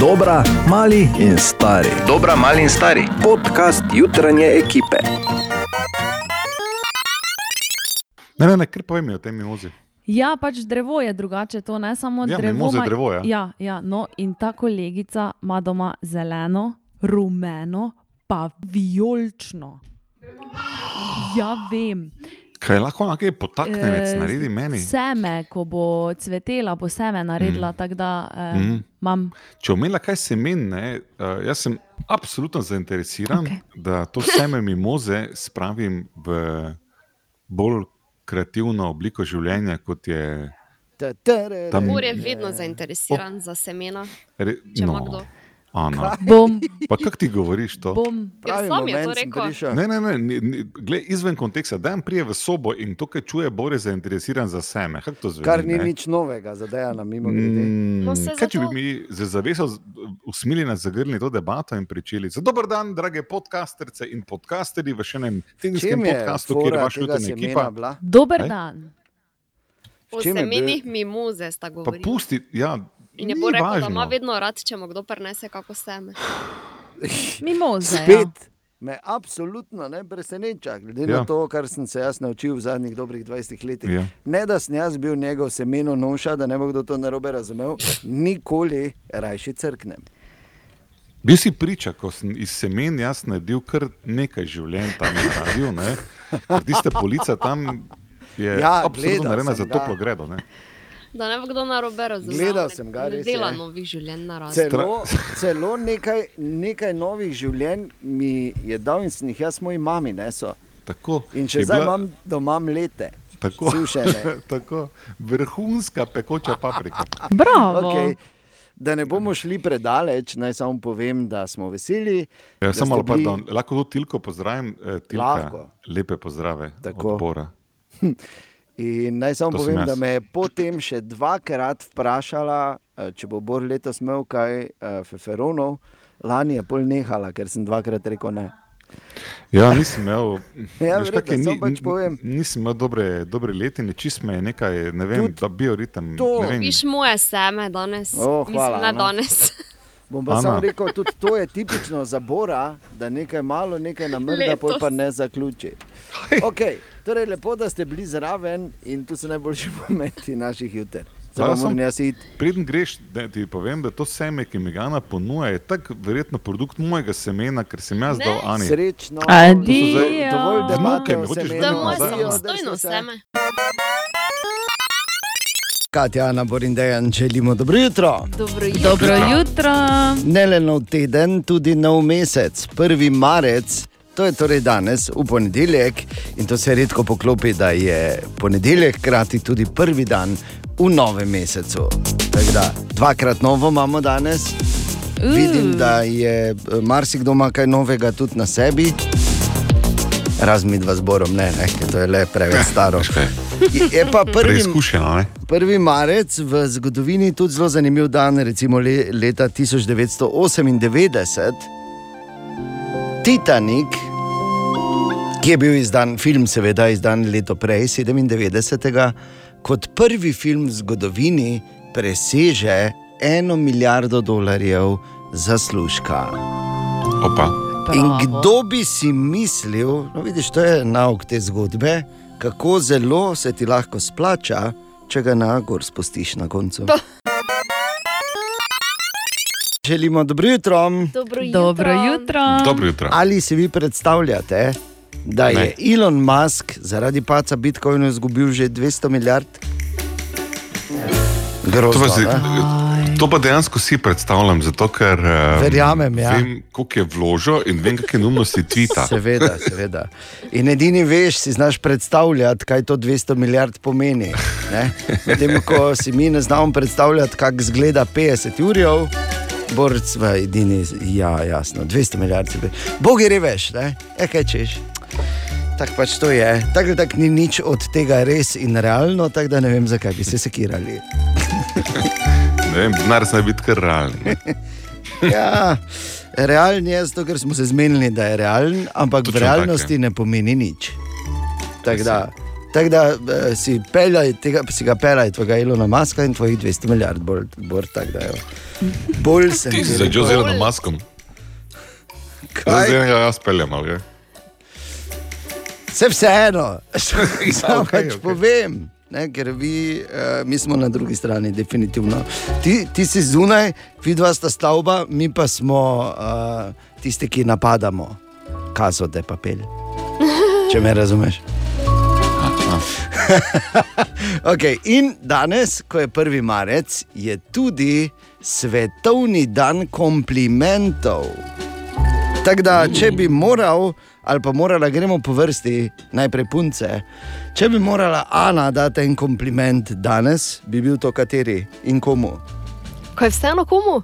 Dobra, mali in stari. Dobra, mali in stari. Podcast jutranje ekipe. Ne, ne, ne, kar povem o tej mimozi. Ja, pač drevo je drugače, to ne samo Ja, drevo. mimoza je drevo, ja. Ja, ja, no, in ta kolegica ima doma zeleno, rumeno, pa vijolično. Ja, vem. Kaj lahko nekaj potaknjenec Eh, naredi meni? Seme, ko bo cvetela, bo seme naredila, mm. da eh, mm. Če omela kaj semen, ne, uh, jaz sem absolutno zainteresiran, okay. da to seme mimoze spravim v bolj kreativno obliko življenja, kot je. Tam- Ur je vedno zainteresiran za semena, Re, kdo. Ana, Bom, pa kako ti govoriš to? bom. Ker sam je to rekel. Ne, ne, ne, ni- ni- glej, izven konteksta. Dan prije v sobo in to, kar čuje, bo res zainteresiran za seme. Kako to zveni? Kar ni ne? nič novega, za Dejana, mimo grede. Mm, No, kaj, če bi zato- mi z zaveso usmilili, zagrnili to debato in pričeli? Za dober dan, drage podcasterce in podcasterji v še enem je podkastu, kjer je jutranja semena ekipa. Dober Ej? dan. O semenih mimoze sta Pa govorili. pusti, ja. In je ni bo rekel, da važno. ima vedno rad, če mu kdo prinese kako seme. Mimoze. Ja. Spet me absolutno ne preseneča, glede ja. Ja. na to, kar sem se jaz naučil v zadnjih dobrih 20 letih. Ja. Ne, da sem jaz bil njegov semeno noša, da ne bo kdo to narobe razumel, nikoli rajši crknem. Bil si priča, ko sem iz semen jaz naredil kar nekaj življenj tam na radiju. ne. Ker Tiste police tam je Ja, ja, absolutno narejena za toplo gredo. Ne. Da ne bo kdo narobe razumel. Gledal sem ga, res dela je. novih življenj na razen. Celo, celo nekaj, nekaj novih življenj mi je dal in sem jih jaz moji mami nesel. Tako, In je če zdaj bila- imam doma mlete, Tako, sušene. tako, vrhunska pekoča paprika. Bravo. Okay. Da ne bomo šli predaleč, naj samo povem, da smo veseli. Ja, da samo malo, bili- pardon, lahko to tilko pozdravim. eh, Tilka, Lahko. Lepe pozdrave. Tako. Odbora. In naj samo To povem, da me je potem še dvakrat vprašala, eh, če bo Bor letos imel kaj eh, feferonov. Lani je pol nehala, ker sem dvakrat rekel ne. Ja, nisem imel, Ja, veš, kak je, samo pač povem. nisem imel dobre, dobre letine, čist me je nekaj, ne vem, Tudi da bioritem. to. ne vem. Viš moje seme danes. O, hvala, Mislim, ne Ana. danes. Bom pa Ana. samo rekel, tudi to je tipično za Bora, da nekaj malo, nekaj namrda, pol pa ne zaključi. Okay, torej, lepo, da ste bili zraven in tu so najboljši momenti naših juter. Preden greš, da ti povem, da to seme, ki mi ga Ana ponuja, je tako verjetno produkt mojega semena, ker sem jaz dal Ani. Srečno. Adijo. Dovolj Vnuke debate mi o hočeš To je semenu. moje nazaj. Adijo, samostojno dajte se. seme. Katja, Ana, Borin, Dejan, želimo dobro jutro. Dobro jutro. Dobro jutro. Ne le nov teden, tudi nov mesec, 1. marec. To je torej danes, v ponedeljek, in to se redko poklopi, da je ponedeljek hkrati tudi prvi dan v novem mesecu. Tako Da, dvakrat novo imamo danes. Uh. Vidim, da je eh, marsikdo ima kaj novega tudi na sebi. Razmid vas borom, ne, ne, ker to je le preveč staro. Je pa prvi? 1. marec v zgodovini tudi zelo zanimiv dan, recimo le, leta 1998. Titanic, ki je bil izdan, film, seveda izdan leto prej, 97. kot prvi film v zgodovini, preseže eno milijardo dolarjev zaslužka. Opa. In kdo bi si mislil, no vidiš, to je nauk te zgodbe, kako zelo se ti lahko splača, če ga na gor spustiš na koncu. Želimo dobro jutro. Dobro jutro. Dobro jutro. Dobro jutro. Ali si vi predstavljate, da je Ne. Elon Musk zaradi paca Bitcoina izgubil že 200 milijard? To Grozno, pa, si, to pa dejansko si predstavljam, zato ker um, Verjamem, ja. vem, koliko je vložil in vem, kakšne neumnosti tvita. Seveda, seveda. In edini veš, si znaš predstavljati, kaj to 200 milijard pomeni. ne? Medtem ko si mi ne znamo predstavljati, kako izgleda 50 urjev, borc v edini, ja, jasno, 200 milijard. pri- Bog je veš, ne, e, kaj češ. Tako pač to je. Tako tak ni nič od tega res in realno, tako da ne vem, zakaj bi se sekirali. Ne vem, denar naj biti kar realen. Ja, realen je zato, ker smo se zmenili, da je realen, ampak Točno v realnosti tako je. ne pomeni nič. Tako da, Tako da eh, si, peljaj, tega, si ga peljaj, tvojega Ilona Maska in tvojih 200 milijard, bolj, bolj tako da je. Bolj sem Ti si za zelo maskom. Kaj? Zdaj ga jaz peljem, ali kaj? Vse vseeno, samo okej, pač okej. povem. Ne, ker vi, uh, mi smo na drugi strani, definitivno. Ti, ti si zunaj, vi dva sta stavba, mi pa smo uh, tisti, ki napadamo, kazo te papel. Če me razumeš. okay, in danes, ko je 1. marec, je tudi svetovni dan komplimentov. Tako da, če bi moral, ali pa morala, gremo po vrsti, najprej punce. Če bi morala Ana dati en kompliment danes, bi bil to kateri in komu? Ko je vseeno komu?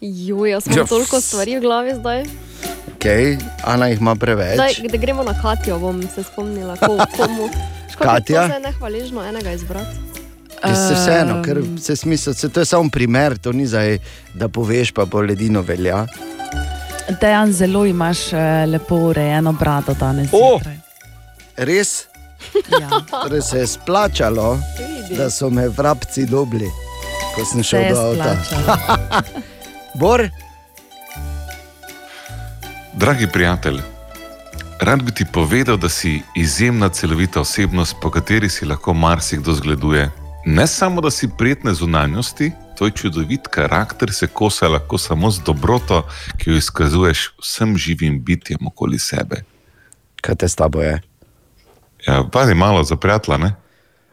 Juj, jaz imam Ja, toliko stvari v glavi zdaj. Okay, Ana jih ima preveč. Zdaj, da gremo na Katijo, bom se spomnila, ko, komu. Katja? To se je nehvaležno enega izbrati. Se vseeno, ker se smisel, se, to je samo primer, to ni zdaj, da poveš, pa bo ledino velja. Dejan, zelo imaš eh, lepo urejeno brado danes. O! zjutraj. Res, Ja. torej se je splačalo, da so me vrabci dobili, ko sem Se šel je do avta. Bor, Dragi prijatelj, rad bi ti povedal, da si izjemna celovita osebnost, po kateri si lahko marsikdo zgleduje. Ne samo, da si prijetne zunanjosti, tvoj čudovit karakter se kosa lahko samo z dobroto, ki jo izkazuješ vsem živim bitjem okoli sebe. kaj te s tabo je? Ja, pazi malo za prijatelja, ne?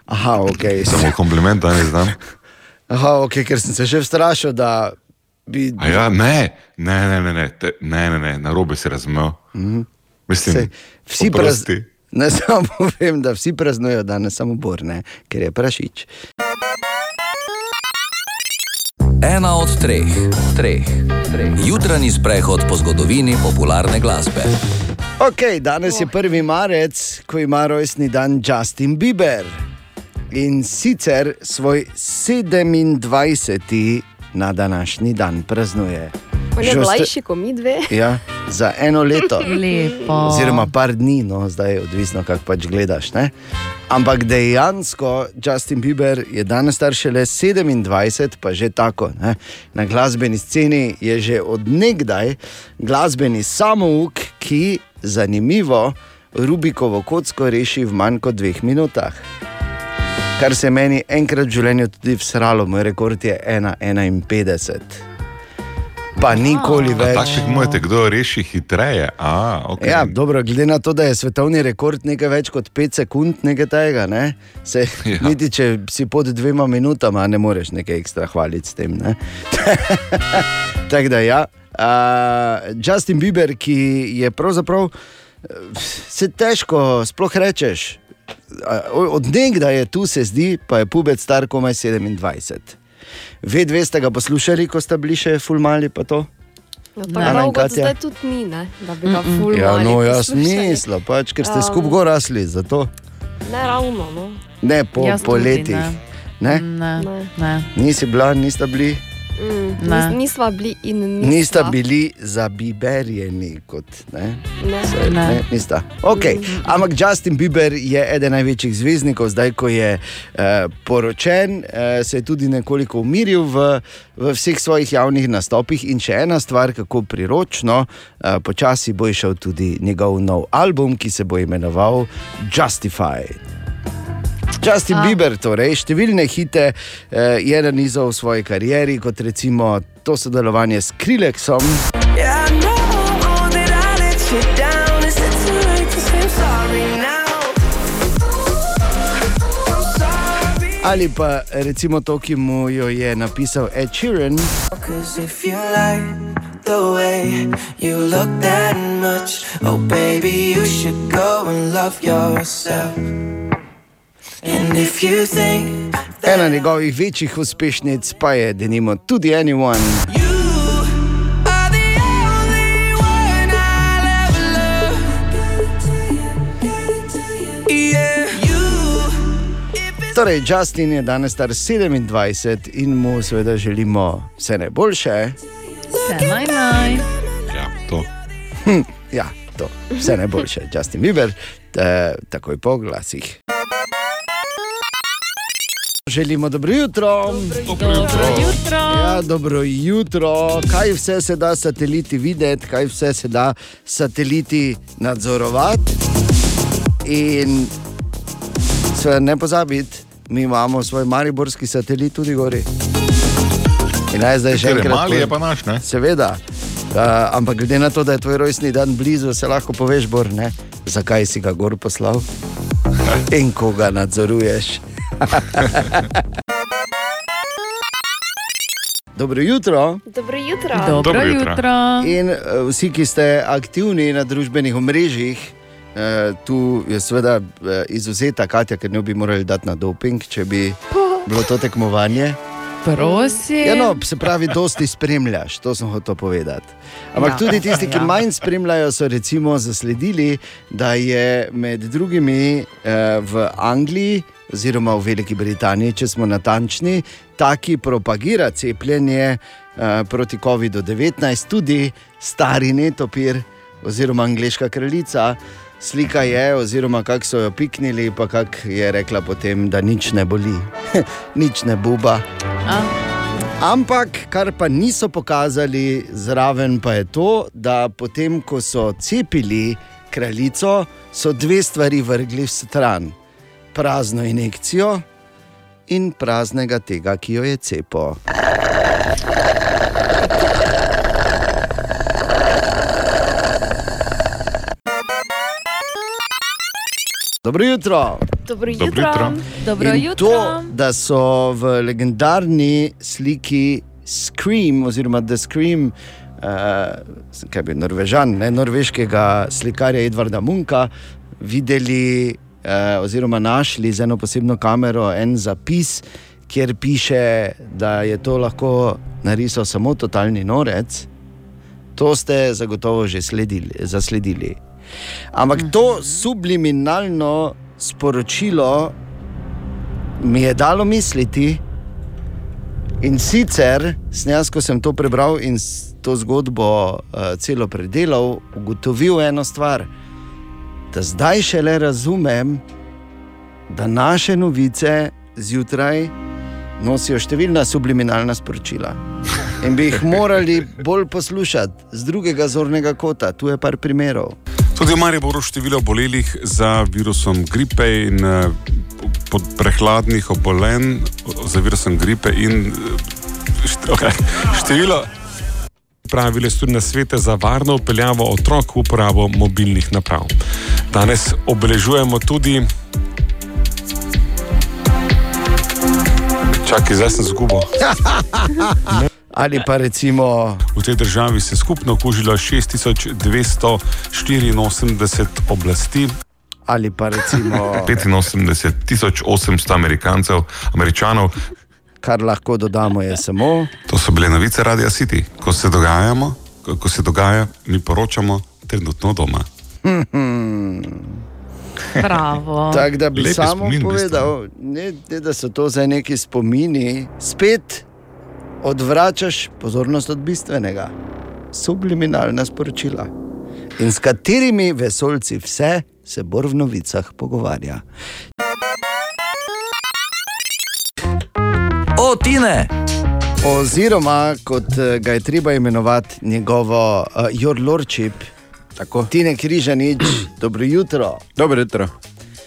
Aha, ok. Samo kompliment danes dan. Aha, ok, ker sem se že vstrašil, da bi. A ja, ne, ne, ne, ne, ne, te, ne, ne, ne na robe si razumel. Mm -hmm. Mislim. Sej, vsi praznujejo. Ne samo povem, da vsi praznujejo danes samo borne, ker je prašič. Ena od treh, treh, treh. Jutranji sprehod po zgodovini popularne glasbe. Ok, danes je 1. marec, ko ima rojstni dan Justin Bieber. In sicer svoj 27. na današnji dan praznuje. On je Že osta- mlajši kot mi dve. Ja, za eno leto. Lepo. Oziroma, par dni, no, zdaj je odvisno, kako pač gledaš. Ne? Ampak dejansko Justin Bieber je danes star šele 27, pa že tako. Ne? Na glasbeni sceni je že odnegdaj glasbeni samouk, ki zanimivo Rubikovo kocko reši v manj kot dveh minutah. Kar se meni enkrat v življenju tudi vsralo, moj rekord je 1,51. Pa nikoli A več. Takšnih mojete, kdo reši hitreje. A, okay. Ja, dobro, glede na to, da je svetovni rekord nekaj več kot 5 sekund, nekaj tega, ne? se ja. Niti če si pod dvema minutama, ne moreš nekaj ekstra hvaliti s tem. ne. Tako da ja. Uh, Justin Bieber, ki je pravzaprav eh, se težko sploh rečeš. Odnegda je tu, se zdi, pa je pubec star komaj 27. Ve, dve ste ga poslušali, ko ste bili še fulmali pa to? Ja, dolgo Katja? zdaj tudi ni, ne? da bi ga fulmali. Ja, no, jaz mislim, pač, ker ste Um, skupaj gor rasli, zato. Ne ravno, no. Ne po, Jaz po tudi letih. ne. Ne? Ne, Ne. ne. Nisi bila, nista bili, Mm, Ne. nis, nisva bili in nisva. nista bili zabiberjeni kot. Ne? Ne. Se, Ne. ne, nista. Okay. Ampak Justin Bieber je eden največjih zvezdnikov, zdaj ko je eh, poročen, eh, se je tudi nekoliko umiril v, v vseh svojih javnih nastopih. In še ena stvar, kako priročno, eh, počasi bo išel tudi njegov nov album, ki se bo imenoval Justified. Justin A. Bieber, torej številne hite eh, je nanizal v svoji karieri, kot recimo to sodelovanje s Krileksom. Yeah. Ali pa recimo to, ki mu jo je napisal Ed Sheeran. The way you look that much, oh baby, you should go and love yourself. Ena njegovih večjih uspešnic pa je, da nima tudi anyone. you are the only one I'll ever love, yeah, you. If it's Torej, Justin je danes star 27 in mu seveda želimo vse najboljše. Vse naj naj. Ja, to. Ja, to, vse najboljše, Justin Bieber, te, takoj po glasih. Želimo dobro jutro. Dobro jutro. Ja, dobro jutro. Kaj vse se da sateliti videti, kaj vse se da sateliti nadzorovati. In seveda ne pozabiti, mi imamo svoj mariborski satelit tudi gori. In naj zdaj še enkrat. mali, je pa naš, ne? Seveda. Uh, ampak glede na to, da je tvoj rojstni dan blizu, se lahko poveš, Bor, ne? zakaj si ga gor poslal in koga nadzoruješ. Dobro jutro. Dobro jutro. Dobro Dobro jutro. jutro. In uh, vsi, ki ste aktivni na družbenih omrežjih, uh, tu je seveda uh, izuzeta Katja, ker ne bi morali dati na doping, če bi bilo to tekmovanje. Prosim. Ja, no, se pravi, dosti spremljaš, to sem hotel povedati. Ampak Ja. tudi tisti, ki Ja. manj spremljajo, so recimo zasledili, da je med drugimi eh, v Angliji, oziroma v Veliki Britaniji, če smo natančni, taki propagira cepljenje eh, proti COVID-19, tudi stari netopir oziroma angliška kraljica. Slika je, oziroma kako so jo piknili, pa kako je rekla potem, da nič ne boli, nič ne buba. A, Ampak, kar pa niso pokazali zraven, pa je to, da potem, ko so cepili kraljico, so dve stvari vrgli v stran: prazno injekcijo in praznega tega, ki jo je cepo. Dobro jutro. Dobro Dobro jutro. jutro. dobro In jutro. To, da so v legendarni sliki Scream, oziroma The Scream, uh, kaj bi Norvežan, ne, norveškega slikarja Edvarda Munka, videli uh, oziroma našli z eno posebno kamero en zapis, kjer piše, da je to lahko narisal samo totalni norec. To ste zagotovo že sledili, zasledili. Ampak to subliminalno sporočilo mi je dalo misliti, in sicer, snjas, ko sem to prebral in to zgodbo uh, celo predelal, ugotovil eno stvar, da zdaj šele razumem, da naše novice zjutraj nosijo številna subliminalna sporočila. In bi jih morali bolj poslušati z drugega zornega kota, tu je par primerov. Tudi v Mariboru število bolelih za virusom gripe in eh, prehladnih obolenj za virusom gripe in eh, št- okay, število. Pravile so tudi na svete za varno upeljavo otrok v uporabo mobilnih naprav. Danes obeležujemo tudi. Čakaj, zdaj sem zgubo. Ali pa recimo, V tej državi se je skupno okužilo 6284 oblasti, ali pa recimo 85.800 Amerikancev, Američanov, kar lahko dodamo, je samo. To so bile novice Radia City. Ko se dogajamo, ko, ko se dogaja, mi poročamo trenutno doma. Bravo. Tako da bi Lepi samo spomin, povedal, ne, ne, da so to zdaj neki spomini, spet odvračaš pozornost od bistvenega, subliminalna sporočila. In s katerimi vesolci vse se bor v novicah pogovarja. O, Tine! Oziroma, kot eh, ga je treba imenovati njegovo uh, Your Lordship, tako Tine Križanič, dobro jutro. Dobro jutro.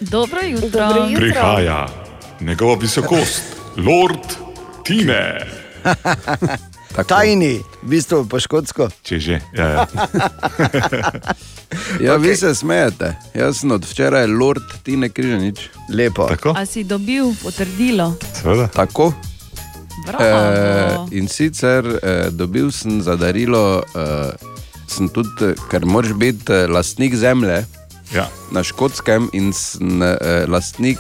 Dobro jutro. Dobro jutro. prihaja njegova visokost, Lord Tine. Tajni, v bistvu po škotsko. Če že. Ja, ja. Ja, okay. Vi se smejete. Jaz sem od včeraj Lord Tine Križanič. Lepo. Tako? A si dobil potrdilo? Seveda. Tako. Bravo. E, in sicer e, dobil sem za darilo, e, sem tudi, ker moraš biti lastnik zemlje Ja. na škotskem in sem e, lastnik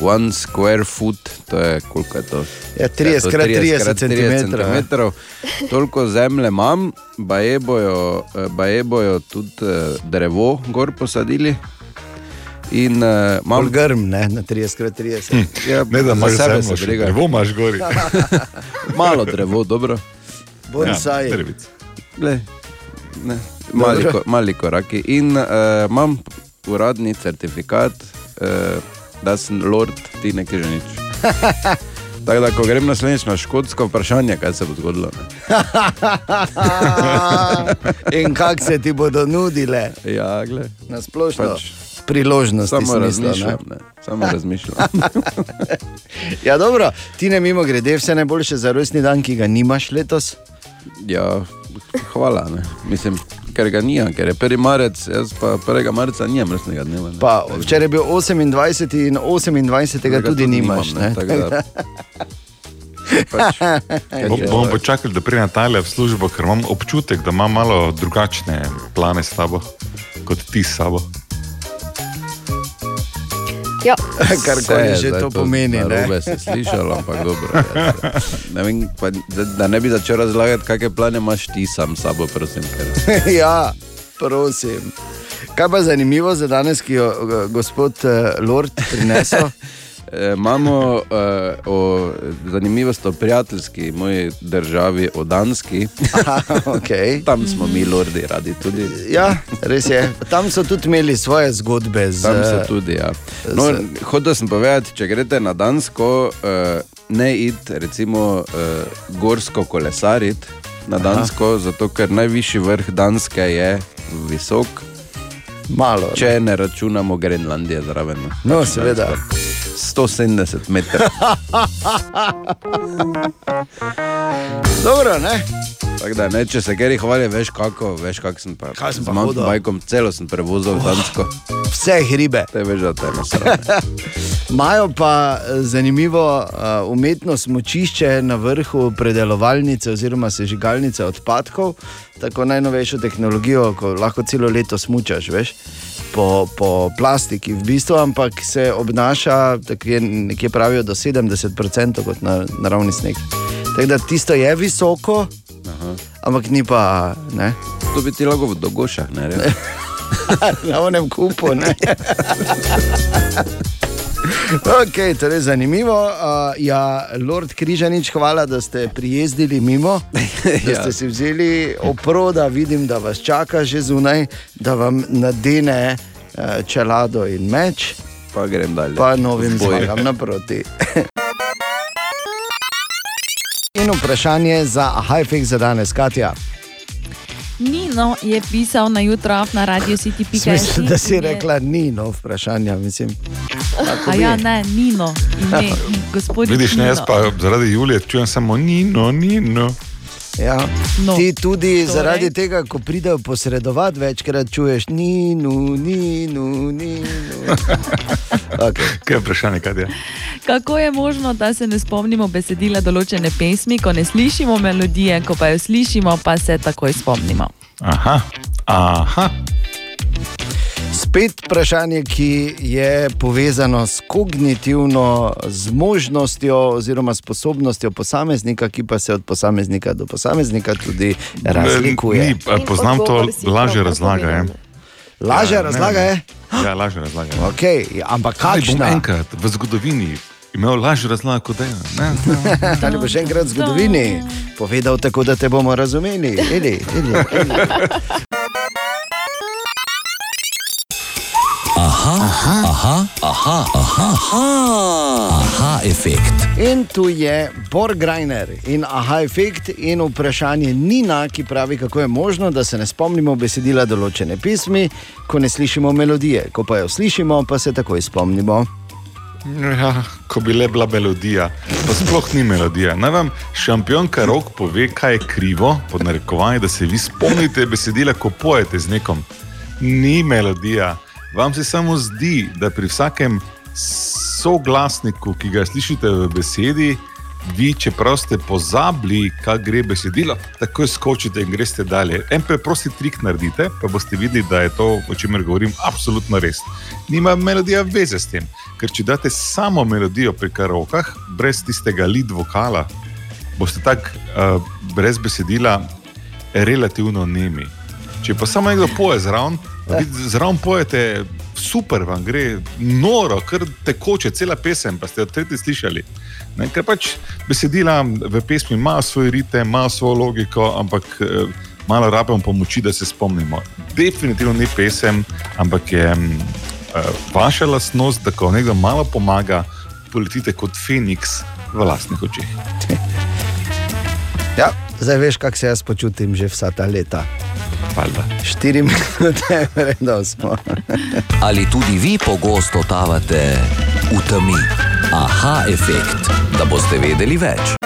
one square foot, to je koliko je to? Ja, 30 krat 30 centimetrov, ja. centimetrov. Toliko zemlje imam, baje bojo, baje bojo tudi drevo gor posadili. In uh, imam grm, ne, na 30 krat 30. Hm. ja, Ne, da imaš sebe se še briga. drevo imaš gori. Malo drevo, dobro. Bonsai. drevic. Le, ne, mali, ko, mali koraki. In uh, imam uradni certifikat, uh, da sem Lord Tine Križanič. Tako da, ko grem naslednjič na škotsko vprašanje, kaj se bo zgodilo. In kako se ti bodo nudile Ja, gled. na splošno Pač, priložnost? samo razmišljam, ne? samo razmišljam. Ja, dobro, ti ne mimo grede, vse najboljše za rojstni dan, ki ga nimaš letos. Ja, hvala. Ne? Mislim, ker ga nijam, ker je 1. marec, jaz pa 1. marca nimam resnega dneva. ne. Pa, včeraj je bil 28. in 28. Tega tudi nimaš. nimam, Ne? tako da- Pač, Bomo počakali, da pride Natalija v službo, ker imam občutek, da ima malo drugačne plane s tabo, kot ti s sabo. Ja, Karkoli Vse, že zdaj to pomeni. Ne? Narobe se slišalo, ampak dobro. Ja. Ne vem, pa, da, da ne bi začel razlagati, kakšne plane imaš ti sam s sabo, prosim. Ker... ja, prosim. Kaj pa zanimivo za danes, ki jo eh, gospod eh, Lord prinesel? E, Imamo uh, o, zanimivost o prijateljski moji državi, o Danski. Aha, okay. Tam smo mi, lordi, radi tudi. Ja, res je. Tam so tudi imeli svoje zgodbe. Z, Tam so tudi. Ja. No, z- Hotel sem povedati, če greste na Dansko, uh, ne id, recimo, uh, gorsko kolesariti na Dansko, zato ker najvišji vrh Danske je visok, Malo. če ne računamo Grenlandije zraven. No, seveda. 170 metrov. Dobro, ne? Tako Da, ne, če se keri hvali, veš kako, veš kako sem pa. Kaj sem pa z mountainbikom celo sem prevozil v Dansko. Vse hribe. Te veš, da te nasrane. Imajo pa eh, zanimivo uh, umetno smočišče na vrhu predelovalnice oziroma sežigalnice odpadkov, tako najnovejšo tehnologijo, ko lahko celo leto smučaš, veš. Po, po plastiki, v bistvu, ampak se obnaša, tako je nekje pravijo, do 70% kot na naravni sneg. Tako da tisto je visoko, Aha. ampak ni pa ne. To bi ti lahko v dogošah, ne? res? na onem kupu. ne. Okay, torej zanimivo. Uh, ja, Lord Križanič, hvala, da ste prijezdili mimo, da Ja. ste si vzeli oproda, vidim, da vas čaka že zunaj, da vam nadene uh, čelado in meč, Pa grem dalje. pa novim zmagam naproti. In vprašanje za Hajfek za danes, Katja. Nino je pisal na jutro na radio City Smisel, da si rekla, ni no vprašanja, mislim. A ja, ne, Nino, ime, gospod. Vidiš, ne, jaz pa zaradi Julije čujem samo nino, nino. Ja. No, Ti tudi torej? zaradi tega, ko pridejo posredovati, večkrat čuješ, ni, nu, ni, nu, ni. Nu. Okay. Kaj je vprašanje, kaj je? Kako je možno, da se ne spomnimo besedila določene pesmi, ko ne slišimo melodije, ko pa jo slišimo, pa se takoj spomnimo? Aha, aha. Spet vprašanje, ki je povezano s kognitivno zmožnostjo oziroma sposobnostjo posameznika, ki pa se od posameznika do posameznika tudi razlikuje. Ni, poznam to, odgovor si lažje pravkar razlaga. Je. Lažja Ja, razlaga je. Ja, lažje razlaga. je. Okay, ampak kakšna? enkrat v zgodovini imel lažje razlago kot ena? Ali boš enkrat v zgodovini povedal tako, da te bomo razumeli? Eli, eli, eli. Aha, aha, aha, aha, aha, aha, aha efekt. In tu je Borgrajner in aha efekt in vprašanje Nina, ki pravi, kako je možno, da se ne spomnimo besedila določene pismi, ko ne slišimo melodije, ko pa jo slišimo, pa se takoj spomnimo. Ja, ko bi le bila melodija, pa sploh ni melodija. Naj vam šampionka rok pove, kaj je krivo, pod narekovanjem, da se vi spomnite besedila, ko pojete z nekom. Ni melodija. Vam se samo zdi, da pri vsakem soglasniku, ki ga slišite v besedi, vi, čeprav ste pozabili, kaj gre besedilo, takoj skočite in greste dalje. En preprosti trik naredite, pa boste videli, da je to, o čemer govorim, absolutno res. Nima melodija veze s tem, ker če date samo melodijo pri karokah, brez tistega lead vokala, boste tako uh, brez besedila relativno nemi. Če pa samo nekdo poje zraven, zraven pojete, super vam gre, noro, kar tekoče, cela pesem, pa ste jo tretji slišali. Ne, ker pač besedila v pesmi imajo svoj ritem, imajo svojo logiko, ampak eh, malo rabimo pomoči, da se spomnimo. Definitivno ni pesem, ampak je mm, eh, vaša lastnost, da ko nekdo malo pomaga, poletite kot Feniks v lastnih očeh. Ja, zdaj veš, kako se jaz počutim že vsa ta leta. Valjda. Štiri minute, vredno smo. Ali tudi vi pogosto totavate v temi? Aha, efekt, da boste vedeli več.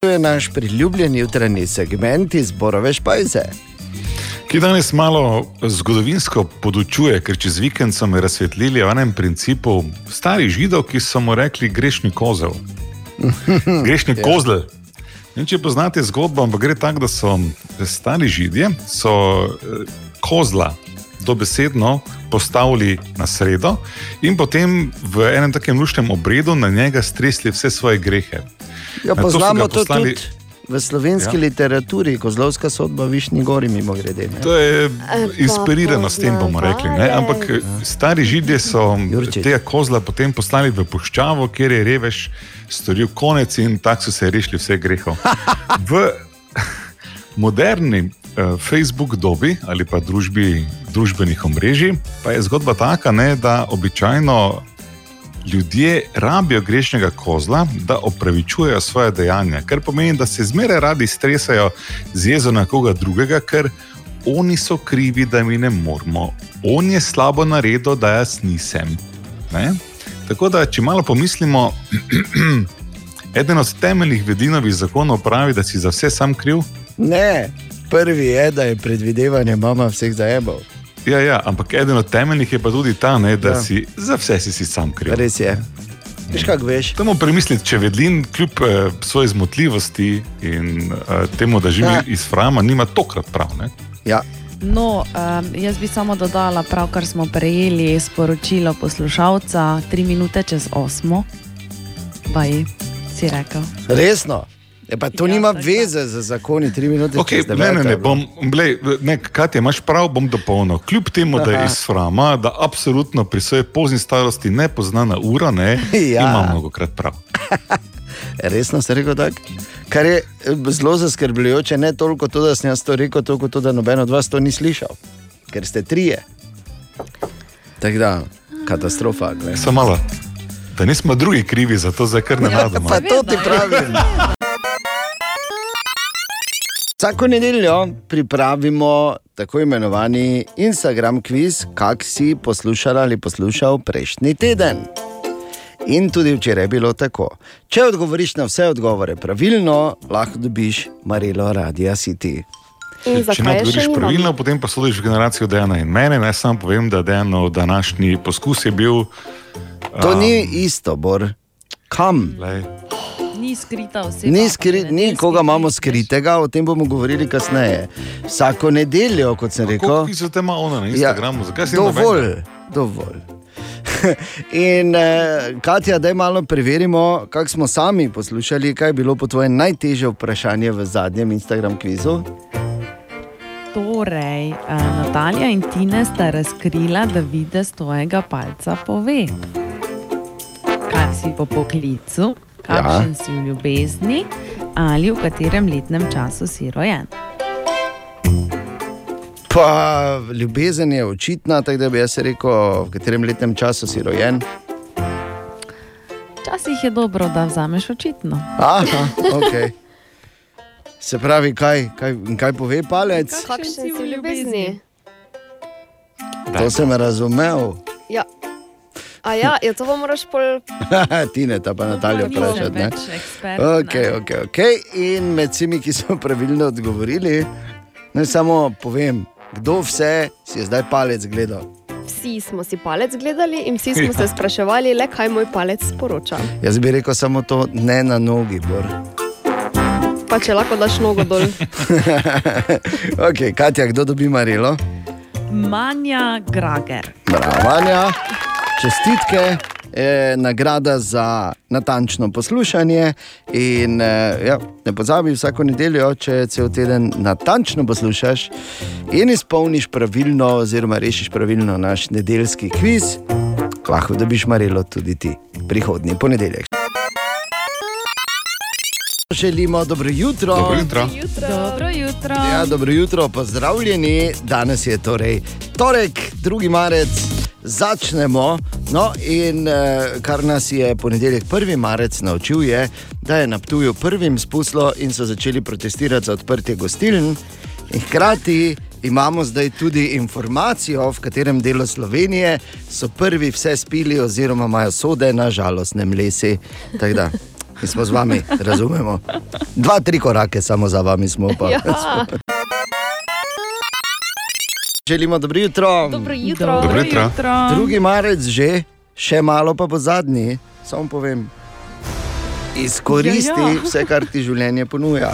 To je naš priljubljen jutranji segment iz Borove špajze. Ki danes malo zgodovinsko podučuje, ker čez vikend so me razsvetlili o enem principu starih židov, ki so mu rekli grešni kozel. Grešni Ja. kozel. In če poznate zgodbo, ampak gre tako, da so stari židje so eh, kozla dobesedno postavili na sredo in potem v enem takem lušnem obredu na njega stresli vse svoje grehe. Ja, to poznamo to poslali- tudi v slovenski Ja. ja. literaturi, kozlovska sodba v Višnji gori, mimo grede. Ne? To je pa inspirirano s tem, bomo rekli. Ne? Ampak eh, stari židje so tega kozla potem poslali v puščavo, kjer je revež storil konec in tako so se rešili vseh grehov. V moderni Facebook dobi ali pa družbi družbenih omrežij pa je zgodba taka, ne, da običajno ljudje rabijo grešnega kozla, da opravičujejo svoje dejanja, kar pomeni, da se zmeraj radi stresajo z jezo na koga drugega, ker oni so krivi, da mi ne moramo, on je slabo naredil, da jaz nisem. Ne? Tako da, če malo pomislimo, eden od temeljnih vedinovih zakonov pravi, da si za vse sam kriv. Ne, prvi je, da je predvidevanje mama vseh zajebal. Ja, ja, ampak eden od temeljnih je pa tudi ta, ne, da Ja. si za vse si, si sam kriv. Res je. Veš, kako veš? Samo premisliti, če vedlin kljub eh, svoji zmotljivosti in eh, temu, da živi Ja. iz Frama, nima tokrat prav. Ne? Ja. No, um, jaz bi samo dodala, pravkar smo prejeli sporočilo poslušalca, tri minute čez osmo. Baj, si rekel. Resno. Je pa to ja, nima veze z zakoni, tri minute. Okay, ne, ne, ne, bom, blej, ne, Katja, imaš prav, bom dopolnil. Kljub temu, da je Aha. iz Frama, da absolutno pri svoji pozni starosti ne pozna ura, ne, Ja. ima mnogo krat prav. Resno si rekel tako? Kar je eh, zelo zaskrbljujoče, ne toliko to, da sem jaz to rekel, toliko to, da noben od vas to ni slišal, ker ste trije. Tako da, katastrofa. Samo malo. Da nismo drugi krivi za to, zdaj kar ne nadamo. Pa to ti pravim. Vsako nedeljo pripravimo tako imenovani Instagram kviz, kak si poslušal ali poslušal prejšnji teden. In tudi včeraj je bilo tako. Če odgovoriš na vse odgovore pravilno, lahko dobiš Marilo Radia City. Če ne odgovoriš pravilno, potem pa sodiš v generacijo Dejana in mene. Naj samo povem, da Dejanov današnji poskus je bil. To um, ni isto, Bor. Kam? Lej, Ni skrita oseba. Ni, skri, ni koga imamo skritega, o tem bomo govorili kasneje. Vsako nedeljo, kot sem rekel. Koliko pisate ima ona na Instagramu? Zakaj si dovolj, dovolj. In eh, Katja, da malo preverimo, kako smo sami poslušali, kaj je bilo po tvojem najtežje vprašanje v zadnjem Instagram kvizu. Torej, uh, Natalija in Tina sta razkrila, da vidi z tvojega palca pove. Kaj si po poklicu, kakšen ja. si v ljubezni ali v katerem letnem času si rojen. Pa ljubezen je očitna, tako da bi jaz rekel, v katerem letnem času si rojen. Včasih je dobro, da vzameš očitno. Aha, ok. Se pravi, kaj, kaj, kaj pove palec? Kakšen si v ljubezni? To sem razumel. Ja. A ja, ja, to pa moraš pol. Tine, ta pa Natalija vprašati. ne? več ekspert, Okay, okay, okay. In med vsemi, ki so pravilno odgovorili, naj samo povem, kdo vse si je zdaj palec gledal. Vsi smo si palec gledali in vsi smo se spraševali, le kaj moj palec sporoča. Jaz bi rekel samo to, ne na nogi, bor. Pa če lahko daš nogo dol. ok, Katja, kdo dobi Marilo? Manja Grager. Bravo, Vanja. Čestitke. Je nagrada za natančno poslušanje. In, eh, ja, ne pozabi vsako nedeljo, če cel teden natančno poslušaš in izpolniš pravilno, oziroma rešiš pravilno naš nedeljski kviz, lahko dobiš Marilo tudi ti prihodnji ponedeljek. Želimo dobro jutro. Dobro jutro. Dobro jutro. Ja, dobro jutro, pozdravljeni. Danes je torej torek, 2. marec. Začnemo No, in uh, kar nas je ponedeljek 1. marec naučil, je, da je na Ptuju prvim spuslo in so začeli protestirati za odprtje gostiln. In hkrati imamo zdaj tudi informacijo, v katerem delu Slovenije so prvi vse spili, oziroma imajo sode na žalostnem lesi. Tako da, mi smo z vami, razumemo. Dva, tri korake samo za vami smo pa. Ja. Želimo dobro jutro. Dobro jutro. Dobro jutro. Drugi marec že, še malo pa bo zadnji, samo povem. Izkoristi Ja, ja. vse, kar ti življenje ponuja,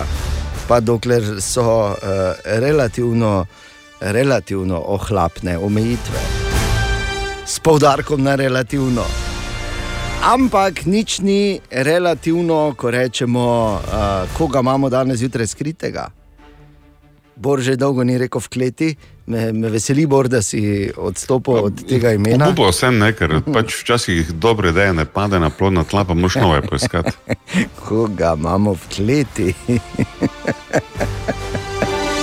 pa dokler so uh, relativno, relativno ohlapne omejitve. S poudarkom na relativno. Ampak nič ni relativno, ko rečemo, uh, koga imamo danes zjutraj skritega. Bor že dolgo ni rekel v kleti, me, me veseli, Bor, da si odstopil od tega imena. Obupo vsem ne, ker pač včasih dobre ideje ne pade na plodna tla, pa moš nove poiskati. Koga imamo v kleti?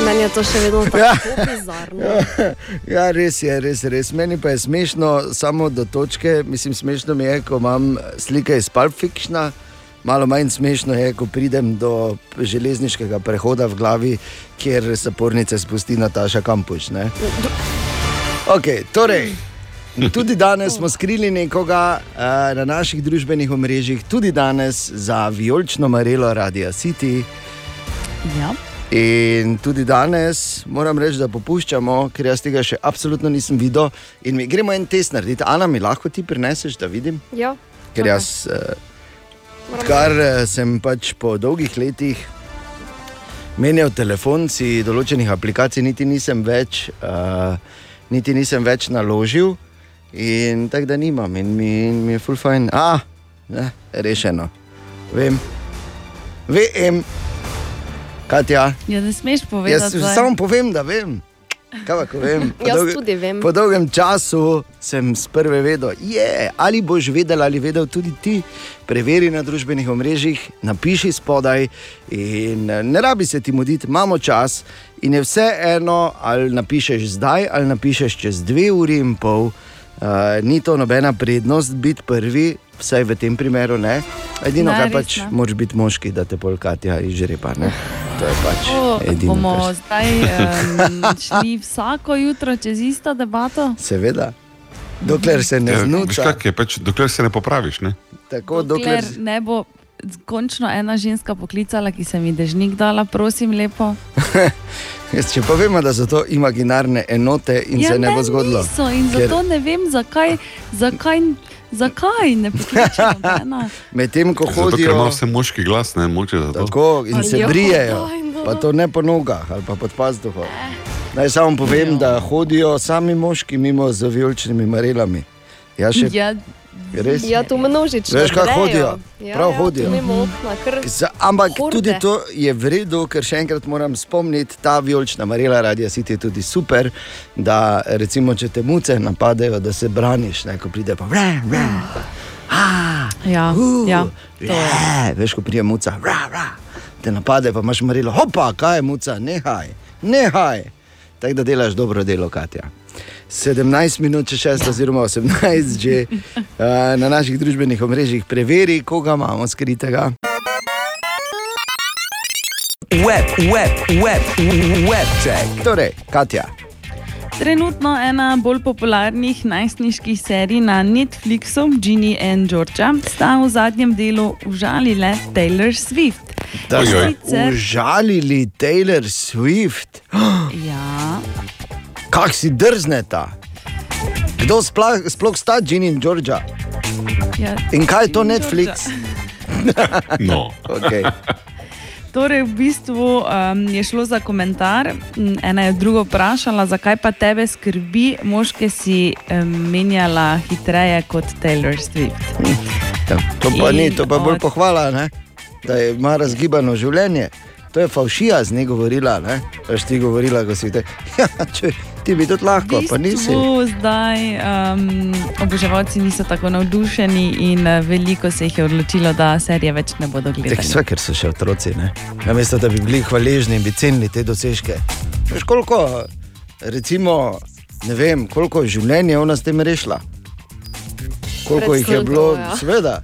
Meni je to še vedno tako bizarno. ja, res je, res, res. Meni pa je smešno samo do točke. Mislim, smešno mi je, ko imam slike iz Pulp Fictiona. Malo manj smešno je, ko pridem do železniškega prehoda v glavi, kjer zapornice spusti Nataša Kampuš. Ne? Okay, torej, tudi danes smo skrili nekoga uh, na naših družbenih omrežjih, tudi danes za vijolično marelo Radia City. Ja. In tudi danes moram reči, da popuščamo, ker jaz tega še absolutno nisem videl. In mi gremo en test narediti. Ana, mi lahko ti prineseš, da vidim? Ja. Ker jaz, uh, kar uh, sem pač po dolgih letih menjal telefon, si določenih aplikacij niti nisem več, uh, niti nisem več naložil. In tako da nimam, in mi, in mi je full fajn. A, ne, rešeno. Vem, vem, Katja. Ja, ne smeš Jaz povedati. zdaj. samo povem, da vem. Kaj pa, ko vem? Po Jaz dolge- tudi vem. Po dolgem času sem z prve vedel, je, ali boš vedel ali vedel tudi ti. Preveri na družbenih omrežjih, napiši spodaj. In eh, ne rabi se ti muditi, imamo čas. In je vse eno, ali napišeš zdaj, ali napišeš čez dve uri in pol. Uh, ni to nobena prednost biti prvi, vsaj v tem primeru ne. Edino, Ne, kar res pač ne. moraš biti moški, da te polkatja izžrepa. Ne? To je pač O, edino. bomo kar- zdaj um, šli vsako jutro čez isto debato. Seveda. Dokler se ne Ja, kak je, pač, dokler se ne popraviš. Ne? tako Dokler dokler. ne bo končno ena ženska poklicala, ki se mi dežnik dala, prosim, lepo. Jaz, če pa vemo, da so to imaginarne enote in ja, se ne bo zgodilo. Niso, in Ker- zato ne vem, zakaj, zakaj, zakaj ne pokliče nobena. Medtem ko Zato, ker ima hodijo vse moški glas, ne moče za to. tako in se brijejo, no. pa to ne po nogah ali pa pod pazduho. Naj samo povem, da hodijo sami moški mimo z vijoličnimi marelami. Ja, še Ja, res. Ja, tu množično. Veš, kako hodijo? Ja, Prav ja, hodijo. tu Mimo okna, kar Z, ampak Horde. tudi to je v redu, ker še enkrat moram spomniti, ta vijolična marela radia City je tudi super, da recimo, če te muce napadejo, da se braniš, ne, ko pride pa vre, vre. Ah, ja, uh, ja, to vre. Veš, ko pride muca, vre, vre. te napade, pa imaš marilo, hopa, kaj je muca, nehaj, nehaj. Tako da delaš dobro delo, Katja. 17 minut, če 6, oziroma 18, že uh, na naših družbenih omrežjih preveri, koga imamo skritega. Web, web, web, web check. Torej, Katja, Trenutno ena bolj popularnih najstniških serij na Netflixu, Ginny and Georgia, sta v zadnjem delu užalile Taylor Swift. da Ojoj. Sicer- užalili Taylor Swift. Ja, Kak si drzneta? Kdo sploh, sploh sta Ginny in Georgia? ja. In kaj je to in Netflix? No. Okay. Torej, v bistvu um, je šlo za komentar. Ena je drugo vprašala, zakaj pa tebe skrbi, moške si um, menjala hitreje kot Taylor Swift. Ja, To pa ni, to pa bolj od- pohvala, ne? da je ima razgibano življenje. To je Faušija z njej govorila, ne? Veš ti govorila, ko si te. Ja, če, ti bi tudi lahko, pa nisi. bistvu zdaj um, oboževalci niso tako navdušeni in uh, veliko se jih je odločilo, da serije več ne bodo gledali. Vse, ker so še otroci, ne? namesto da bi bili hvaležni in bi cenili te dosežke. Veš, koliko, recimo, ne vem, koliko življenj je ona s tem rešila. koliko jih je bilo, ja. seveda.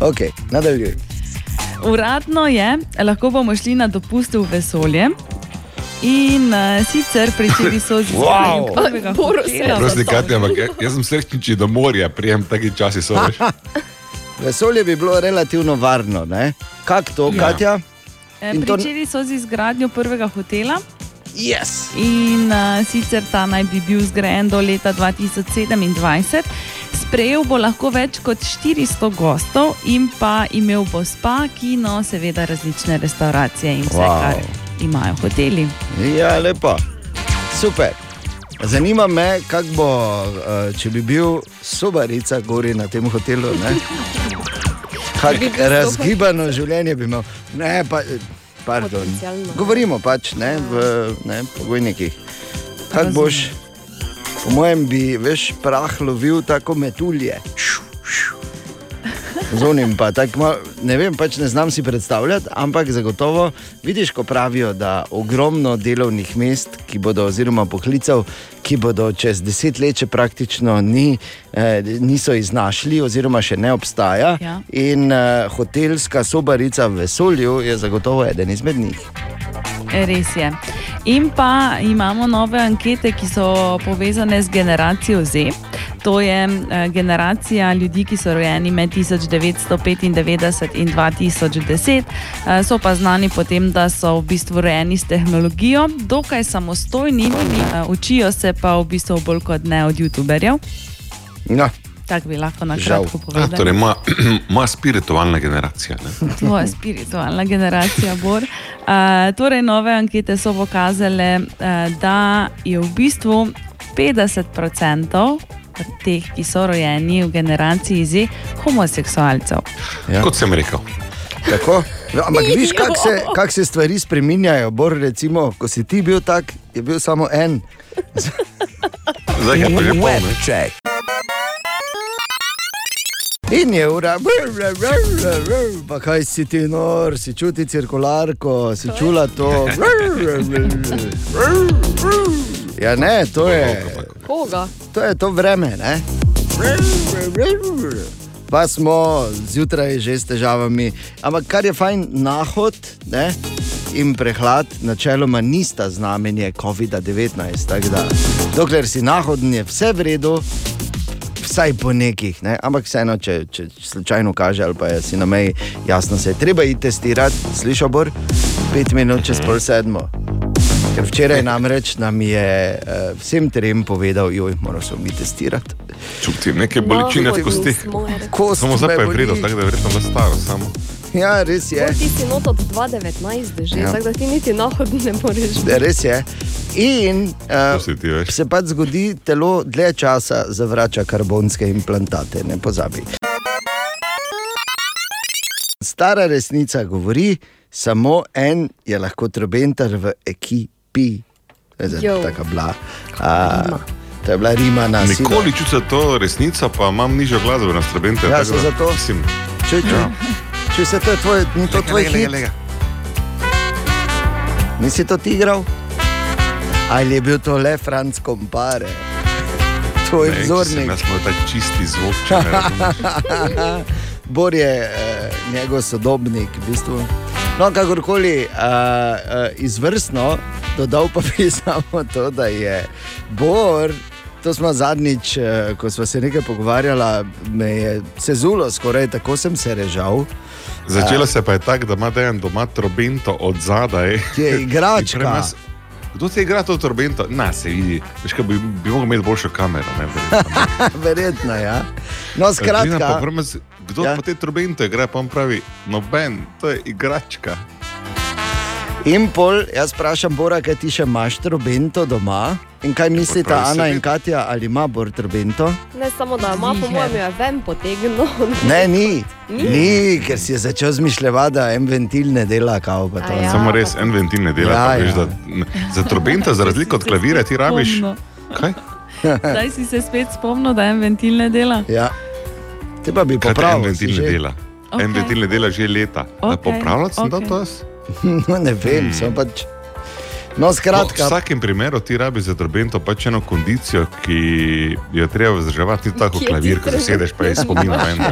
Ok, nadaljuj. Uradno je, lahko bomo šli na dopust v vesolje. In uh, sicer pričeli so z Wow. prvega hotela. Prosti. Katja, ampak ja- jaz sem srečen, če do morja prijem taki časi so. veš. Vesolje bi bilo relativno varno, ne? Kak to, Ja. Katja? Eh, In to- Pričeli so z izgradnjo prvega hotela. Yes. In uh, sicer ta naj bi bil zgrajen do leta 2027. Sprejel bo lahko več kot 400 gostov in pa imel bo spa, kino, seveda različne restauracije in vse, Wow. kar imajo hoteli. Ja, lepo. Super. Zanima me, kako bo, eh, če bi bil sobarica gori na tem hotelu. Kak razgibano življenje bi imel. Ne, pa, pardon. Potencialno. Govorimo pač ne, v ne, pogojnikih. Kaj boš, po mojem, bi veš, prah lovil tako metulje. Šu, šu. Z onim pa tako, malo- ne vem, pač ne znam si predstavljati, ampak zagotovo vidiš, ko pravijo, da ogromno delovnih mest, ki bodo, oziroma poklicev, ki bodo čez deset let še praktično ni, eh, niso iznašli, oziroma še ne obstaja. Ja. In eh, hotelska sobarica v vesolju je zagotovo eden izmed njih. Res je. In pa imamo nove ankete, ki so povezane z generacijo Z. To je eh, generacija ljudi, ki so rojeni med 1995 in 2010. Eh, so pa znani potem, da so v bistvu rojeni s tehnologijo, dokaj samostojni, eh, učijo se pa v bistvu bolj kot ne od YouTuberjev. No, Tako bi lahko na kratko A, povedali. torej, moja, moja spiritualna generacija. Ne? Tvoja spiritualna generacija, Bor. Uh, torej, nove ankete so pokazale, uh, da je v bistvu 50% teh, ki so rojeni v generaciji Z, homoseksualcev. Ja. Kot sem rekel. Tako? No, Ampak viš, kako se, kak se stvari spreminjajo. Bor, recimo, ko si ti bil tak, je bil samo en. Zdaj je pa že pol. In je ura, pa kaj si ti nor, si čuti cirkularko, si čula to. Ja, ne, to je, Koga? to je to vreme. Ne? Pa smo zjutraj že s težavami. Ampak kar je fajn, nahod ne? in prehlad načeloma nista znamenje COVID-19. tako da, Dokler si nahoden, je vse v redu, vsaj po nekih, ne? ampak vseeno, če, če slučajno kaže ali pa je si na meji, jasno se je treba iti testirati, slišal bor, pet minut čez pol sedmo. Ker včeraj namreč nam je uh, vsem trem povedal, joj, moral sem mi testirati. Čutim neke bolečine v kosteh. Kost Samo zdaj pa je vredno, tako da je verjetno da staro. Samo. Ja, res je. Bolj ti si not od 2019, že, Ja. tako da ti niti nahod ne moreš. Ja, Res je. In uh, si ti veš. se pač zgodi, telo dlje časa zavrača karbonske implantate, ne pozabi. Stara resnica govori, samo en je lahko trobentar v ekipi. To je zdaj Jo. Taka bila. A, to je bila Rima na Nikoli čutim to resnico, pa imam nižjo glasbo na strabente. Ja, tako se zato. Mislim, Čuj, čuj. Ja. Čuj se, to je tvoj, ni to tvoj lega, hit. lega, lega. Nisi to ti igral? Ali je bil to le Franc Kompare? Tvoj Ne, če vzornik. Jaz smo ta čisti zvok. če. Bor je eh, njegov sodobnik, v bistvu. No, kakorkoli, uh, uh, izvrstno, dodal pa bi samo to, da je Bor, to smo zadnjič, uh, ko smo se nekaj pogovarjali, me je sezulo, skoraj tako sem se režal. Začelo se pa je tako, da ima dejan doma trobento od zadaj. Je igračka. Kdo ti igra to trobento? Na, se vidi. Veš, kaj bi, bi mogel imeti boljšo kamero. Ne, verjetno. Verjetno, ja. No, Edina Pa, skratka, premaz, kdo Ja. pa te trobente igra, pa on pravi, noben, to je igračka. In pol, jaz vprašam, Bora, kaj ti še imaš trobento doma? In kaj mislita pravi, Ana in. Katja, ali ima Bor trobento? Ne samo da ima, po mojem, jo je ven potegnil. Ne, ni. Ni? Ni, ker si je začel zmišljati, da en ventil ne dela, kao pa to. A ja. Samo res en ventil ne dela. Ja, Ja, ja. veš, da, za trobenta, za razliko od klavira, ti rabiš. Kaj? Zdaj si se spet spomnil, da en ventil ne dela. Ja. Te pa bi te en popravil. ventil ne že. dela? Okej. En ventil ne dela že leta. Okay. Okej, Popravljati sem okay. to jaz. No, ne vem, Hmm. sem pač. No, No, v skratka, vsakem primeru ti rabi za trobento pač eno kondicijo, ki jo treba vzdrževati, tako je klavir, ko se sedeš pa je spomina ven.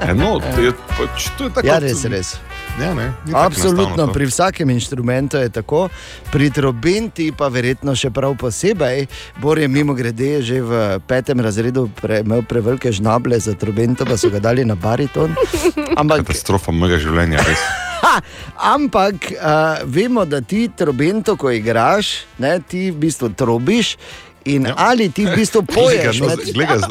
E, no, to je, pač, to je tako. ja, res, res. Ja, ne, Absolutno, pri vsakem inštrumentu je tako, pri trobenti pa verjetno še prav posebej. Bor je mimo grede že v petem razredu pre, imel prevelike žnable za trobento, pa so ga dali na bariton. Ampak, Katastrofa mojega življenja, res. ampak uh, vemo, da ti trobento, ko igraš, ne, ti v bistvu trobiš. In ja. ali ti v bistvu poješ? no, med-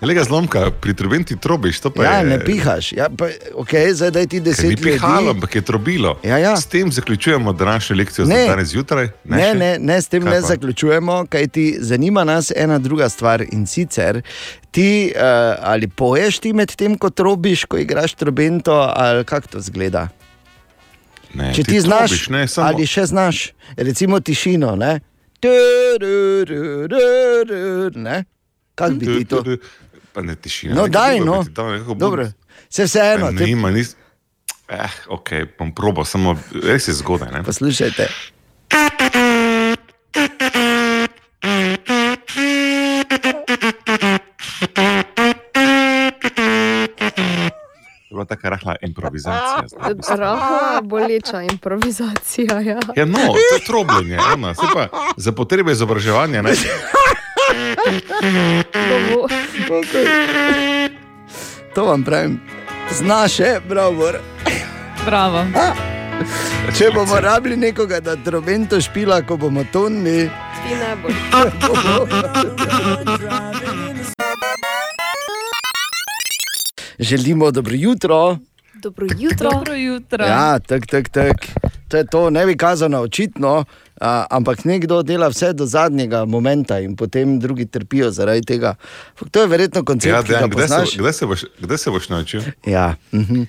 Lega zlomka, pri trobenti trobiš, Ja, je. ne pihaš. Ja, pa, okay, zdaj daj ti Ker ni deset pihalo, ampak je trobilo. Ja, ja. S tem zaključujemo današnjo lekcijo Ne. za danes zjutraj. Ne, še? ne, ne, s tem Kaj ne pa? zaključujemo, kaj ti zanima nas ena druga stvar in sicer ti uh, ali poješ ti med tem, ko trobiš, ko igraš trobento, ali kako to zgleda. Ne, Če ti, znaš, trobiš, ne, samo... ali še znaš, recimo tišino. Ne? Ne? Kako bi ti to? Pa ne tišina. No, daj, no. ti dal, Dobro, se vseeno. Ne, te- nima, nis... Eh, ok, bom probal, samo res je zgodaj. Poslušajte. Taka rahla improvizacija. zdaj. Rahla, boleča improvizacija. Ja. Ja, no, to je trobljenje, ena. Se pa za potrebe izobraževanja. Ne? To vam pravim. Znaš, je, bravo. Bravo. Če bomo rabili nekoga, da trobento špila, ko bomo tonili. Ti najbolj. Želimo dobro jutro. Dobro jutro. Dobro jutro. Ja, tak, tak, tak. To je to, ne bi kazano očitno, a, ampak nekdo dela vse do zadnjega momenta in potem drugi trpijo zaradi tega. To je verjetno koncept, Ja, ki ga Dejan, kdaj, poznaš. se, kdaj, se boš, kdaj se boš naučil? Ja, mhm.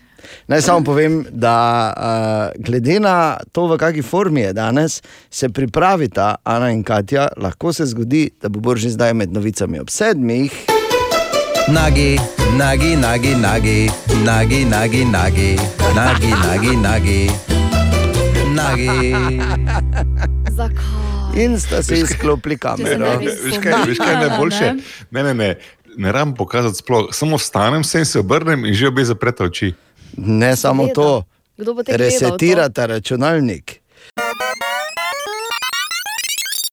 Naj samo povem, da uh, glede na to, v kakšni formi je danes, se pripravita Ana in Katja, lahko se zgodi, da bo Boržji zdaj med novicami ob sedmih. Nagi, nagi, nagi, nagi, nagi, nagi, nagi, nagi, nagi, nagi, nagi. Zakaj? In sta se izklopili kamero. ne bi Veš kaj, veš kaj najboljše? ne? Ne, ne, ne. Rabim pokazati sploh, samo vstanem, se in se obrnem in že obe zaprete oči. Ne samo to? resetirata računalnik.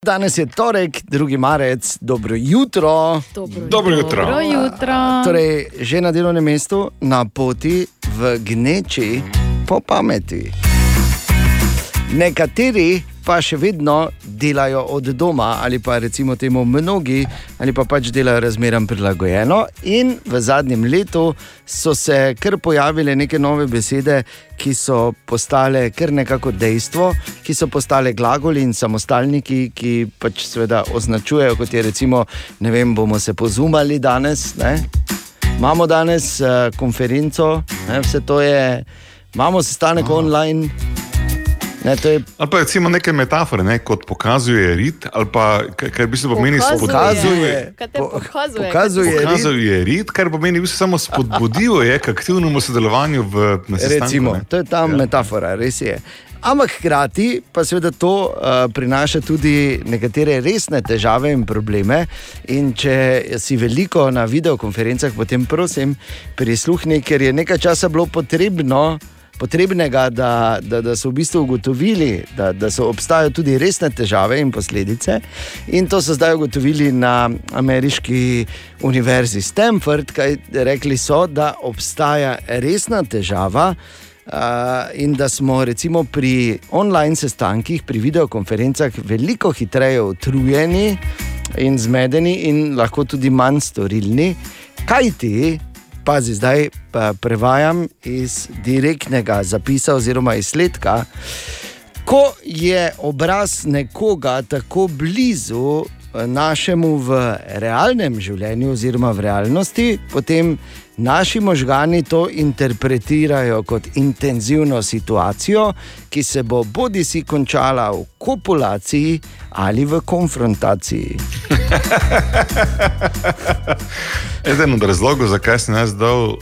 Danes je torek, 2. marec, dobro jutro. Dobro. Dobro jutro. Dobro jutro. Torej, že na delovnem mestu, na poti v gneči po pameti. Nekateri pa še vedno delajo od doma, ali pa recimo temu mnogi, ali pa pač delajo razmeram prilagojeno. In v zadnjem letu so se kar pojavile neke nove besede, ki so postale kar nekako dejstvo, ki so postale glagoli in samostalniki, ki pač seveda označujejo, kot je recimo, ne vem, bomo se pozumali danes. Ne? Imamo danes uh, konferenco, ne, vse to je, imamo sestanek oh. online. Ne, to je Ali pa recimo neke metafore, ne, kot pokazuje rit, ali pa kar v bistvu pomeni Pokazuje. pokazuje. Pokazuje? pokazuje rit. Kar pomeni v bistvu samo spodbudil je k aktivnemu sodelovanju v na sestanku, Recimo, ne. to je ta ja. metafora, res je. Ampak hkrati pa seveda to uh, prinaša tudi nekatere resne težave in probleme. In če si veliko na videokonferencah, potem prosim, prisluhni, ker je nekaj časa bilo potrebno. Potrebnega, da, da, da so v bistvu ugotovili, da, da so obstajajo tudi resne težave in posledice. In to so zdaj ugotovili na ameriški univerzi Stanford, kaj rekli so, da obstaja resna težava, Uh, in da smo recimo pri online sestankih, pri videokonferencah, veliko hitreje utrujeni in zmedeni, in lahko tudi manj storilni. Kaj ti, pazi, zdaj prevajam iz direktnega zapisa oziroma izsledka. Ko je obraz nekoga tako blizu eh, našemu v realnem življenju, oziroma v realnosti, potem naši možgani to interpretirajo kot intenzivno situacijo, ki se bo bodi si končala v kopulaciji ali v konfrontaciji. Eden od razlogov, zakaj sem jaz dal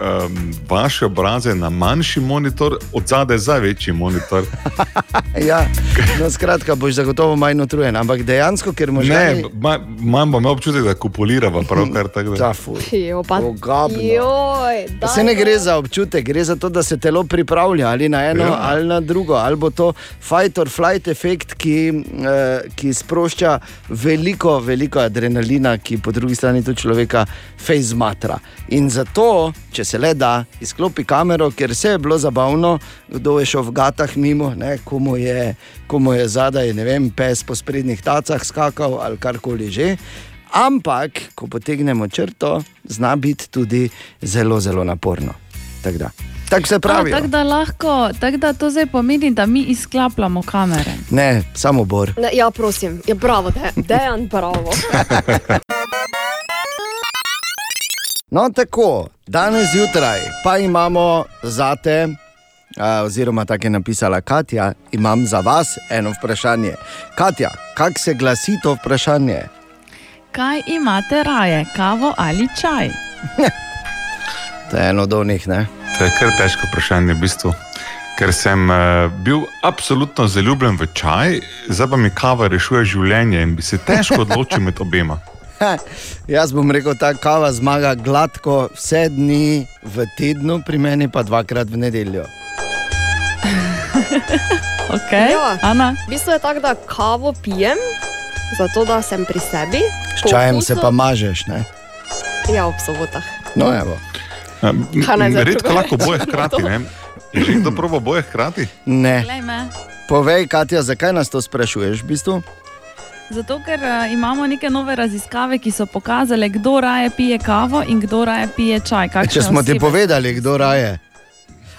um, vaše obraze na manjši monitor, od zadaj za večji monitor. Ja, no, skratka, boš zagotovo manj utrujen, ampak dejansko, ker imaš Ne, ma- imam pa občutek, da kopulirava pravkar tako. da- daj, Se ne no. gre za občutek, gre za to, da se telo pripravlja ali na eno Ja. ali na drugo. Ali bo to fight or flight efekt, ki, eh, ki sprošča veliko, veliko adrenalina, ki po drugi strani tudi človeka fejzmatra. In zato, če se le da, izklopi kamero, ker se je bilo zabavno, kdo je šel v gatah mimo, ne, komu, je, komu je zadaj, ne vem, pes po sprednjih tacah skakal ali karkoli že. Ampak, ko potegnemo črto, zna biti tudi zelo, zelo naporno. Tako da. Tako se pravi. Tako da lahko, tako da to zdaj pomeni, da mi izklapljamo kamere. Ne, samo bor. Ne, ja, prosim, je bravo, de, dejan bravo. No, tako, danes zjutraj pa imamo za te, oziroma tako je napisala Katja, imam za vas eno vprašanje. Katja, kako se glasi to vprašanje? Kaj imate raje, kavo ali čaj? To je eno od onih, ne? To je kar težko vprašanje, v bistvu. Ker sem uh, bil absolutno zaljubljen v čaj, zdaj pa mi kava rešuje življenje in bi se težko odločil med obema. Jaz bom rekel, ta kava zmaga gladko vse dni v tednu, pri meni pa dvakrat v nedeljo. Okay. Ja. Ana? V bistvu je tako, da kavo pijem, zato da sem pri sebi. S čajem se pa mažeš, ne? Ja, ob sobotah. No, evo. Redko lahko boje hkrati. to? Ne? Je že kdo probo boje hkrati? Ne. Povej, Katja, zakaj nas to sprašuješ? V bistvu? Zato, ker uh, imamo neke nove raziskave, ki so pokazale, kdo raje pije kavo in kdo raje pije čaj. Kakšne Če smo ti osebe- povedali, kdo raje.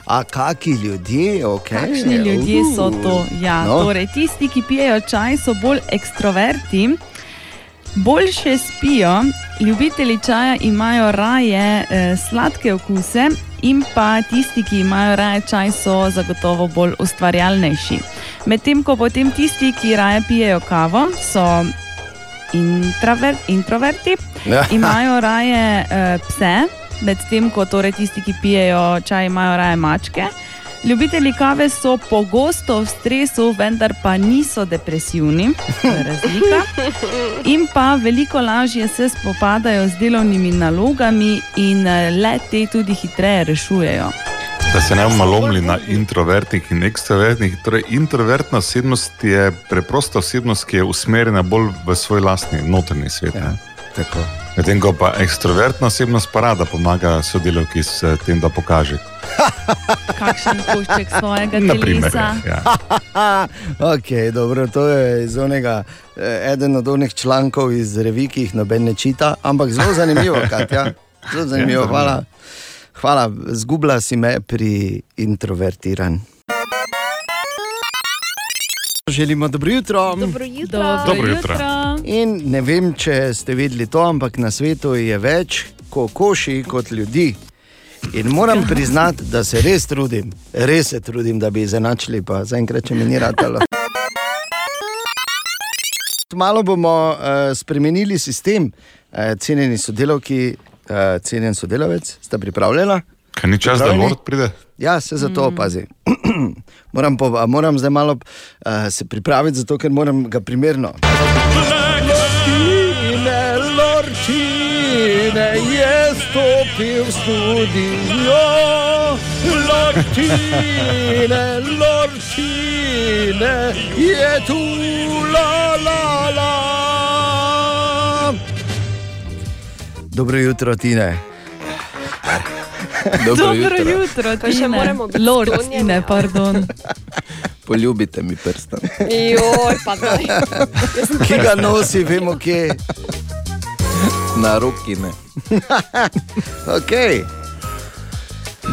A kaki ljudje, okay. Kakšni ljudje so to? Ja, no. torej, tisti, ki pijejo čaj, so bolj ekstroverti, boljše spijo, ljubitelji čaja imajo raje eh, sladke okuse, in pa tisti, ki imajo raje čaj, so zagotovo bolj ustvarjalnejši. Medtem ko potem tisti, ki raje pijejo kavo, so intraver, introverti, Ja. imajo raje eh, pse, medtem ko torej tisti, ki pijejo čaj, imajo raje mačke. Ljubitelji kave so pogosto v stresu, vendar pa niso depresivni, razlika. In pa veliko lažje se spopadajo z delovnimi nalogami in eh, le te tudi hitreje rešujejo. Da se ne bomo lomili na introvertnih in ekstrovertnih. Torej, introvertna osebnost je preprosta osebnost, ki je usmerjena bolj v svoj lastni notranji svet. Ja, tako. Medtem ko pa ekstrovertna osebnost pa rada pomaga sodelavki s tem, da pokaže. Kakšen košček svojega Naprimer, telesa. ja. okay, dobro, to je iz onega, eh, eden od onih člankov iz revij, ki jih noben ne čita, ampak zelo zanimivo, Katja. Zelo zanimivo, hvala. Hvala, zgubila si me pri introvertiranju. Želimo dobro jutro. Dobro jutro. Dobro jutro. In ne vem, če ste vedeli to, ampak na svetu je več kokoši kot ljudi. In moram priznati, da se res trudim, res se trudim, da bi izenačili, pa zaenkrat če mi ni ratalo. Malo bomo uh, spremenili sistem, uh, cenjeni sodelavki, uh, cenjen sodelavec, sta pripravljena? Kaj ni čas, da Pripravljeni? Lord pride? Ja, se za to opazi. moram, po, moram zdaj malo uh, se pripraviti, zato ker moram ga primerno. Lorčine, lorčine, je stopil v studio. Lorčine, lorčine, je tu la la la. Dobro jutro, Tine. Dobro jutro, Kaj še Tine. moramo biti Lord, ja? pardon. Poljubite mi prstan. Joj, pa daj. Ki ga nosi, vemo kje. Na roki ne. Okay.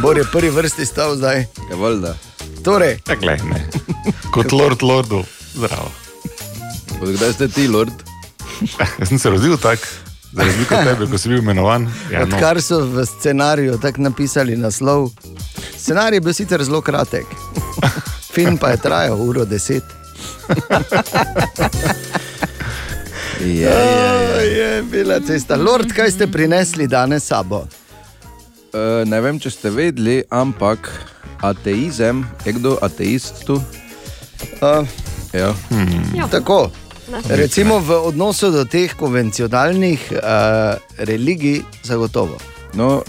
Bor je prvi vrsti stal zdaj. Je valjda. Torej, Ja, glej, ne. Kot Lord Lordu, zdravo. Od kdaj ste ti, Lord? Jaz sem se rodil tako, za razliko od tebe, ko si bil imenovan. Ja, no. odkar so v scenariju tako napisali naslov, scenarij je bil sicer zelo kratek, film pa je trajal uro deset. Je, Je, je bila cesta. Lord, kaj ste prinesli danes sabo? uh, ne vem, če ste vedeli, ampak ateizem, je kdo ateist tu? Uh, Ja. Ja. tako. Recimo v odnosu do teh konvencionalnih uh, religij, zagotovo. No, uh,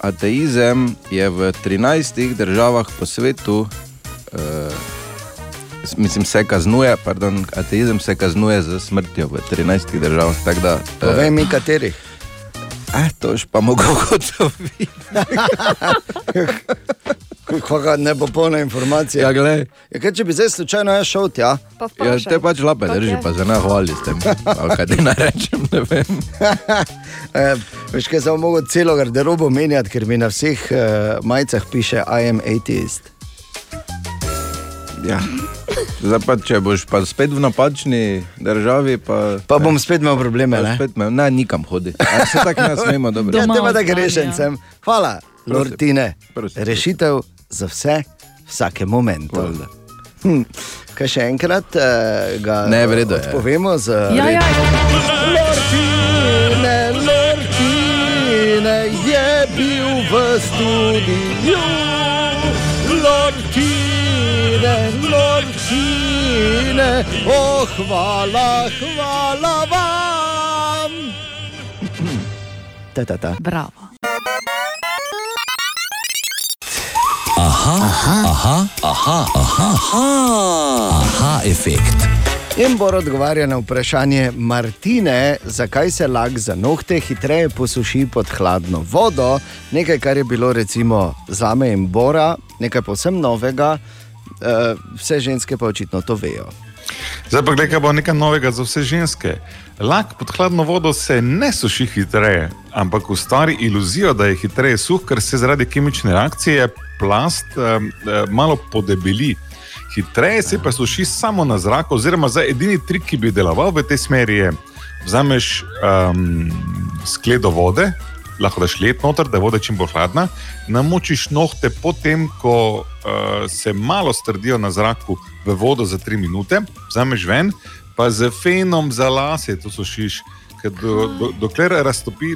ateizem je v 13 državah po svetu, uh, s- mislim, se kaznuje, pardon, ateizem se kaznuje z smrtjo v 13 državah. Da, Povej mi, katerih. Toš pa mogo ugotoviti. Kakšna nepopolna informacija. Ja, glej. Ja, kaj, če bi zdaj slučajno jaz šel tja, Pa Ja, te pač lape Pa drži, pa se ne hvali s tem. Ali kaj ti naj rečem, ne vem. eh, veš, kaj sem mogel celo garderobo menjati, ker mi na vseh eh, majicah piše I am atheist. Ja. Zdaj pa, če boš pa spet v napačni državi, pa, Pa bom spet imel probleme. Ne? spet me, ne, nikam hodi. A se tako ne smemo, dobro. Ja, Doma te pa tako rešen ja. sem. Hvala, Lortine. Rešitev za vse, vsake momentu. Valjda. Hm. Kaj še enkrat uh, ga Ne, v redu je. povemo z Ja, ja, Lortine, Lortine je bil v studiu. Lortine, oh, hvala, hvala vam. Ta, ta, ta. bravo. Aha, aha, aha, aha, aha, aha, efekt. In Bor odgovarja na vprašanje Martine, zakaj se lak za nohte hitreje posuši pod hladno vodo. Nekaj, kar je bilo recimo za me in Bora, nekaj povsem novega, vse ženske pa očitno to vejo. Zdaj pa gledaj, kaj bo nekaj novega za vse ženske. Lak pod hladno vodo se ne suši hitreje, ampak ustvari iluzijo, da je hitreje suh, ker se zaradi kemične reakcije plast um, malo podebeli. Hitreje se pa suši samo na zraku, oziroma za edini trik, ki bi deloval v tej smeri, je, vzameš um, skledo vode, lahko daš led noter, da voda čim bolj hladna, namočiš nohte potem, ko uh, se malo strdijo na zraku v vodo za 3 minute, vzameš ven, pa z fenom za lase to sušiš. Ker Do, do, dokler, raztopi,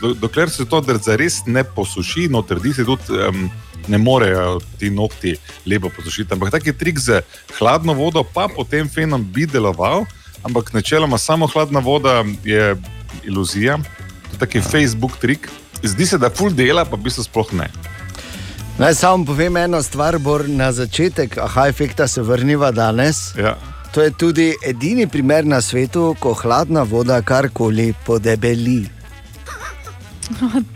do, dokler se to zares ne posuši, no, trdi se tudi, um, ne morejo ti nokti lepo posušiti. Ampak tak je trik z hladno vodo, pa potem fenom bi deloval, ampak načeloma samo hladna voda je iluzija, taki Facebook trik. Zdi se, da full dela, pa v bistvu sploh ne. Naj samo povem eno stvar, Bor, na začetek, aha, efekta se vrniva danes. Ja. To je tudi edini primer na svetu, ko hladna voda karkoli podebeli.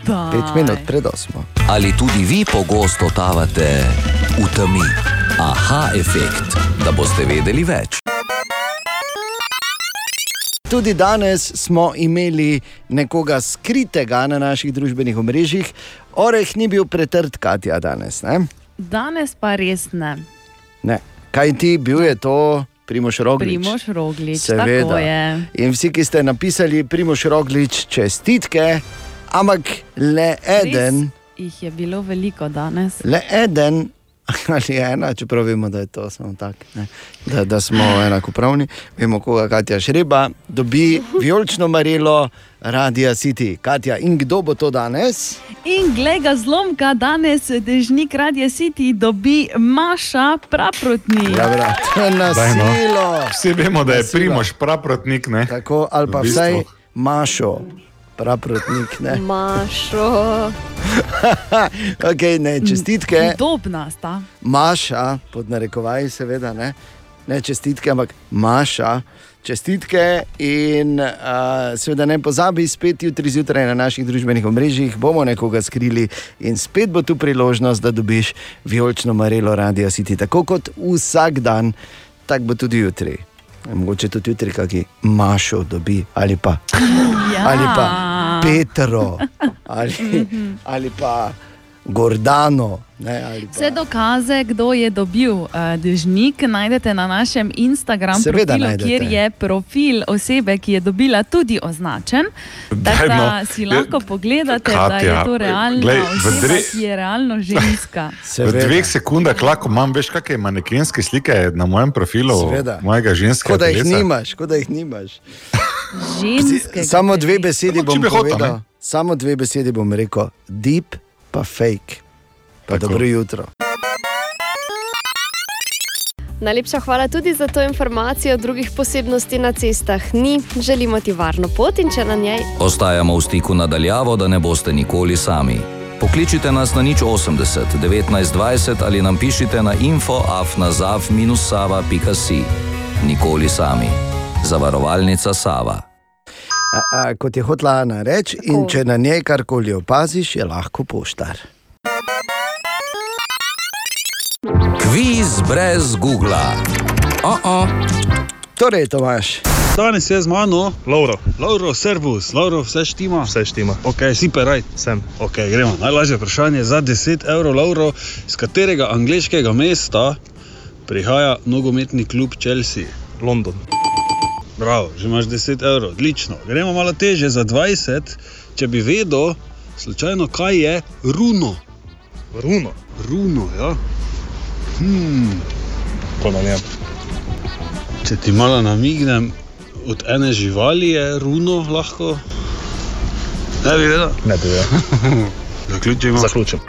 Daj. Pet minut pred osmo. Ali tudi vi pogosto totavate v temi? Aha, efekt, da boste vedeli več. Tudi danes smo imeli nekoga skritega na naših družbenih omrežjih. Oreh ni bil pretrd, Katja, danes. Ne? Danes pa res ne. Ne. Kaj ti bil je to, Primoš Roglič? Primoš Roglič, Seveda. In vsi, ki ste napisali Primoš Roglič, čestitke, ampak le eden, Res Jih je bilo veliko danes. le eden. Ali ena, čeprav vemo, da je to samo tako, da, da smo enakopravni. Vemo, koga Katja Šreba dobi vijolično marilo, Radia City. Katja, in kdo bo to danes? In glej ga zlomka, danes dežnik Radia City dobi Maša Praprotnik. Ja, brat, na no. silo. Vsi vemo, da je. Primoš praprotnik. Ne? Tako, ali pa V bistvu. vsaj Mašo, praprotnik. Ne? Mašo. Okay, ne, čestitke. Podobna sta. Maša, pod narekovaji, seveda, ne, ne čestitke, ampak Maša, čestitke. In uh, seveda ne pozabi, spet jutri zjutraj na naših družbenih omrežjih bomo nekoga skrili in spet bo tu priložnost, da dobiš vijolično marelo Radio City, tako kot vsak dan, tako bo tudi jutri. Mogoče tudi jutri, kaki Mašo dobi ali pa, Ja. ali pa Petro ali, ali pa Gordano. Ne, Vse dokaze, kdo je dobil uh, dežnik, najdete na našem Instagram Seveda profilu, najdete. kjer je profil osebe, ki je dobila tudi označen. Tako da si lahko pogledate, da je Katja, to realna glej, v oseba, dre- ki je realno ženska. V seveda. dveh sekundah lahko imam, veš, kakšne manekenske slike na mojem profilu, Seveda. mojega ženskega Kot da jih nimaš, kot da jih nimaš. Ženske. Samo dve besedi bom hotel, povedal. ne? Samo dve besedi bom rekel. Deep pa fake. Pa Tako. dobro jutro. Najlepša hvala tudi za to informacijo. Drugih posebnosti na cestah ni. Želimo ti varno pot in če na njej Ostajamo v stiku nadaljavo, da ne boste nikoli sami. Pokličite nas na nič 80 19 20 ali nam pišite na info afnazav-sava.si. Nikoli sami. Zavarovalnica Sava. A, a, kot je hotla Ana reči, in če na njej karkoli opaziš, je lahko poštar. Kviz brez Google. Oh -oh. Torej, Tomaš. Danes je z mano, Lauro, Lauro, servus, Lauro, vse štima. Vse štima. Ok, si pa raj. Sem. Ok, gremo. Najlažje vprašanje za 10 evrov, Lauro, iz katerega angliškega mesta prihaja nogometni klub Chelsea? London. Bravo, že imaš 10 evrov, odlično. Gremo malo teže za 20, če bi vedel, slučajno, kaj je runo. Runo. Runo, ja. Hmm. Če ti malo namignem, od ene živali je runo lahko. Ne bi vedel. Ne bi vedel. Zaključimo. Zaključim.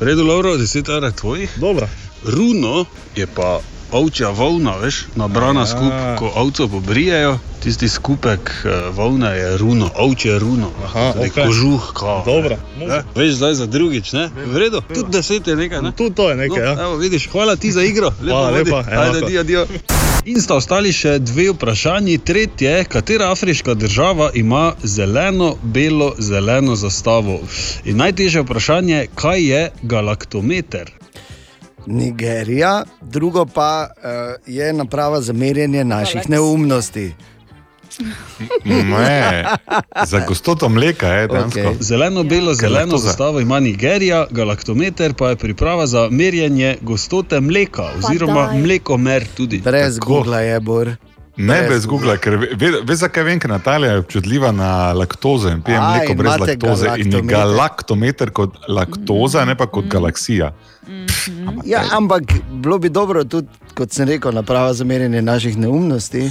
Redu, Lauro, 10 evrov tvojih. Dobro. Runo je pa ovčja volna, veš, nabrana Ja. skupaj, ko ovco pobrijejo. Tisti skupek eh, volne je runo, ovčje runo. Aha, Tudi okej. Kožuh, kao. Dobro. Ne? Veš, zdaj za drugič, ne? V redu, tudi deset je nekaj, ne? Tudi to je nekaj, no, ja. Evo, vidiš, hvala ti za igro. Hvala vodi. lepa, Ajde, dio, dio. In sta ostali še dve vprašanji. Tretje, katera afriška država ima zeleno, belo, zeleno zastavo? In najtežje vprašanje, kaj je galaktometer? Nigerija, drugo pa uh, je naprava za merjenje naših neumnosti. Ne, za gostoto mleka je dejansko. Okej. Zeleno, belo, zeleno Galaktoza. zastavo ima Nigerija, galaktometer pa je priprava za merjenje gostote mleka, oziroma mlekomer tudi. Brez. Google je bor. Ne Brez brez Google, ker ve- ve- veš, zakaj vem, ker Natalija je občutljiva na laktozo in pije A, mleko brez laktoze. In je galaktometer. kot laktoza, ne pa kot galaksija. Ja, ampak bilo bi dobro tudi, kot sem rekel, naprava za merjenje naših neumnosti.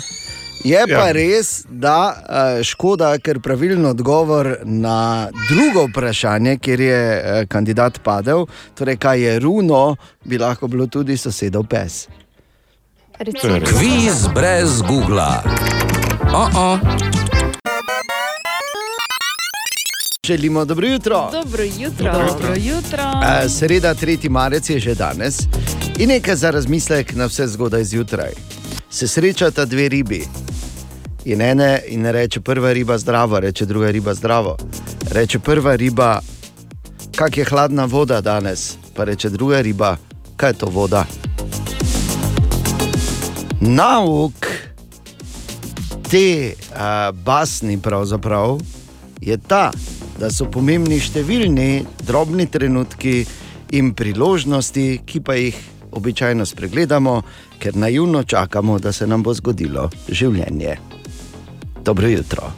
Je pa Ja. res, da eh, škoda, ker pravilen odgovor na drugo vprašanje, kjer je eh, kandidat padel, torej kaj je runo, bi lahko bilo tudi sosedov pes. Recimo. Kviz brez Google. Oh -oh. Želimo dobro jutro. Dobro jutro. Dobro jutro. Eh, Sreda, 3. marec je že danes in nekaj za razmislek na vse zgodaj zjutraj. Se srečata dve ribi. In ene in reče prva riba zdravo, reče druga riba zdravo. Reče prva riba, kak je hladna voda danes, pa reče druga riba, kaj je to voda. Nauk te uh, basni je ta, da so pomembni številni drobni trenutki in priložnosti, ki pa jih običajno spregledamo, ker naivno čakamo, da se nam bo zgodilo življenje. Dobro jutro.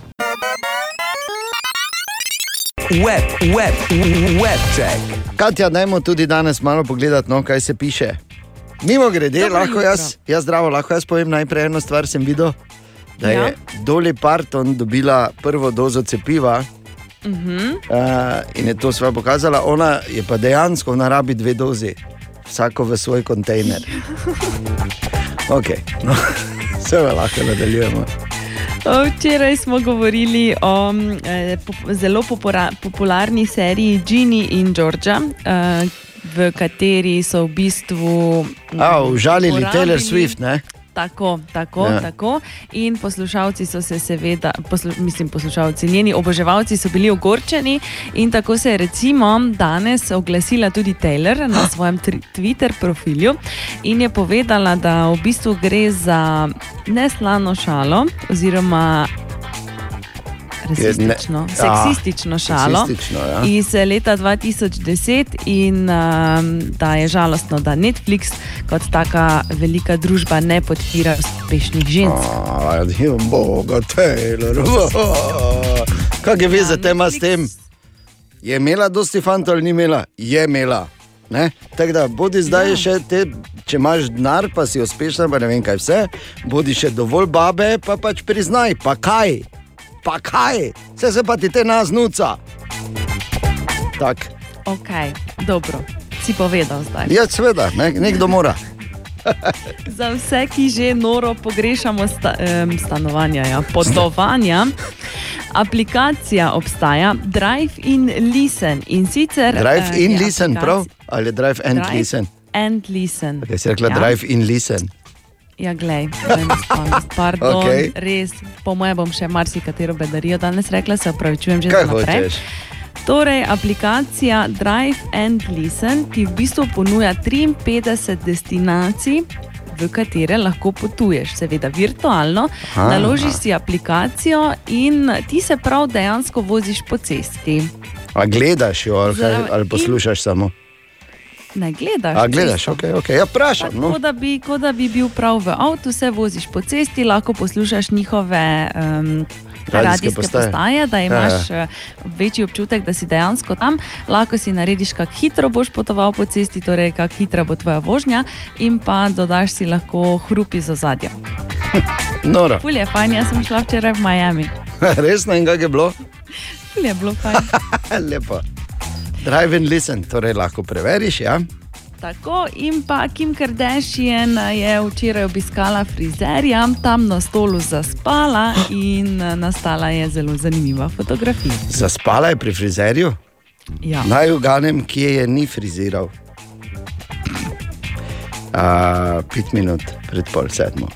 Web, web, web check. Katja, dajmo tudi danes malo pogledati, no, kaj se piše. Mimo grede, Dobro lahko jutro. jaz, jaz zdravo, lahko jaz povem najprej eno stvar, sem videl, da je Ja. Dolly Parton dobila prvo dozo cepiva. Uh -huh. uh, in je to sva pokazala, ona je pa dejansko, ona rabi dve dozi, vsako v svoj kontejner. Ok, no, vse lahko nadaljujemo. Včeraj smo govorili o eh, pop- zelo popora, popularni seriji Ginny in Georgia, eh, v kateri so v bistvu. A, užalili Taylor uporabili- Swift, ne? Tako, tako, Ja. tako. In poslušalci so se, seveda, poslu, mislim, poslušalci, njeni oboževalci so bili ogorčeni. In tako se je recimo danes oglasila tudi Taylor na svojem Twitter profilu in je povedala, da v bistvu gre za neslano šalo, oziroma rasistično, ne- seksistično šalo seksistično, ja. iz leta 2010 in um, da je žalostno, da Netflix kot taka velika družba ne podpira uspešnih žensk. Adijo, boga, Taylor. Kaj je veze tema s tem? Je imela dosti fantov ali ni imela? Je imela. Ne? Tako da, bodi zdaj ja. še te, če imaš denar, pa si uspešna, pa ne vem kaj vse, bodi še dovolj babe, pa pač priznaj, pa kaj, pa kaj, vse se pa ti te naznuca. Tak. Ok, dobro, si povedal zdaj. Ja, seveda, ne, nekdo mora. Za vse, ki že noro pogrešamo sta, um, stanovanja, ja, potovanja, aplikacija obstaja Drive in Listen. In sicer, Drive eh, in listen, aplikac- prav? Ali drive and Drive listen? And listen. Okay, si rekla Ja. drive in listen. Ja, glej, pardon, okay. res, po mojem bom še marsikatero bedarijo danes rekla, se opravičujem že Kaj za naprej. hočeš? Torej, aplikacija Drive and Listen ti v bistvu ponuja 53 destinacij, v katere lahko potuješ, seveda virtualno. Aha. Naložiš si aplikacijo in ti se prav dejansko voziš po cesti. A gledaš jo ali, ali poslušaš samo? Ne gledaš. A gledaš, ok, ok. Ja, vprašam. No. Kot da, bi, kot da bi bil prav v avtu, se voziš po cesti, lahko poslušaš njihove um, Radijske postaje. postaje, da imaš ja. ja. večji občutek, da si dejansko tam. Lahko si narediš, kako hitro boš potoval po cesti, torej kako hitra bo tvoja vožnja, in pa dodaš si lahko hrup iz ozadja. Noro. Ful je fajn, jaz sem šla včeraj v Miami. Resno in kako je bilo? Ful je bilo fajn. Lepo. Drive and listen, torej lahko preveriš. Ja? Tako in pa Kim Kardashian je včeraj obiskala frizerja, tam na stolu zaspala in nastala je zelo zanimiva fotografija. Zaspala je pri frizerju? Ja. Naj uganem, kje je ni friziral. A, pet minut pred pol sedmo.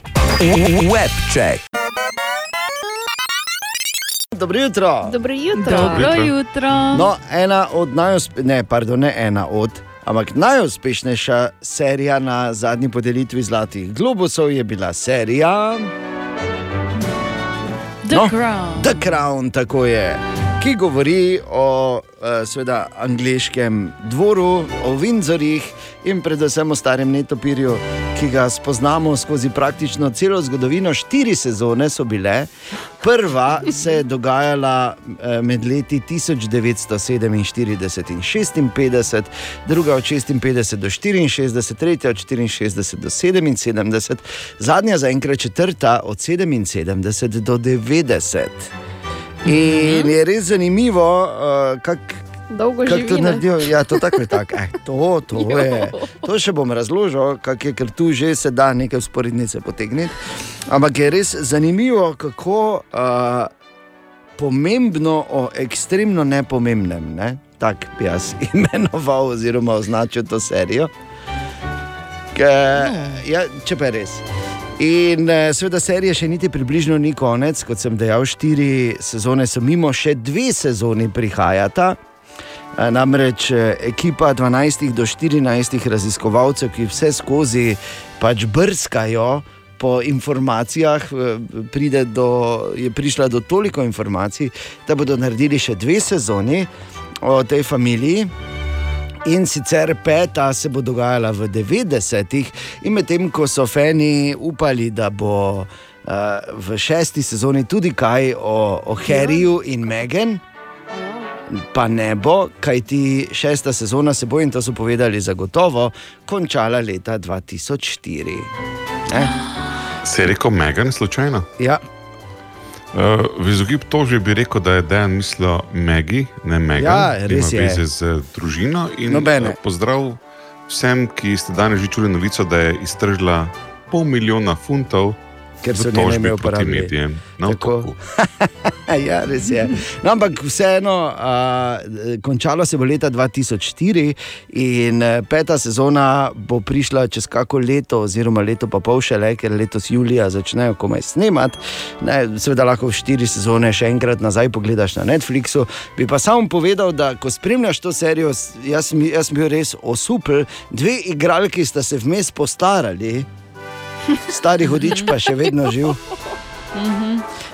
Webcheck. Dobro jutro. Dobro jutro. Dobro jutro. No, ena od najuspe... ne, pardon, ne ena od, ampak najuspešnejša serija na zadnji podelitvi Zlatih globusov je bila serija The No, Crown. The Crown, tako je, ki govori o uh, seveda, angliškem dvoru, o Windsorjih in predvsem o starem netopirju, ki ga spoznamo skozi praktično celo zgodovino. Štiri sezone so bile. Prva se je dogajala eh, med leti 1947 in 56, druga od 56 do 64, tretja od 64 do 77, zadnja zaenkrat četrta od 77 do 90. In je res zanimivo, uh, kako Dolgo Kako to naredijo? Ja, to tako je. Tak. Eh, to, to, je. to še bom razložil, kak je, ker tu že se da nekaj usporednice potegniti. Ampak je res zanimivo, kako uh, pomembno o ekstremno nepomembnem. Ne? Tako bi jaz imenoval oziroma označil to serijo. Ke, ja, če pa je res. In eh, seveda serije še niti približno ni konec, kot sem dejal, štiri sezone so mimo, še dve sezoni prihajata. Eh, Namreč eh, ekipa 12 do 14 raziskovalcev, ki vse skozi pač brskajo po informacijah, do, je prišla do toliko informacij, da bodo naredili še dve sezoni o tej familiji. In sicer peta se bo dogajala v 90-ih, in medtem ko so fani upali, da bo uh, v šesti sezoni tudi kaj o, o Harryju in Megan. Pa ne bo, kajti šesta sezona se bo, in to so povedali zagotovo, končala leta 2004. Ne? Se je rekel Megan, slučajno? Ja, Uh, v izogib to že bi rekel, da je Dejan mislil Megi, ne Megan. Ja, ki ima je. veze z eh, družino. In, Nobene. eh, pozdrav vsem, ki ste danes že čuli novico, da je iztržila pol milijona funtov. Ker so njene medijem. Na Tako. otoku. ja, res je. No, ampak vseeno, uh, končalo se bo leta 2004 in eh, peta sezona bo prišla čez kako leto, oziroma leto pa pol še le, ker letos julija začnejo komaj snemati. Ne, seveda lahko v štiri sezone še enkrat nazaj pogledaš na Netflixu. Bi pa samo povedal, da ko spremljaš to serijo, jaz, sem- bil res osupel, dve igralki sta se vmes postarali. Stari hodič pa še vedno živ.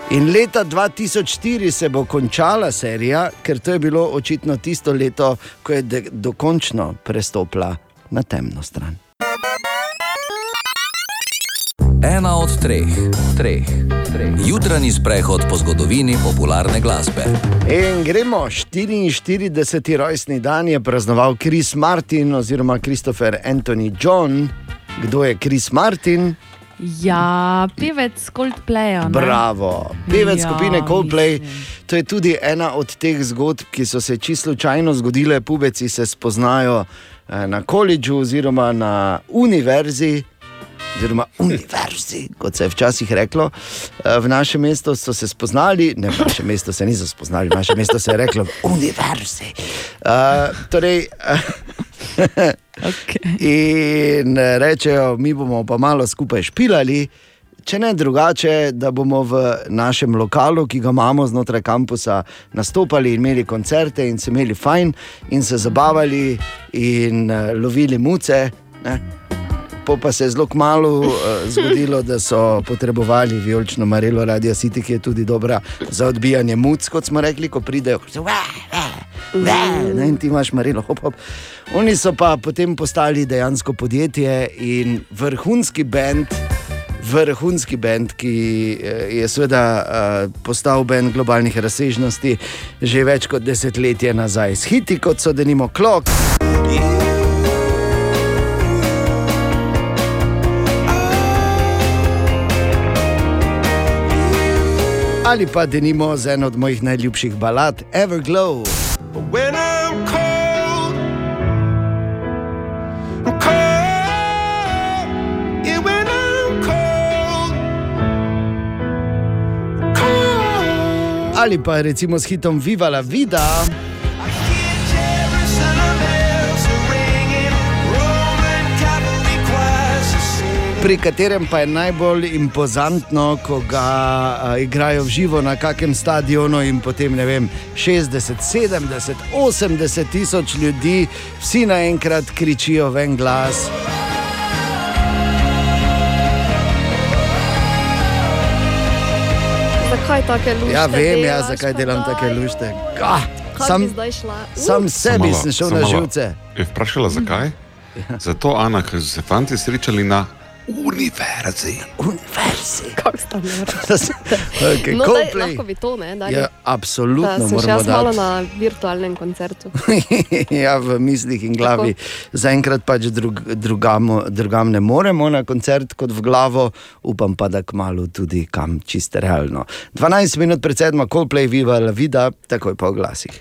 In leta 2004 se bo končala serija, ker to je bilo očitno tisto leto, ko je dokončno prestopila na temno stran. Ena od treh, treh, treh. Jutranji sprehod po zgodovini popularne glasbe. In gremo, 44. rojstni dan je praznoval Chris Martin oziroma Christopher Anthony John. Kdo je Chris Martin? Ja, pevec Coldplaya. ne? Bravo, pevec Ja, skupine Coldplay. To je tudi ena od teh zgodb, ki so se čisto slučajno zgodile. Pubeci se spoznajo eh, na koledžu oziroma na univerzi. Oziroma, univerzi, kot se je včasih reklo, Eh, v našem mestu so se spoznali, ne v našem mestu se niso spoznali, v našem mestu se je reklo, univerzi. Uh, torej, okay. In eh, rečejo, mi bomo pa malo skupaj špilali. Če ne drugače, da bomo v našem lokalu, ki ga imamo znotraj kampusa, nastopali in imeli koncerte, in se imeli fajn, in se zabavali, in lovili muce. Ne? Po pa se je zelo malo uh, zgodilo, da so potrebovali vijolično marelo Radio City, ki je tudi dobra za odbijanje muc, kot smo rekli, ko pridejo. ko se, "Wah, wah, wah", Ne, in ti imaš marelo, hop, hop. Oni so pa potem postali dejansko podjetje in vrhunski bend. Vrhunski bend, ki eh, je seveda uh, postal bend globalnih razsežnosti že več kot desetletje nazaj. S hiti kot so denimo Klok. Ali pa denimo z eno od mojih najljubših balad, Everglow. When I'm cold, I'm cold. Ali pa recimo s hitom Viva la Vida. Pri katerem pa je najbolj impozantno, ko ga a, igrajo v živo na kakem stadionu in potem ne vem, 60, 70, 80 tisoč ljudi, vsi naenkrat kričijo v en glas. Zakaj take lušte? Ja, vem, ja, zakaj delam take lušte. Ah, Kaj sam, sam sebi sem šel na živce. Je vprašala, zakaj? Zato, Ana, ker so se fanti srečali na univerzi. Univerzi. Kako sta? Okay, no, daj, lahko bi to, ne? Dali. Ja, absolutno Da, sem še jaz malo dati. na virtualnem koncertu. ja, v mislih in glavi. Zaenkrat pač drug, drugam, drugam ne moremo na koncert kot v glavo, upam pa, da kmalo tudi kam čisto realno. 12 minut pred sedmo, Coldplay, Viva la Vida, takoj po glasih.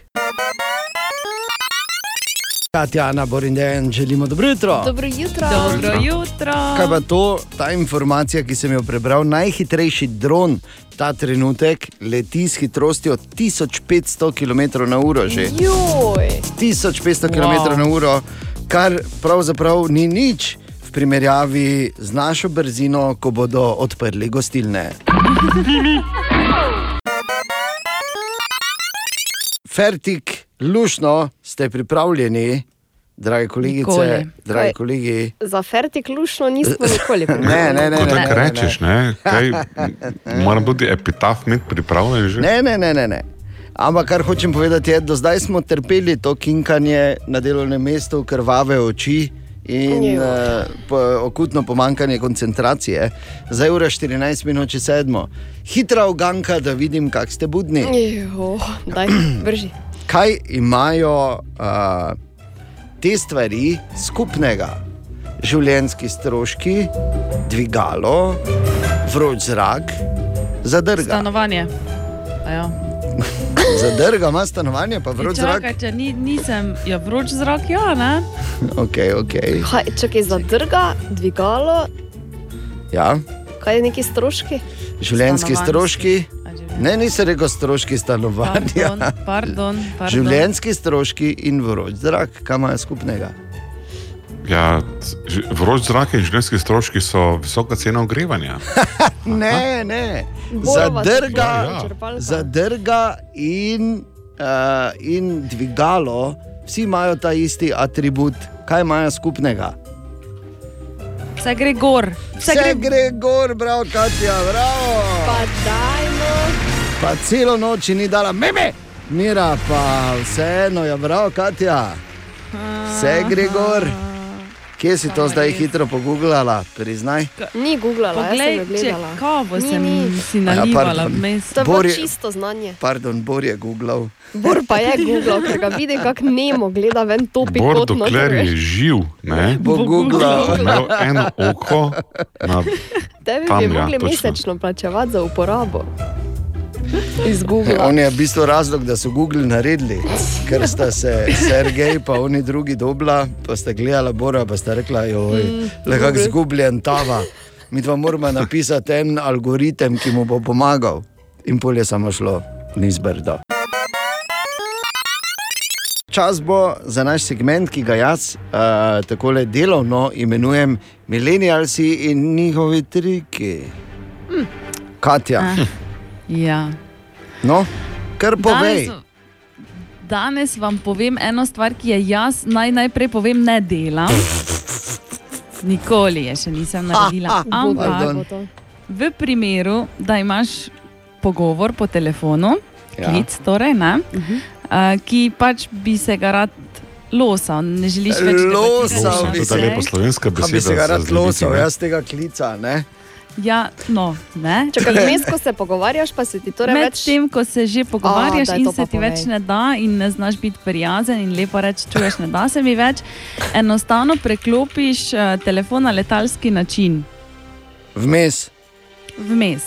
Katja, Ana, Borindejan, želimo dobro jutro. Dobro jutro. Dobro jutro. Kaj pa to, ta informacija, ki sem jo prebral, najhitrejši dron ta trenutek leti s hitrostjo 1500 km/h že. Joj. 1500 km/h, kar pravzaprav ni nič v primerjavi z našo brzino, ko bodo odprli gostilne. Fertik, lušno ste pripravljeni, dragi kolegice, Nikoli. dragi Kaj? kolegi. Za fertik lušno nismo nikoli Ne, ne, ne, ne, tako ne, ne. rečeš, ne? Kaj, moram tudi epitaf imeti pripravljen že. Ne, ne, ne, ne. ne. Ampak kar hočem povedati, je, da zdaj smo trpeli to kinkanje na delovnem mestu, krvave oči in uh, po, okutno pomankanje koncentracije. Zdaj ura 14 minut čez sedmo. Hitra uganka, da vidim, kak ste budni. Jo, daj, vrži. Kaj imajo uh, te stvari skupnega? Življenjski stroški, dvigalo, vroč zrak, zadrga. Stanovanje. A Ja. Zadrga ima stanovanje, pa vroč zrak. Čakaj, če ni, nisem, ja, vroč zrak, ja, ne? Okay, okay. Kaj, čakaj, zadrga, dvigalo, Ja. kaj je neki stroški? Življenjski Stanovanjski. stroški. Ne, nisem rekel stroški stanovanja. Pardon, pardon, pardon. Življenjski stroški in vroč zrak, kaj imajo skupnega? Ja, vroč zrak in življenjski stroški so visoka cena ogrevanja. Ne, ne. Zadrga, črpalka, črpalka. zadrga in, uh, in dvigalo, vsi imajo ta isti atribut. Kaj imajo skupnega? Vse gre gor. Vse, Vse gre gor, bravo, Katja, bravo. Pa dajmo. Pa celo noč ni dala, meme, mira pa vseeno, ja, bravo, Katja. Vse gre gor. Kje si to zdaj hitro pogooglala, priznaj? Ni googlala, Poglej, jaz sem gledala. kavo Ni, sem ni. si nalivala vmes. To je Bor je- čisto znanje. Pardon, Bor je googlal. Bor pa je googlal, ker ga vidi, kako nemo gleda ven topi Bor, kot dokler je živ, ne, Bo googlal. imel eno oko na Tebi bi ja, mogli mesečno plačevati za uporabo. Iz Google. On je v bistvu razlog, da so Google naredili, ker sta se Sergej in oni drugi dobila, pa sta gledala Bora, pa sta rekla, joj, Mm, le Google. zgubljen tava. Mi dva moramo napisati en algoritem, ki mu bo pomagal. In pol je samo šlo, ni zbrdo. Čas bo za naš segment, ki ga jaz uh, tako delovno imenujem Millennialsi in njihovi triki. Katja, Ah, ja. No, kar povej. Danes, danes vam povem eno stvar, ki je jaz naj najprej povem, ne delam. Nikoli je še nisem naredila. Ampak v primeru, da imaš pogovor po telefonu, Ja. ja. klic, torej, ne, uh -huh. uh, ki pač bi se ga rad losal, ne želiš več Losal bi To je lepa slovenska A bi beseda. se ga rad losal, jaz tega klica. Ne? Ja, no, ne. Če kaj vmes, ko se pogovarjaš, pa se ti torej Med več... tem, ko se že pogovarjaš daj in to se ti povej. več ne da, in ne znaš biti prijazen, in lepo reči, čuješ, ne da se mi več, enostavno preklopiš uh, telefon na letalski način, Vmes. vmes.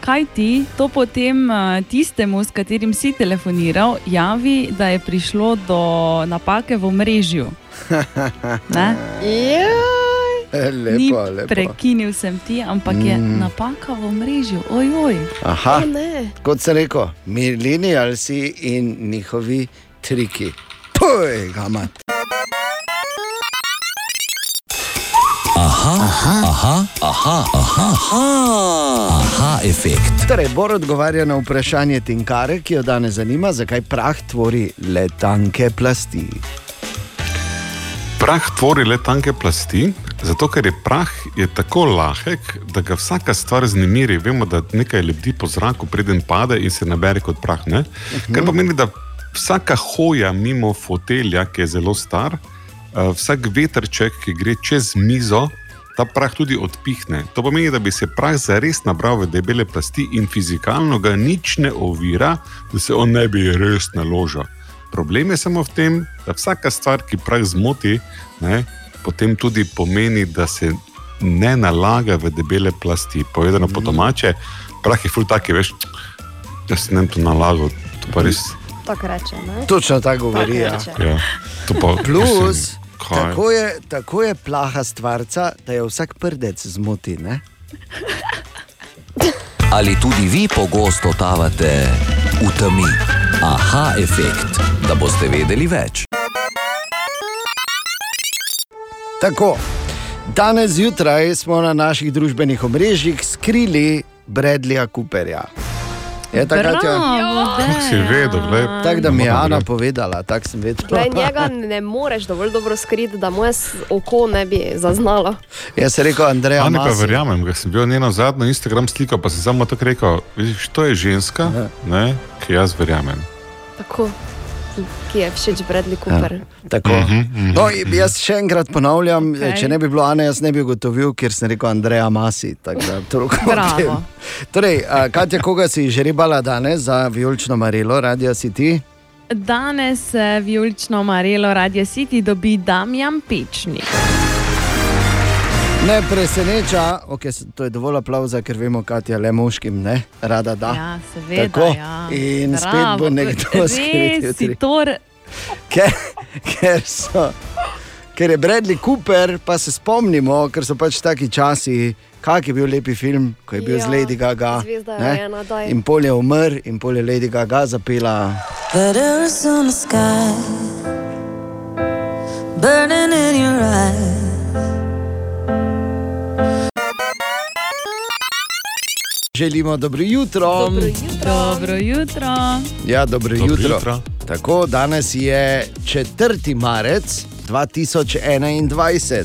Kaj ti to potem uh, tistemu, s katerim si telefoniral, javi, da je prišlo do napake v omrežju? Ne? Ni Lepo, lepo. prekinil sem ti, ampak je Mm. napaka v omrežju. Ojoj. Aha, ne. kot sem rekel, milenialci in njihovi triki. Puj, gamat. Aha, aha, aha, aha, aha, aha, aha efekt. Torej, Bor odgovarja na vprašanje Tinkare, ki jo danes zanima, zakaj prah tvori le tanke plasti. Prah tvori le tanke plasti, zato ker je prah je tako lahek, da ga vsaka stvar znemiri. Vemo, da nekaj lebdi po zraku, preden pade in se nabere kot prah. Ne? Kar pomeni, da vsaka hoja mimo fotelja, ki je zelo star, eh, vsak vetrček, ki gre čez mizo, ta prah tudi odpihne. To pomeni, da bi se prah zares nabral v debele plasti in fizikalno ga nič ne ovira, da se on ne bi res naložil. Problem je samo v tem, da vsaka stvar, ki prah zmoti, ne, potem tudi pomeni, da se ne nalaga v debele plasti. Povedano po domače, prah je ful taki, veš, da se ne bi to nalagal. To pa res. Tako reče, ne? Točno tako govori. Ja. Ja, to pa, Plus, mislim, tako je, tako je plaha stvarca, da je vsak prdec zmoti. Ne? Ali tudi vi pogosto totavate v temi? Aha efekt, da boste vedeli več. Tako, danes zjutraj smo na naših družbenih omrežjih skrili Bradleya Cooperja. Je tako, Katja? Kako si vedel, glej? Tako da mi je Ana povedala, tako sem vedela. Glej, njega ne moreš dovolj dobro skriti, da moje oko ne bi zaznalo. Jaz sem rekel, Andrej, Ani pa verjamem, ker sem bil njeno zadnjo Instagram sliko, pa sem samo tako rekel, vidiš, to je ženska, ne, ki jaz verjamem. Tako, ki je všeč Bradley Cooper. Ja, tako. Mhm, mhm. No, jaz še enkrat ponavljam, Okej. okay. če ne bi bilo Ane, jaz ne bi ugotovil, ker sem rekel Andreja Masi. tako da. Torej, Katja, koga si že rebala danes za vijolično marelo, radio si ti? Danes eh, vijolično marelo Radio City dobi Damjan Pečnik. Ne preseneča, okay, to je dovolj aplauza, ker vemo, Katja le moškim ne rada da. Ja, seveda. Tako, ja. in spet Bravo. bo nekdo Res skriti si jutri. to re- Ker, ker, so, ker je Bradley Cooper, pa se spomnimo, ker so pač taki časi. Kak je bil lepi film, ko je bil ja, z Ja, Lady Gaga. Zvezda je ne? daj. In pol je umrl, in pol je Lady Gaga zapela. Sky, burning in your eyes. Želimo dobro jutro. Dobro jutro. Dobro jutro. Ja, dobro, Dobro jutro. jutro. Tako, danes je 4. marec 2021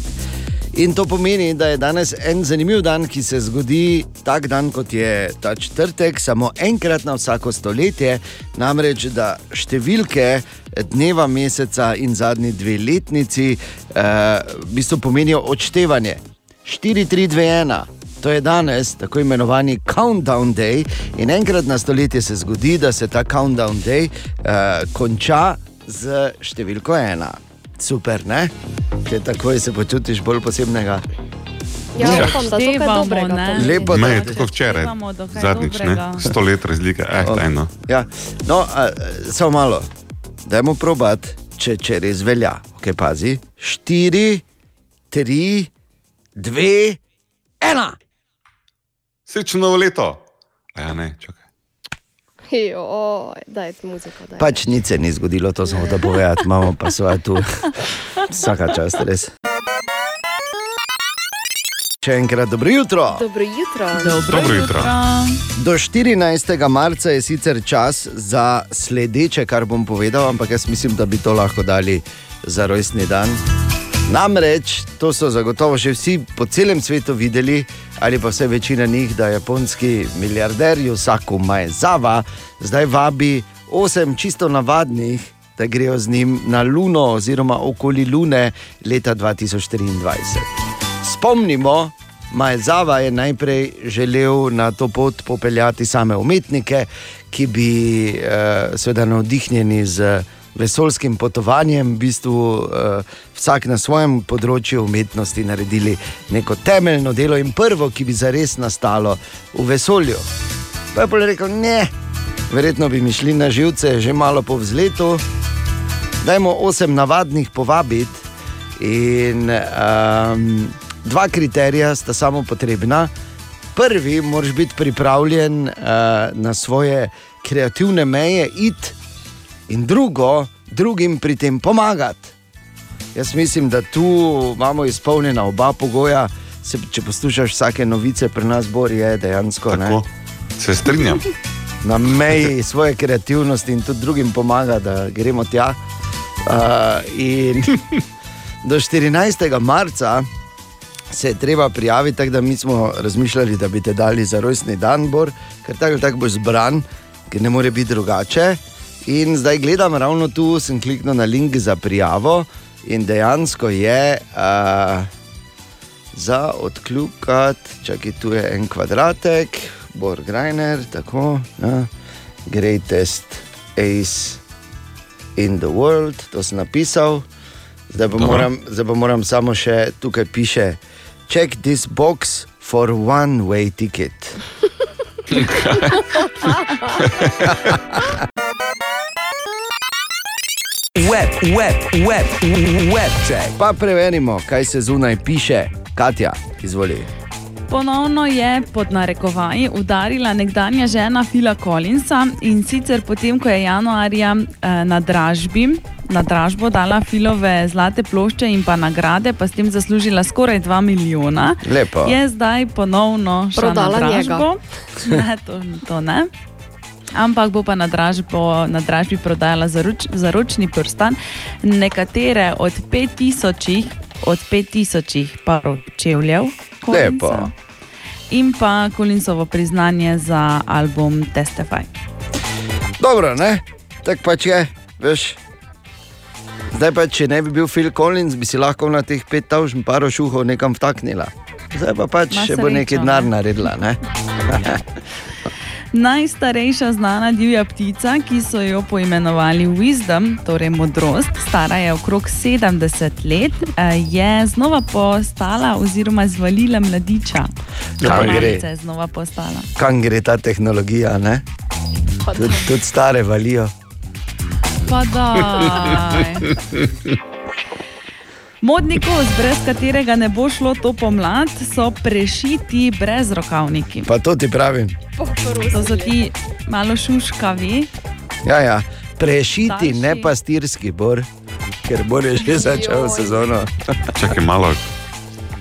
In to pomeni, da je danes en zanimiv dan, ki se zgodi tak dan, kot je ta četrtek, samo enkrat na vsako stoletje, namreč da številke dneva, meseca in zadnji dve letnici eh, v bistvu pomenijo odštevanje. 4, 3, 2, 1. To je danes tako imenovani countdown day, in enkrat na stoletje se zgodi, da se ta countdown day uh, konča z številko ena. Super, ne? Če takoj se počutiš bolj posebnega. Ja, upam, da to dobrega. ne? pomeni. Lepo, da je tako včeraj, zadnjič, ne? dobrega. sto let razlike, eh, Ok. eno. Ja. No, a, samo malo, dajmo probat, če, če res velja. Okay, pazi, štiri, tri, dve, ena. Srečno novo leto. A ja, ne, čakaj. Joj, dajte muziko. Daj. Pač nič se ni zgodilo, to smo da povedati, imamo pa svoje tu. Vsaka čast res. Še enkrat dobro jutro. Dobro jutro. Dobro jutro. Do 14. marca je sicer čas za sledeče, kar bom povedal, ampak jaz mislim, da bi to lahko dali za rojstni dan. Namreč to so zagotovo že vsi po celem svetu videli, ali pa vse večina njih, da japonski milijarder Yusaku Maezawa zdaj vabi osem čisto navadnih, da grejo z njim na Luno oziroma okoli Lune leta 2024. Spomnimo, Majzava je najprej želel na to pot popeljati same umetnike, ki bi eh, seveda navdihnjeni z vesolskim potovanjem, v bistvu eh, vsak na svojem področju umetnosti naredili neko temeljno delo in prvo, ki bi zares nastalo v vesolju. Pa je pa rekel, ne, verjetno bi mi šli na živce že malo po vzletu, dajmo osem navadnih povabiti. In um, dva kriterija sta samo potrebna. Prvi, moraš biti pripravljen uh, na svoje kreativne meje, id, in drugo, drugim pri tem pomagati. Jaz mislim, da tu imamo izpolnjena oba pogoja. Se, če poslušaš vsake novice, pri nas Bor je dejansko ne, Tako, se strinjam. na meji svoje kreativnosti in tudi drugim pomaga, da gremo tja. Uh, in do 14. marca se je treba prijaviti, tako da mi smo razmišljali, da bi te dali za rojstni dan, Bor, ker tako ali tako boš zbran, ker ne more biti drugače. In zdaj gledam ravno tu, sem kliknil na link za prijavo in dejansko je. Uh, Za odkljukat, čakaj, tu je en kvadratek, Bor Grajner, tako, ja. greatest ace in the world, to sem napisal. Zdaj pa, Dobro. moram, zdaj pa moram samo še tukaj piše, check this box for one way ticket. Web, web, web, web check. Pa preverimo, kaj se zunaj piše. Katja, izvoli. Ponovno je pod narekovaji udarila nekdanja žena Fila Collinsa in sicer potem, ko je januarja eh, na dražbi. Na dražbo dala filove zlate plošče in pa nagrade, pa s tem zaslužila skoraj 2 milijona. Lepo. Je zdaj ponovno šla Prodala na njega. dražbo. Ne, to, to ne. Ampak bo pa na, dražbo, na dražbi prodajala zaruč, zaročni prstan, nekatere od 5000 od 5000 parov čevljev. Lepo. In pa Kolinsovo priznanje za album Testify. Dobro, ne? Tako pač je, veš. Zdaj pa, če ne bi bil Phil Collins, bi si lahko na teh 5000 parov šuhov nekam vtaknila. Zdaj pa pač Ma še bo nekaj ne. denar naredila. Ne? Najstarejša znana divja ptica, ki so jo poimenovali Wisdom, torej modrost, stara je okrog 70 let, eh, je znova postala oziroma zvalila mladiča. Kam gre? Malica je znova postala. Kam gre ta tehnologija? Tudi, tudi stare valijo. Pa daj. Modni kos, brez katerega ne bo šlo to pomlad, so prešiti brez rokavniki. Pa to ti pravim. To so ti malo šuškavi. Ja, ja. Prešiti, Daljši. ne pastirski bor, ker bo že začel sezono. Čakaj malo,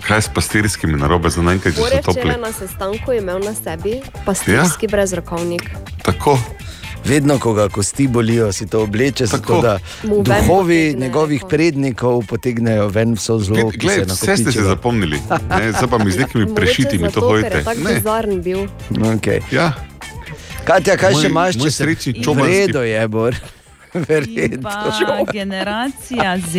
kaj s pastirskimi narobe, za naenkrat že Bor je so topli. včeraj na sestanku imel na sebi pastirski ja? brezrokovnik. Tako, Vedno, ko ga kosti bolijo, si to obleče, Tako. da duhovi potegne, njegovih prednikov potegnejo ven vso zlo. ki Glej, se je vse ste si nakopičila. zapomnili, ne, zdaj pa mi z nekimi prešitimi to je tako Ne, bizaren bil. Okay. ja, Katja, kaj Moj- še imaš, če se srečni v čobanski- redu je, Bor? Verjetno. generacija Z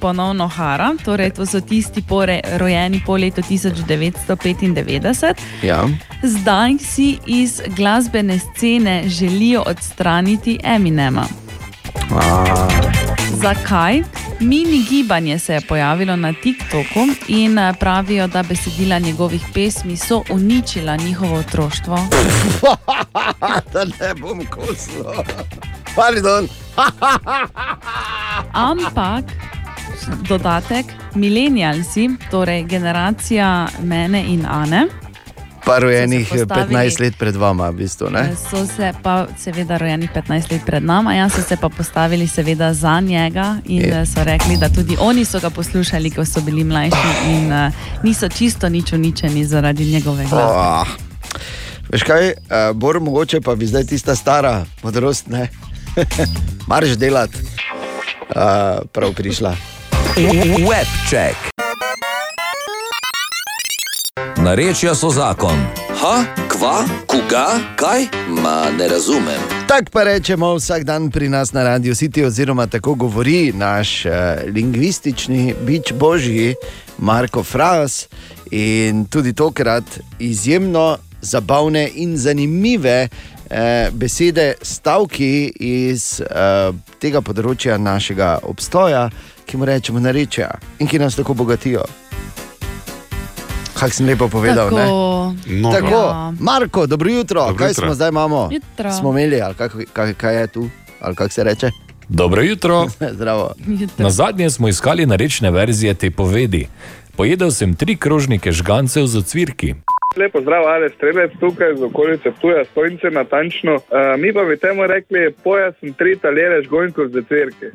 ponovno hara, torej to so tisti pore, rojeni po letu 1995. Ja. Zdaj si iz glasbene scene želijo odstraniti Eminema. Zakaj? Mini gibanje se je pojavilo na TikToku in eh, pravijo, da besedila njegovih pesmi so uničila njihovo otroštvo. da ne bom kosil. Pardon. Ampak, dodatek, milenijalci, torej generacija mene in Ane, Pa rojenih So se postavili- 15 let pred vama, v bistvu. Ne? so se pa seveda rojeni 15 let pred nami, ja so se pa postavili seveda za njega in Je. je. so rekli, da tudi oni so ga poslušali, ko so bili mlajši in uh, niso čisto nič uničeni zaradi njegove glave. Oh. Veš kaj, uh, Bor, mogoče pa bi zdaj tista stara modrost, ne? Marš delat, uh, prav prišla. Webček. Narečja so zakon. Ha, kva, koga, kaj? Ma ne razumem. Tako pa rečemo vsak dan pri nas na Radio City, oziroma tako govori naš uh, lingvistični bič božji Marko Fras. In tudi tokrat izjemno zabavne in zanimive eh, besede, stavki iz eh, tega področja našega obstoja, ki mu rečemo narečja in ki nas tako bogatijo. Kako sem lepo povedal? ne? Tako, no, Tako, Ja. Marko, dobro jutro. Dobro kaj jutro. smo zdaj imamo? Jutro. Smo imeli, ali kak, kaj, kaj je tu, ali kako se reče? Dobro jutro. Zdravo. Na zadnje smo iskali narečne verzije te povedi. Pojedel sem tri krožnike žgancev z ocvirki. Lepo zdrav, ali strelec tukaj z okolice Ptuja, stojnice natančno. Uh, mi pa bi temu rekli, poja sem tri taljere žgonjkov za cerke.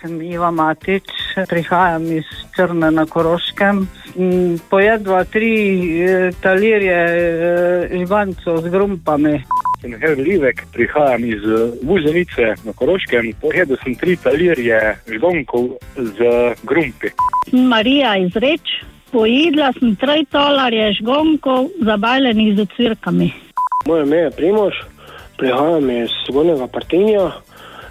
Sem Iva Matič, prihajam iz Črne na Koroškem. Mm, Pojedva tri eh, talirje eh, živancov z grumpami. Sem Herr Livek, prihajam iz Vuzenice na Koroškem. Pojedel sem tri talirje žgonkov z grumpi. Marija iz Reč, pojedla sem tri tolarje žgonkov, zabavljenih z cvirkami. Moje ime je Primož, prihajam iz Zgornjega Partinja.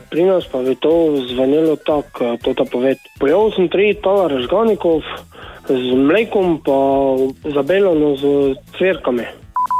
Pri nas pa bi to zvenelo tako, to ta poved. Pojel sem tri tolare žganikov z mlekom, pa zabeljeno z cvirkami.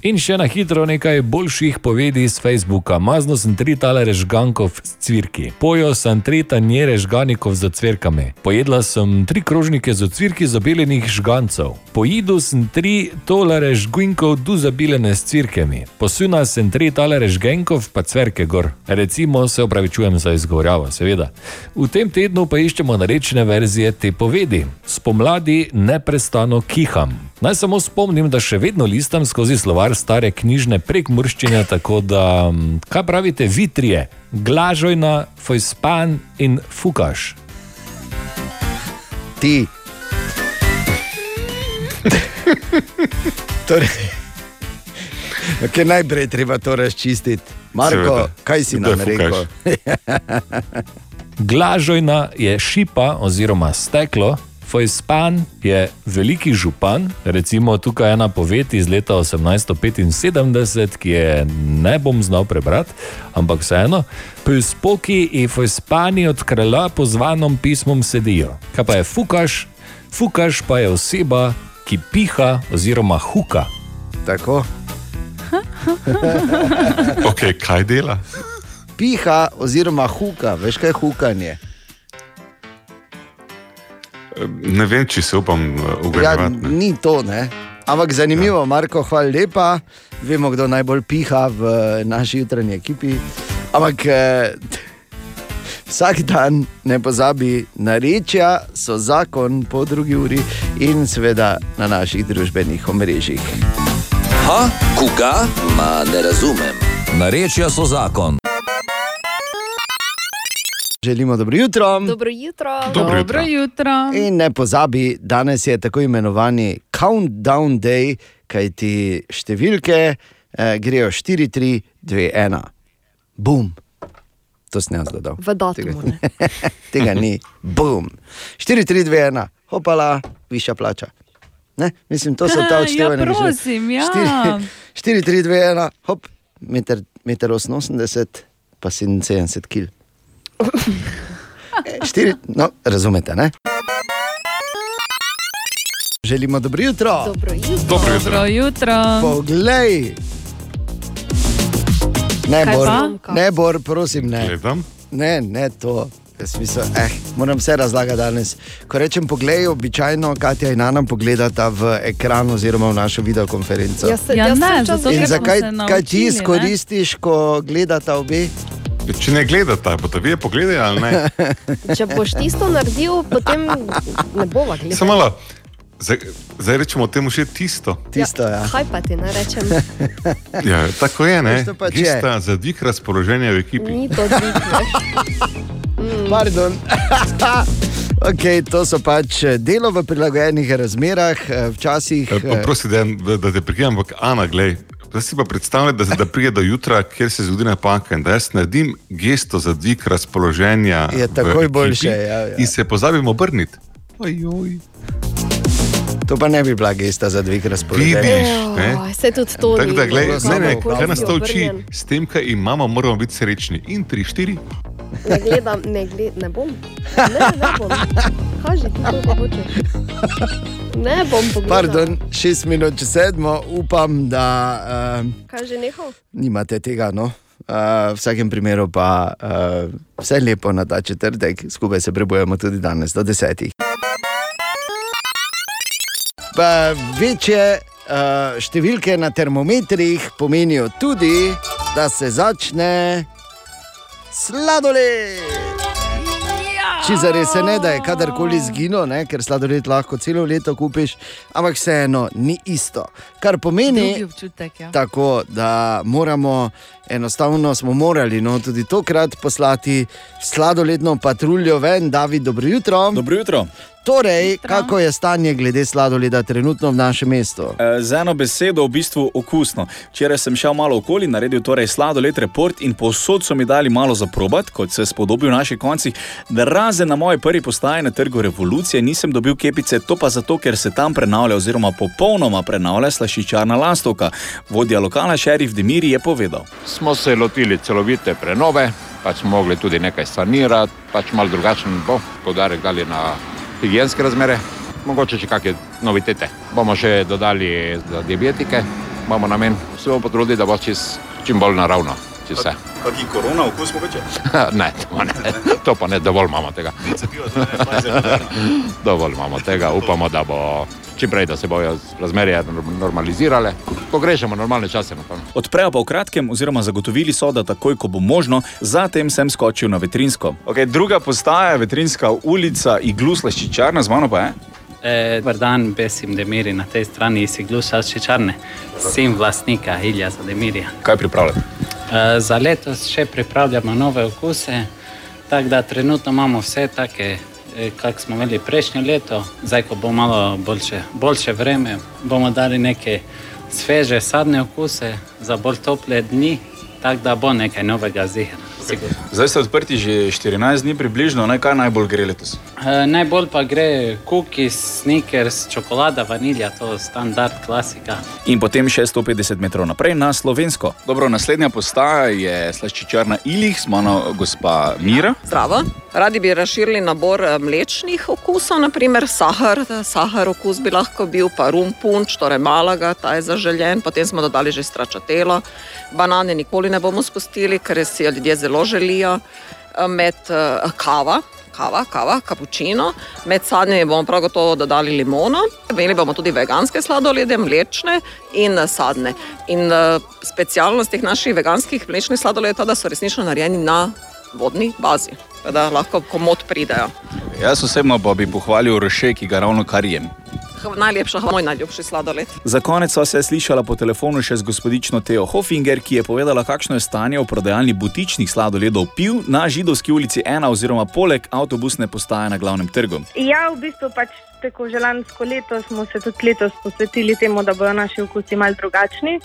In še na hitro nekaj boljših povedi z Facebooka. Mazno sem tri talere žgankov s cvirki. Pojo sem tri tanjere žganikov z cvirkami. Pojedla sem tri krožnike z cvirki zabeljenih žgancov. Pojedu sem tri tolare žginkov du zabeljene s cvirkami. Posuna sem tri talere žgenkov pa cvirke gor. Recimo se opravičujem za izgovorjavo, seveda. V tem tednu pa iščemo narečne verzije te povedi. Spomladi neprestano kiham. Naj samo spomnim, da še vedno listam skozi slovar stare knjižne prekmurščine, tako da, mm, kaj pravite, vitrije, glažojna, fojspan in fukaš. Ti. torej, okay, najprej je treba to razčistiti. Marko, Seveda. kaj si je nam rekel? Glažojna je šipa oziroma steklo, fojspan je veliki župan, recimo tukaj ena poved iz leta 1875, ki je ne bom znal prebrati, ampak vseeno. Pojspoki in fojspani od krala pozvanom pismom sedijo. Kaj pa je fukaš? Fukaš pa je oseba, ki piha oziroma huka. Tako. ok, kaj dela? Piha oziroma huka, veš kaj je hukanje? Ne vem, če se upam uh, Ja, ugrajevati. ni to, ne. Ampak zanimivo, ja. Marko, hvala lepa. Vemo, kdo najbolj piha v naši jutranji ekipi. Ampak eh, vsak dan ne pozabi, narečja so zakon po drugi uri in seveda na naših družbenih omrežjih. Ha, koga? Ma ne razumem. Narečja so zakon. Želimo dobro jutro. Dobro jutro. Dobro jutro. jutro. In ne pozabi, danes je tako imenovani countdown day, kajti številke eh, grejo 4, 3, 2, 1. Bum. To sem jaz dodal. V datumu. ne. Tega ni, bum. 4, 3, 2, 1, hopala, višja plača. Ne? Mislim, to so ta Ja, odštevanja. prosim, ja. 4, 3, 2, 1, hop, meter, meter 88, pa 77 kg. Štiri, no, razumete, ne? Želimo dobro jutro. Dobro jutro. Dobro Dobro jutro. Poglej. Ne, Kaj Bor, pa? ne, Bor, prosim, ne. Gledam. Ne, ne to. Misel, eh, moram vse razlagati danes. Ko rečem poglej, običajno Katja in Ana pogledata v ekran oziroma v našo videokonferenco. Jaz se- Ja, jaz ne, sem čas- zato, In ker smo zakaj se kaj ti naučili, ne? izkoristiš, ko gledata obe? Če ne gledate, boste vi pogledali ali ne? Če boš tisto naredil, potem ne bova gledala. Samo malo. Zdaj, zdaj rečemo temu še tisto. Tisto, ja. Kaj pa ti ne rečem? Ja, tako je, ne? Pač je. Gesta za dvig razpoloženja v ekipi. Ni to dvigne. Pardon. okay, to so pač eh, delo v prilagojenih razmerah, eh, včasih. Eh, pa Prosim, da, da te prekinem, ampak Ana, glej. Zdaj si pa predstavljaj, da, da pride do jutra, kjer se zgodi napaka in da jaz naredim gesto za dvig razpoloženja. Je takoj ekipi boljše, ja, ja. In se pozabimo obrniti. Ojoj. To pa ne bi bila gesta za dvig razpoloženja. Vidiš, ne? Se tudi to Tako ni. da, glej, ne, ne, kaj nas to uči? S tem, kaj imamo, moramo biti srečni. In tri, štiri. Ne gledam, ne, gled, ne bom. Ne, ne bom. Kaži ti, koliko hočeš. Ne bom pogledal. Pardon, šest minut čez sedmo, upam, da uh, Kaj že nehal? nimate tega. No? Uh, v vsakem primeru pa uh, vse lepo na ta četrtek, skupaj se prebujemo tudi danes do desetih. Pa večje uh, številke na termometrih pomenijo tudi, da se začne sladoled. Če zares ne da je kadarkoli zginil, ne, ker sladoled lahko celo leto kupiš, ampak vseeno ni isto. Kar pomeni, občutek, ja. tako, da moramo, enostavno smo morali no, tudi tokrat poslati sladoledno patruljo ven, David, dobro jutro. Dobro jutro. Torej, kako je stanje glede sladoleda trenutno v našem mestu? Eh, Z eno besedo, v bistvu okusno. Včeraj sem šel malo okoli, naredil torej sladoled report in posod so mi dali malo za probat, kot se spodobi v naših koncih, razen na moji prvi postaji na trgu Revolucije nisem dobil kepice, to pa zato, ker se tam prenavlja oziroma popolnoma prenavlja slašičarna lastovka. Vodja lokala šerif Demiri je povedal. Smo se lotili celovite prenove, pač smo mogli tudi nekaj sanirati, pač malo drugačen bo podarek dali na higijenske razmere, mogoče še kakšne novitete. Bomo še dodali za diabetike, imamo namen se bomo potrudili, da bo čim bolj naravno. Čist vse. Kaki korona, okus mogoče? ne, to pa ne, to pa ne, dovolj imamo tega. dovolj imamo tega, upamo, da bo čim prej, da se bojo razmerje normalizirale. Pogrešamo normalne čase. Napolno. Odprejo pa v kratkem, oziroma zagotovili so, da takoj, ko bo možno, zatem sem skočil na vetrinsko. Okay, druga postaja je vetrinska ulica, iglu slaščičarna, z mano pa je. E, Dobar dan, Besim Demiri na tej strani iz Iglu Šaščičarne, sin vlasnika Ilja Demirija. Kaj pripravljate? E, Za letos še pripravljamo nove okuse, tako da trenutno imamo vse take, e, kak smo imeli prejšnje leto. Zdaj, ko bo malo boljše, boljše vreme, bomo dali neke sveže sadne okuse za bolj tople dni, tako da bo nekaj novega zihra. Sigurno. Zdaj ste odprti že 14 dni približno, ne, kaj najbolj gre letos? E, najbolj pa gre cookies, sneakers, čokolada, vanilja, to je standard, klasika. In potem še 150 metrov naprej na slovensko. Dobro, naslednja postaja je slaščičarna Ilih, z mano gospa Mira. Zdravo. Radi bi razširili nabor eh, mlečnih okusov, naprimer sahar. Sahar okus bi lahko bil, pa rum punč, torej malega, ta je zaželjen, potem smo dodali že stračatelo. Banane nikoli ne bomo spustili, ker si jo ljudje zelo želijo. Eh, Med eh, kava, kava, kava, kapučino, med sadnimi bomo prav gotovo dodali limono. Imeli bomo tudi veganske sladolede, mlečne in eh, sadne. In specialnost teh naših veganskih mlečnih sladoledov je ta, da so resnično narejeni na vodni bazi, da lahko komod pridejo. Jaz osebno pa bi pohvalil rše, ki ga ravno kar jem. Najlepša, moj najljubši sladoled. Za konec sva se slišala po telefonu še z gospodično Teo Hofinger, ki je povedala, kakšno je stanje v prodajalni butičnih sladoledov piv na Židovski ulici 1 oziroma poleg avtobusne postaje na glavnem trgu. Ja, v bistvu pač tako že lansko leto smo se tudi letos posvetili temu, da bodo naši okusi mal drugačni.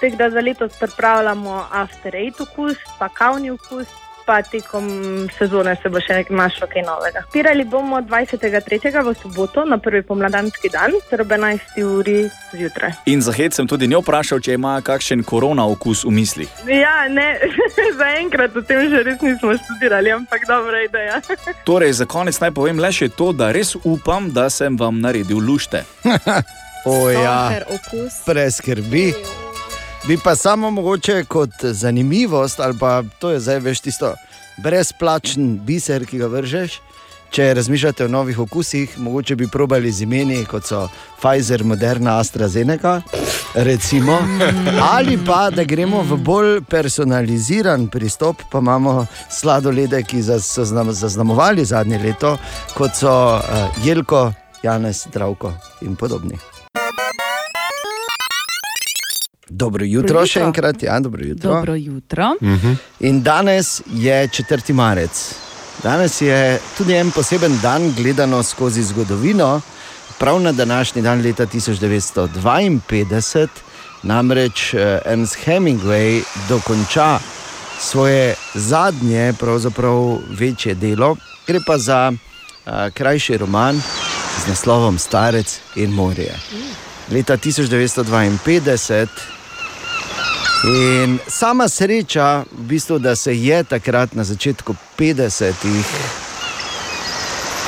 Tako da za letos pripravljamo after eight okus, pa kavni okus, pa tekom sezone se bo še nekaj našlo kaj novega. Pirali bomo 23. v soboto na prvi pomladanski dan, ter ob 11. uri zjutraj. In za hec sem tudi njo vprašal, če ima kakšen korona okus v mislih. Ja, ne, zaenkrat o tem še res nismo študirali, ampak dobra ideja. Torej, za konec naj povem le še to, da res upam, da sem vam naredil lušte. O, ja. Preskrbi. Bi pa samo mogoče kot zanimivost, ali pa to je zdaj veš tisto brezplačen biser, ki ga vržeš. Če razmišljate o novih okusih, mogoče bi probali z imeni, kot so Pfizer, Moderna, AstraZeneca, recimo. ali pa da gremo v bolj personaliziran pristop, pa imamo sladolede, ki so znam- zaznamovali zadnje leto, kot so uh, Jelko, Janez, Zdravko in podobni. Dobro jutro, Dobro še jutro. enkrat. Ja, dobro jutro. Dobro jutro. In danes je 4. marec. Danes je tudi en poseben dan, gledano skozi zgodovino. Prav na današnji dan, leta 1952, namreč eh, Ernst Hemingway dokonča svoje zadnje, pravzaprav večje delo. Gre pa za uh, krajši roman z naslovom Starec in morje. Leta 1952 In sama sreča, v bistvu, da se je takrat na začetku 50-ih,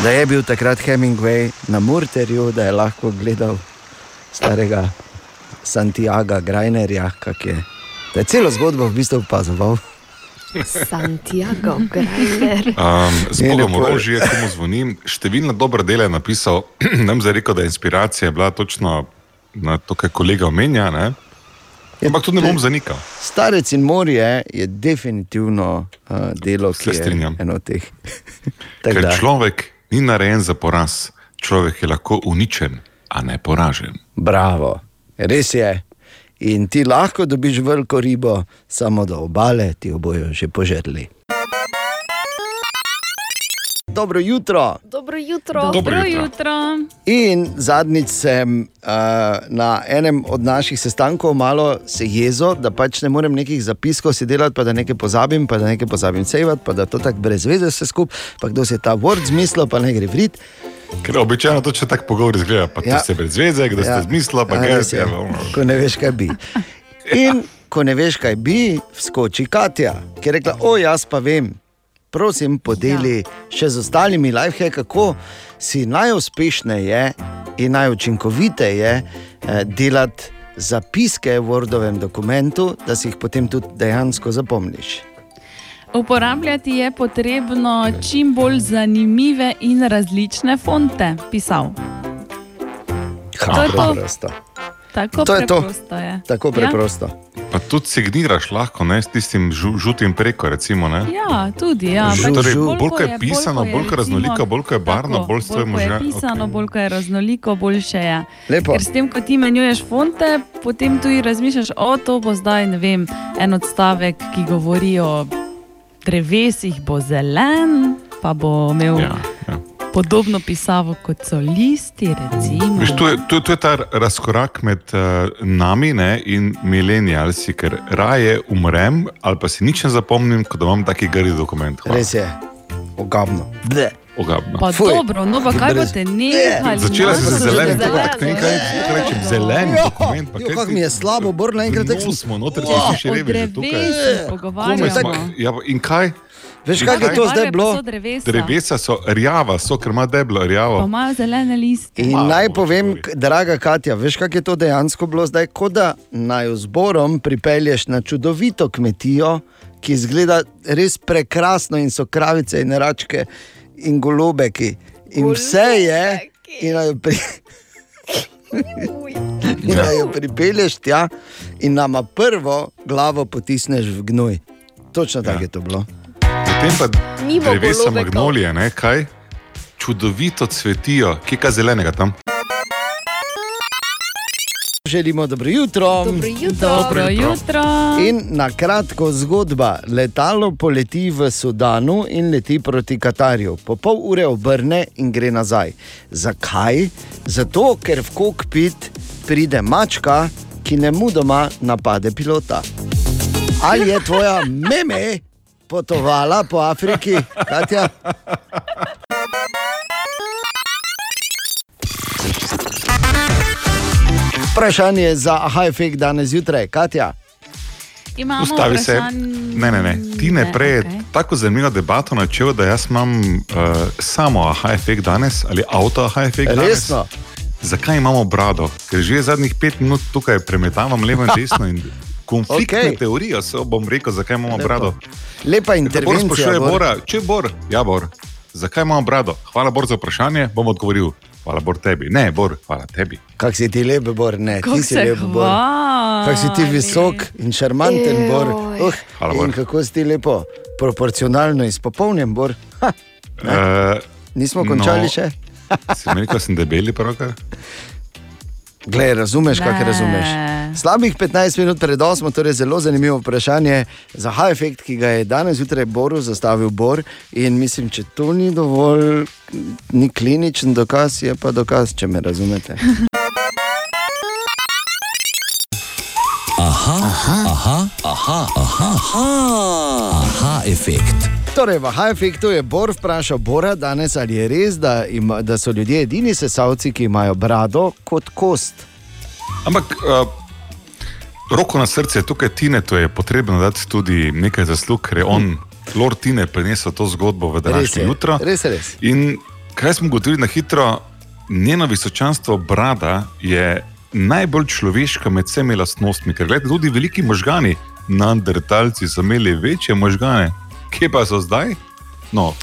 da je bil takrat Hemingway na Murterju, da je lahko gledal starega Santiago Grajnerja, kak je. Da je celo zgodbo v bistvu opazoval. Santiago, Greiner. Um, z In Bogom lepo je. orožje, komu zvonim. Številna dobra dela je napisal, bom zdaj rekel, da je inspiracija bila točno na to, kar kolega omenja, ne? Ampak tudi ne bom zanikal. Starec in morje je definitivno uh, delo, ki Se strinjam. eno od teh. Ker da. človek ni narejen za poraz, človek je lahko uničen, a ne poražen. Bravo, res je. In ti lahko dobiš veliko ribo, samo do obale ti jo bojo že požrli. Dobro jutro. Dobro jutro. Dobro jutro. In zadnjič sem uh, na enem od naših sestankov malo se jezo, da pač ne morem nekih zapiskov si delati, pa da nekaj pozabim, pa da nekaj pozabim sejvati, pa da to tako brez veze vse skupaj, pa kdo si je ta Word zmislil, pa ne gre vrit. Ker običajno to če tako pogovor izgleda, pa ja. Ja. to se brez veze, da ste Ja. zmislili, pa A, kaj je. je. Ko ne veš, kaj bi. In ko ne veš, kaj bi, vskoči Katja, ki je rekla: O, jaz pa vem. Prosim, podeli ja. še z ostalimi lifehacki, kako si najuspešnejše in najučinkoviteje eh, delati zapiske v Wordovem dokumentu, da si jih potem tudi dejansko zapomniš. Uporabljati je potrebno čim bolj zanimive in različne fonte, pisal. Ha, To je to. preprosto. Tako To je to. preprosto je. Tako preprosto. Pa tudi signiraš lahko ne, s tistim žu, žutim preko. Recimo, ne. Ja, ja tudi. Ja. Žu- Pač torej, bolj, bolj ko je pisano, bolj ko je raznolika, bolj ko je barvno, tako, bolj s tvojim bolj, ko je pisano, bolj ko je raznoliko, boljše je. Lepo. Ker s tem, ko ti menjuješ fonte, potem tudi razmišljaš, o to bo zdaj ne vem, en odstavek, ki govori o drevesih, bo zelen, pa bo imel Ja, ja. Podobno pisavo kot so listi. Recimo. Veš, to, je, to, to je ta razkorak med uh, nami ne, in milenijalci, ker raje umrem ali pa si nič ne zapomnim, kot da imam taki grdi dokument. Hvala. Res je, ogabno. Ble. Ogabno. Pa Fuj. dobro, no pa kaj boste nehali? Začela si no? z zelenim, tako nekaj, kako rečem, zeleni dokument. Pa Jo, ti- mi je slabo, bor naenkrat tako Nos smo noter, Oh, si še Komaj pogovarjamo. smo, ja, in kaj? Veš, kaj je kaj? to zdaj pa bilo? drevesa. Drevesa so rjava, so, ker ima deblo Pa rjavo. imajo zelene liste. In naj povem, draga Katja, veš, kako je to dejansko bilo zdaj, kot da naj zborom pripelješ na čudovito kmetijo, ki izgleda res prekrasno in so kravice in račke in golobeki. In vse je, in naj jo, pri... in naj jo pripelješ tja, in nama prvo glavo potisneš v gnoj. Točno tako je to bilo. Potem pa Mimo drevesa magnolije, ne, kaj? Čudovito cvetijo, kje kaj zelenega tam. Želimo dobro jutro. Dobro jutro. Dobro jutro. In na kratko zgodba. Letalo poleti v Sudanu in leti proti Katarju. Po pol ure obrne in gre nazaj. Zakaj? Zato, ker v kokpit pride mačka, ki ne mudoma napade pilota. Ali je tvoja meme potovala po Afriki, Katja? Vprašanje za aha efekt danes zjutraj, Katja. Imamo Ustavi se. vprašanje- Ne, ne, ne. Ti ne prej je okej. tako zanimivo debato načel, da jaz imam uh, samo aha efekt danes ali avto aha efekt danes. Resno? Zakaj imamo brado? Ker že zadnjih pet minut tukaj premetavam levo in desno in konfliktne okay. teorije se bom rekel, zakaj imamo Lepo. brado. Lepa Bor intervencija. sprašuje Bor. Bora, če Bor, ja, Bor, zakaj imamo brado? Hvala Bor za vprašanje, bom odgovoril. Hvala Bor tebi. Ne, Bor, hvala tebi. Kak si ti lep, Bor, ne, Kako ti si lep, Bor. hvali. Kak si ti visok in šarmanten, Bor. Uh, Hvala, in Bor. kako si ti lepo, proporcionalno izpopolnjen, Bor. Ha, Uh, nismo končali no. še? si rekel, da sem debeli pravkar? Glej, razumeš, kaj Ne. razumeš. Slabih 15 minut pred 8, torej zelo zanimivo vprašanje za H-efekt, ki ga je danes zjutraj Boru zastavil Bor. In mislim, če to ni dovolj, ni kliničen dokaz, je pa dokaz, če me razumete. Aha, aha, aha, aha, aha, aha, aha efekt. Torej, v H-efektu je Bor vprašal Bora danes, ali je res, da, ima, da so ljudje edini sesalci, ki imajo brado kot kost. Ampak, uh, roko na srce, tukaj Tine, to je potrebno dati tudi nekaj zaslug, ker je on, Lord Tine, prenesel to zgodbo v Res današnje jutro. res je res. In kaj smo ugotovili na hitro, njeno visočanstvo brada je najbolj človeška med vsemi lastnostmi. Ker gledite, tudi veliki možgani, Neandertalci so imeli večje možgane, kje pa so zdaj? No,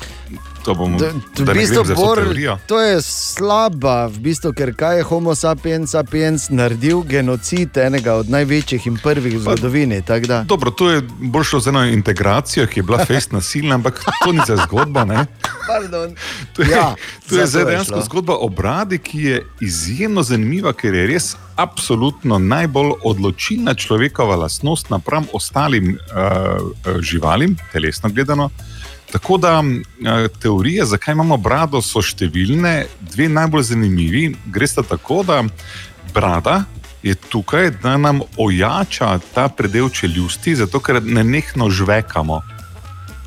to bomo To, v bistvu, Bor, to je slaba, v bistvu, ker kaj je Homo sapiens sapiens naredil genocid enega od največjih in prvih v zgodovini. Dobro, to je bolj šlo za eno integracijo, ki je bila fest nasilna, ampak to ni za zgodba. To je, Ja, to je to je dejansko šlo. zgodba o bradi, ki je izjemno zanimiva, ker je res absolutno najbolj odločilna človekova lastnost napram ostalim uh, živalim, telesno gledano. Tako da teorije, zakaj imamo brado, so številne, dve najbolj zanimivi. Gre sta tako, da brada je tukaj, da nam ojača ta predel čeljusti, zato ker nenehno žvekamo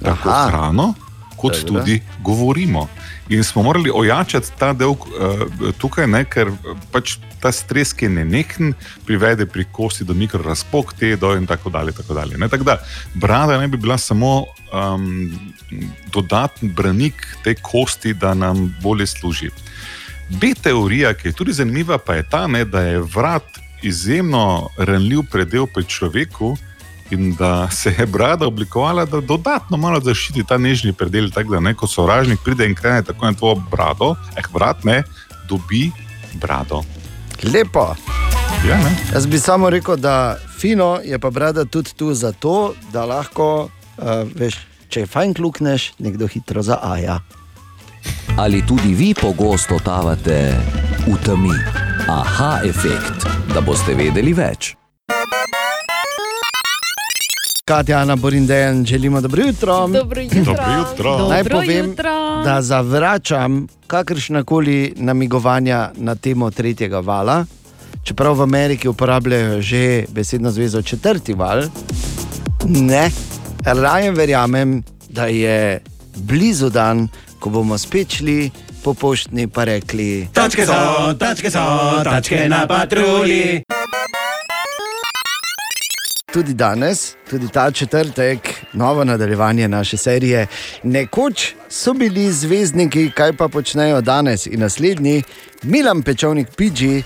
tako Aha. hrano, kot Dobro. tudi govorimo. In smo morali ojačati ta del uh, tukaj, ne, ker eh, pač ta stres, ki je nenehen, privede pri kosti do mikrorazpok, te do in tako dalje. Tako dalje ne. Tako da brada ne bi bila samo um, dodatni branik te kosti, da nam bolje služi. B teorija, ki je tudi zanimiva, pa je ta, ne, da je vrat izjemno ranljiv predel pri človeku. In da se je brada oblikovala, da dodatno malo zaščiti ta nežni predel, tako da ne, ko sovražnik pride in krene tako na tvojo brado, eh, vrat ne, dobi brado. Lepo. Ja, ne? Jaz bi samo rekel, da fino je pa brada tudi tu zato, da lahko, uh, veš, če je fajn klukneš, nekdo hitro zaaja. Ali tudi vi pogosto totavate v temi? Aha efekt, da boste vedeli več. Katja, Ana, Borin, Dejan, želimo dobro jutro. Dobro jutro. Dobro jutro. Naj Dobro povem, jutro. da zavračam kakršna koli namigovanja na temo tretjega vala. Čeprav v Ameriki uporabljajo že besedno zvezo četrti val, ne, raje verjamem, da je blizu dan, ko bomo spet šli po poštni pa rekli: Tačke so, tačke so, tačke na patrulji. Tudi danes, tudi ta četrtek, novo nadaljevanje naše serije. Nekoč so bili zvezdniki, kaj pa počnejo danes in naslednji, Milan Pečovnik Pidži,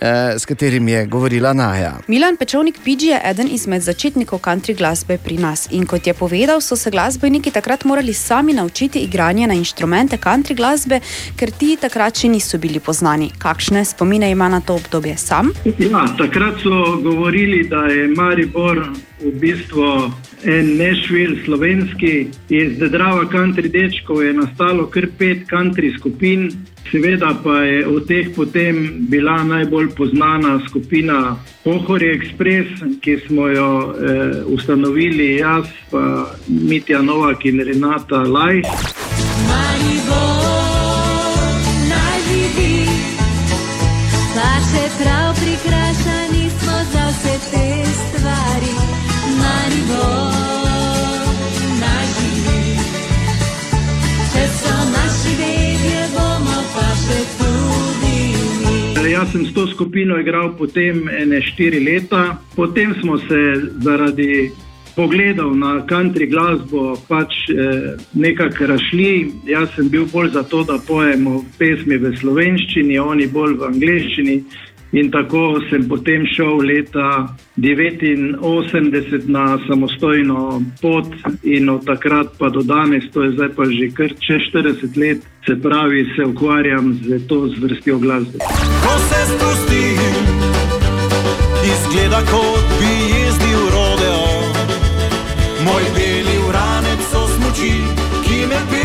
eh, s katerim je govorila Naja. Milan Pečovnik Pidži je eden izmed začetnikov country glasbe pri nas in kot je povedal, so se glasbeniki takrat morali sami naučiti igranje na inštrumente country glasbe, ker ti takrat še niso bili poznani. Kakšne spomine ima na to obdobje sam? Ja, takrat so govorili, da je Maribor v bistvu en Nešvil slovenski. Iz Drava country dečkov je nastalo kar pet country skupin. Seveda pa je od teh potem bila najbolj znana skupina Pohori Express, ki smo jo eh, ustanovili jaz, pa Mitja Novak in Renata Laj. Jaz sem s to skupino igral potem ene štiri leta, potem smo se zaradi pogledov na country glasbo pač eh, nekako rašli. Jaz sem bil bolj za to, da pojemo pesmi v slovenščini, oni bolj v angleščini. In tako sem potem šel leta 1989 na samostojno pot, in od takrat pa do danes, to je zdaj pa že kar čez 40 let, se pravi, se ukvarjam z to zvrstjo glasbe. Ko se spustim, izgleda kot bi jezdil rodeo. Moj beli uranec so smuči, ki me peljejo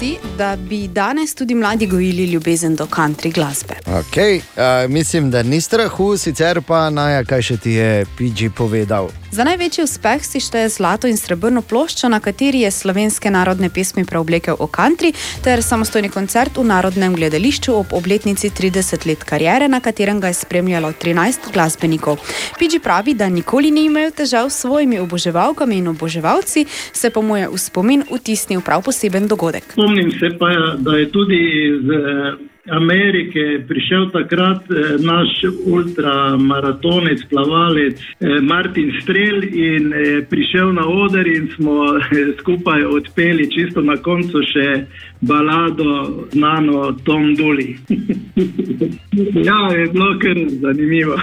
si, da bi danes tudi mladi gojili ljubezen do country glasbe. Okay, uh, mislim, da ni strahu, sicer pa naj, kaj še ti je PG povedal. Za največji uspeh si šteje zlato in srebrno ploščo, na kateri je slovenske narodne pesmi preoblekel v country, ter samostojni koncert v Narodnem gledališču ob obletnici 30 let karijere, na katerem ga je spremljalo 13 glasbenikov. Pidži pravi, da nikoli ni imel težav s svojimi oboževalkami in oboževalci, se pa mu je v spomin vtisnil prav poseben dogodek. Spomnim se pa, da je tudi iz eh, Amerike prišel takrat eh, naš ultramaratonec, plavalec eh, Martin Strel in prišel na oder in smo skupaj odpeli čisto na koncu še balado znano Tom Duli. ja, je bilo kar zanimivo.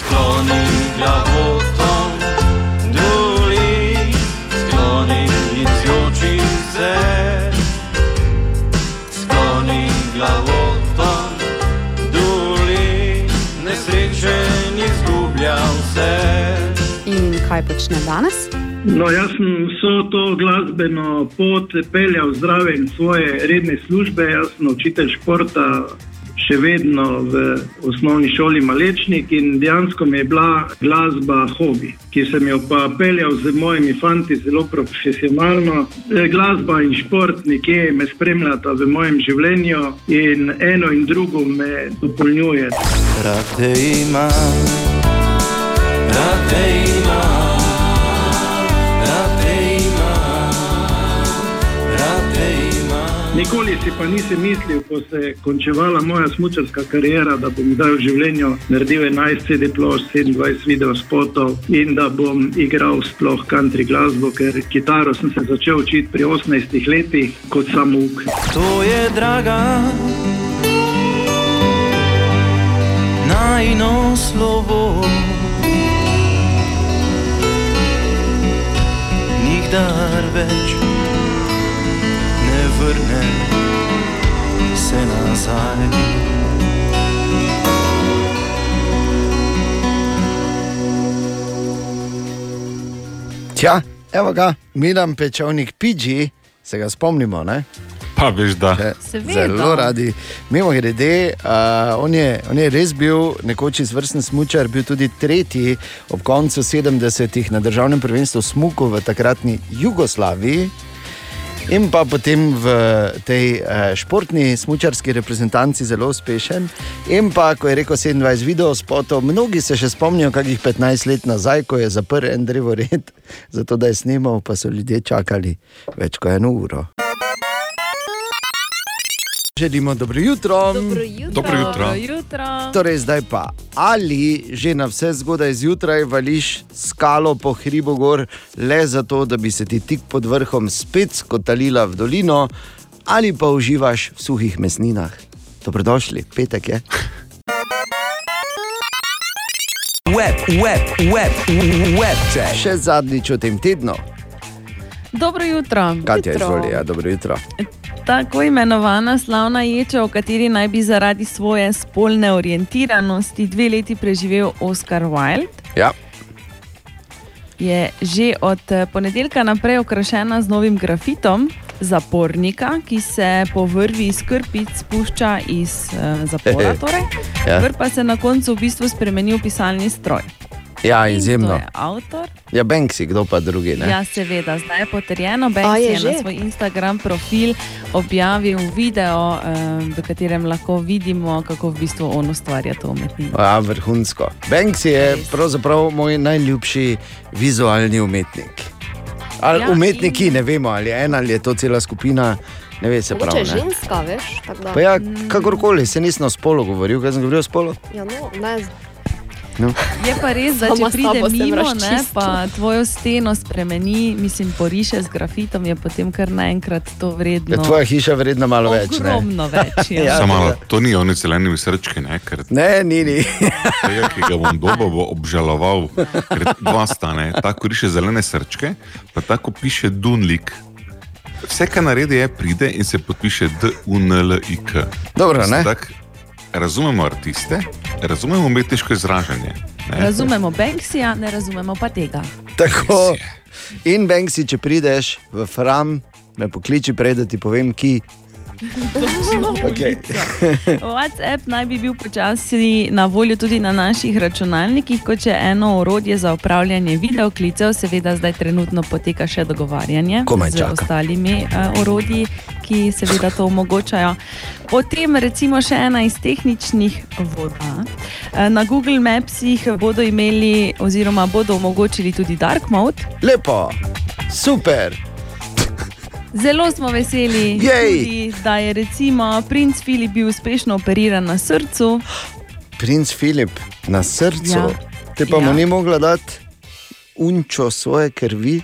Skloni glavo Tom Duli, skloni izjoči se. Glavo Tom Duli, nesrečen izgublja vse. In kaj počne danes? No, jaz sem vso to glasbeno pot peljal zraven svoje redne službe. Jaz sem učitelj športa še vedno v osnovni šoli Malečnik in dejansko mi je bila glasba hobi, ki sem jo pa peljal z mojimi fanti zelo profesionalno. E, Glasba in šport nekje me spremljata v mojem življenju in eno in drugo me dopolnjuje. Rad te imam, rad te imam, Nikoli si pa nisem mislil, ko se je končevala moja smučarska karijera, da bom zdaj v življenju naredil 11 CD plošč, 27 videospotov in da bom igral sploh country glasbo, ker kitaro sem se začel učiti pri 18 letih kot samouk. To je draga, najno slovo. Nikdar več ne vrne se nazaj. Tja, evo ga, Milan Pečovnik, PG, se ga spomnimo. Ne? Pa veš, da. Seveda. Zelo radi. Mimo grede, uh, on, je, on je res bil nekoč izvrsten smočar, bil tudi tretji ob koncu 70-ih na državnem prvenstvu smuku v takratni Jugoslaviji. In pa potem v tej uh, športni smočarski reprezentanci zelo uspešen. In pa, ko je rekel 27 videospotov, mnogi se še spomnijo, kakih 15 let nazaj, ko je zaprl en drevored, zato da je snimal, pa so ljudje čakali več kot eno uro. Želimo dobro jutro. Dobro jutro. Dobro jutro. Dobro jutro. Torej, zdaj pa ali že na vse zgodaj zjutraj vališ skalo po hribu gor, le zato, da bi se ti tik pod vrhom spet skotalila v dolino, ali pa uživaš v suhih mesninah. Dobrodošli, petek je. Web, web, web, web check. Še zadnjič v tem tednu. Dobro jutro. Katja, izvoli, ja, dobro jutro. Tako imenovana slavna ječa, v kateri naj bi zaradi svoje spolne orientiranosti dve leti preživel Oscar Wilde, Ja. je že od eh, ponedeljka naprej okrašena z novim grafitom zapornika, ki se po vrvi iz krpic spušča iz uh, zapora. Torej. Ja. Vrv pa se na koncu v bistvu spremeni v pisalni stroj. Ja, izjemno. je avtor. Ja, Banksy, kdo pa drugi. Ne? Ja, seveda, zdaj je potrjeno. A, Banks je je, je na že? svoj Instagram profil objavil video, um, v katerem lahko vidimo, kako v bistvu on ustvarja to umetnino. Ja, vrhunsko. Banksy je pravzaprav moj najljubši vizualni umetnik. Ali Ja, umetniki, ne vemo, ali je ena ali je to cela skupina, ne ve se Mogoče prav. je Ne. ženska, veš? Pa ja, kakorkoli, se nisem o spolu govoril, kaj sem govoril o spolu. Ja, no, ne, No. Je pa res, da če pride mimo, ne, pa tvojo steno spremeni, mislim, poriše z grafitom, je potem kar naenkrat to vredno. Je tvoja hiša vredna malo več. Ne? Ogromno več. Ja. Ja, Samo malo, to ni oni zelenimi srčki, ne? ker Ne, ni, ni. tega, ki ga bom dobil, bo obžaloval. Ker dva stane, tako riše zelene srčke, pa tako piše Dunlik. Vse, kar naredi, je pride in se podpiše D-U-N-L-I-K. Dobro, Mislim, ne? tak, razumemo artiste, razumemo umetniško izražanje. Ne? Razumemo Banksija, ne razumemo pa tega. Tako. In Banksy, če prideš v Fram, me pokliči prej, da ti povem, ki. Okay. WhatsApp naj bi bil počasi na voljo tudi na naših računalnikih, kot je eno orodje za upravljanje videoklicev. Seveda, zdaj trenutno poteka še dogovarjanje Komaj z čakam. ostalimi uh, orodji, ki seveda to omogočajo. Potem, recimo, še ena iz tehničnih voda. Eh, Na Google Mapsih bodo imeli, oziroma bodo omogočili tudi Dark Mode. Lepo, super. Zelo smo veseli, tudi, da je recimo princ Filip bil uspešno operiran na srcu. Princ Filip na srcu, Ja. te pa mu Ja. ni mogla dati unčo svoje krvi,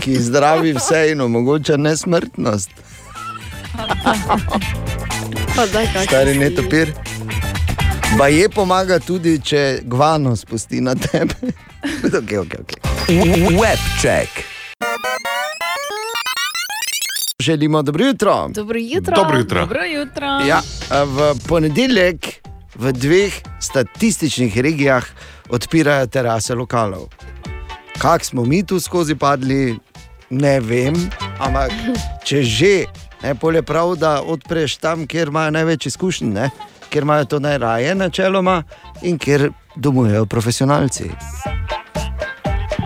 ki zdravi vse in omogoča nesmrtnost. Pa daj, Stari netopir. Pa je pomaga tudi, če gvano spusti na tebe. okay, okay, okay. Webček. Želimo dobro jutro. Dobro jutro. Dobro jutro. Dobro jutro. Ja, v ponedeljek v dveh statističnih regijah odpirajo terase lokalov. Kak smo mi tu skozi padli, ne vem, ampak če že, ne polje prav, da odpreš tam, kjer imajo največ izkušenj, ne? kjer imajo to najraje načeloma in kjer domujejo profesionalci.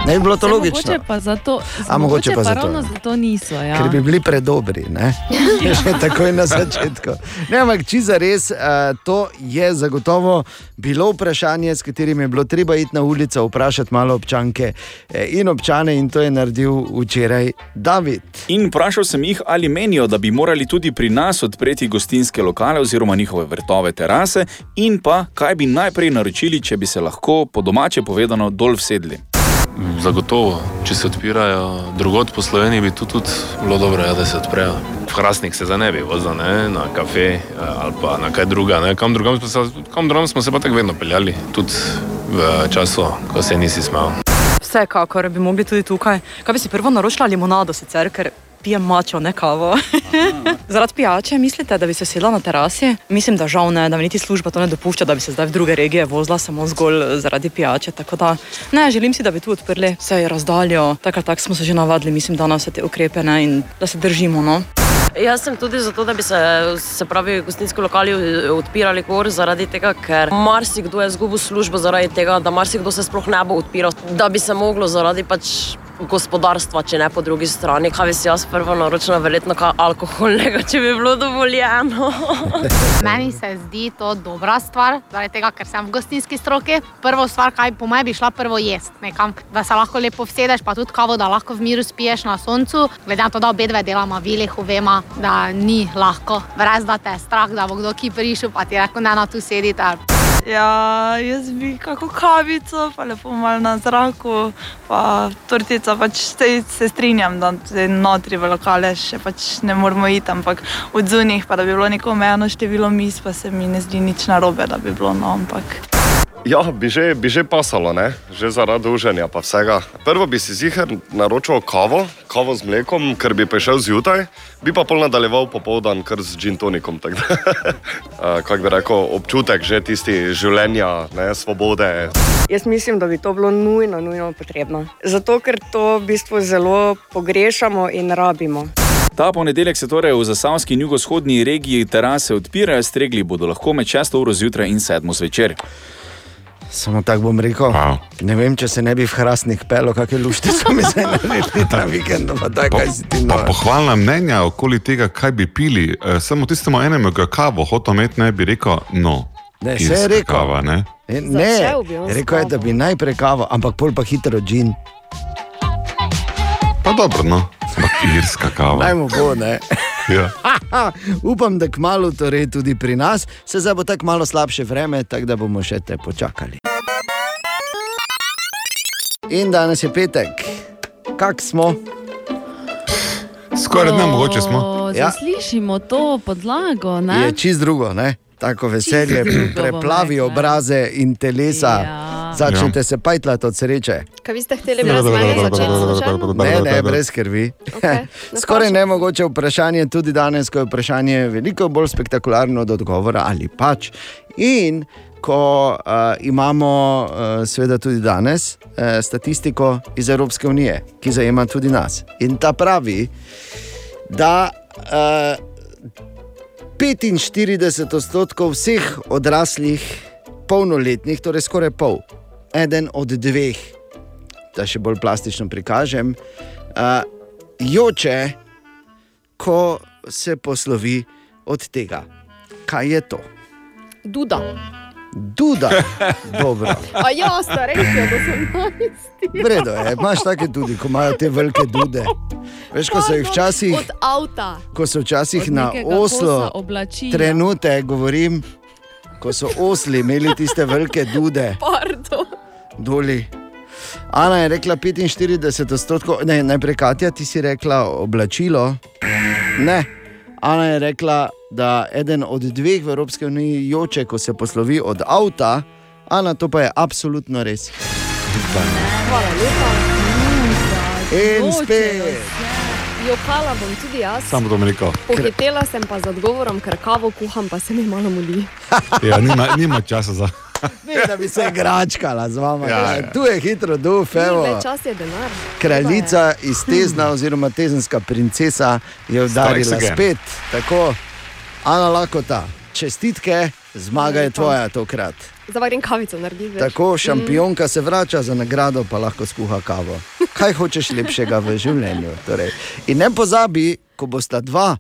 Ne bi bilo to Saj logično. Mogoče pa zato, A mogoče pa zato, ravno ja. zato niso. Ja. Ker bi bili predobri, ne? že takoj na začetku. Ne, ampak če za res, uh, to je zagotovo bilo vprašanje, s katerim je bilo treba iti na ulico, vprašati malo občanke eh, in občane, in to je naredil včeraj David. In vprašal sem jih, ali menijo, da bi morali tudi pri nas odpreti gostinske lokale oziroma njihove vrtove terase, in pa kaj bi najprej naročili, če bi se lahko po domače povedano dol vsedli. Zagotovo, če se odpirajo drugot po Sloveniji, bi tu tudi bilo dobro, ja, da se odprejo. V Hrastnik se zdaj ne bi vozil, ne, na kafe eh, ali pa na kaj druga. Ne. Kam, drugam smo se, kam drugam smo se pa tako vedno peljali, tudi v času, ko se nisi smel. Vsekakor bi mogli tudi tukaj. Kaj bi si prvo naročila limonado, sicer, ker pijem mačo, ne kavo. Zaradi pijače mislite, da bi se sedla na terasi? Mislim, da žal ne, da mi niti služba to ne dopušča, da bi se zdaj v druge regije vozila samo zgolj zaradi pijače. Tako da ne, želim si, da bi tu odprli vse razdaljo. Takrat tak smo se že navadili, mislim, da na vse te ukrepe ne, in da se držimo. No. Jaz sem tudi zato, da bi se, se pravi, gostinski lokali eh, odpirali gor, zaradi tega, ker marsikdo je izgubil službo, zaradi tega, da marsikdo se sploh ne bo odpiral, da bi se moglo zaradi pač gospodarstva, če ne po drugi strani. Kaj bi si jaz prvo naročila, verjetno kaj alkoholnega, če bi bilo dovoljeno. Meni se zdi to dobra stvar, zaradi tega, ker sem v gostinski stroki. Prvo stvar, kaj po meni bi šla prvo jesti, nekam, da se lahko lepo vsedeš, pa tudi kavo, da lahko v miru spiješ na soncu. Glede na to, da obe dve delamo v Vilihu, vemo, da ni lahko, brez da te je strah, da bo kdo ki prišel, pa ti reko, ne na tu sedite. Ja, jaz bi kako kavico, pa lepo malo na zraku, pa tortica. Pač se, se strinjam, da zdaj notri v lokale še pač ne moramo iti, ampak od zunih, pa da bi bilo neko omejeno število mis, pa se mi ne zdi nič narobe, da bi bilo no, ampak. Ja, bi že, bi že pasalo, ne? že zaradi užanja pa vsega. Prvo bi si zihar naročil kavo, kavo z mlekom, ker bi prišel zjutraj, bi pa pol nadaljeval popoldan kar z gin tonikom. tako da, eh, Kako bi rekel, občutek že tisti življenja, ne, svobode. Jaz mislim, da bi to bilo nujno, nujno potrebno. Zato, ker to v bistvu zelo pogrešamo in rabimo. Ta ponedeljek se torej v zasavski in jugovzhodni regiji terase odpirajo, stregli bodo lahko med 6 uro zjutraj in 7 zvečer. Samo tako bom rekel. Wow. Ne vem, če se ne bi v Hrastnik pelo, kakšne lušte so mi zdaj naredili ta vikend. Pa, si ti Pa pohvalna mnenja okoli tega, kaj bi pili. E, samo tistemu enemu, ki kavo hotel imeti, ne bi rekel, no. Ne, se irska je rekel. Kava, ne? E, Ne, rekel je, da bi najprej kavo, ampak pol pa hitro džin. dobro, no. Ampak irska kava. Dajmo bo, ne. Ja. Upam, da kmalo torej tudi pri nas, se zdaj bo tako malo slabše vreme, tako da bomo še te počakali. In danes je petek, kak smo? Skoraj ne mogoče smo. Ja. Zaslišimo to podlago. Ne? Je čist drugo, ne? Tako veselje preplavi obraze in telesa. Ja. Začnete se pajtlati od sreče. Kaj vi ste hteli brez mene začeti slučajno? Ne, ne, brez krvi. Skoraj nemogoče vprašanje tudi danes, ko je vprašanje veliko bolj spektakularno od odgovora ali pač. In ko uh, imamo uh, seveda tudi danes uh, statistiko iz Evropske unije, ki zajema tudi nas. In ta pravi, da uh, 45 odstotkov vseh odraslih, polnoletnih, torej skoraj pol, eden od dveh, da še bolj plastično prikažem, uh, joče, ko se poslovi od tega. Kaj je to? Duda. Duda. Dobro. A ja, starejši od 18. Vredo je, imaš take tudi, ko imajo te velike dude. Veš, ko so jih včasih, Od avta. ko so včasih na oslo, trenutek govorim, ko so osli imeli tiste velike dude. Pardon. Doli. Ana je rekla 45 odstotkov, ne, najprej Katja, ti si rekla oblačilo. Ne, Ana je rekla, da eden od dveh v Evropski uniji joče, ko se poslovi od avta. Ana, to pa je absolutno res. Hvala lepa. In spet. Jokala bom tudi jaz. Samo Dominika. Pohitela sem pa z odgovorom, ker kavo kuham, pa se mi malo mudi. Ja, nima, nima časa za. Ne, da bi se igračkala z vama. Ja, Ja. Tu je hitro, Ni, evo. čas je denar. Kraljica iz Tezna, oziroma Tezenska princesa, je udarila again. spet. Tako, Ana Lakota, čestitke, zmaga je tvoja tokrat. Zdaj grem kavico narediti. veš. Tako, šampionka se vrača za nagrado, pa lahko skuha kavo. Kaj hočeš lepšega v življenju? Torej. In ne pozabi, ko bosta dva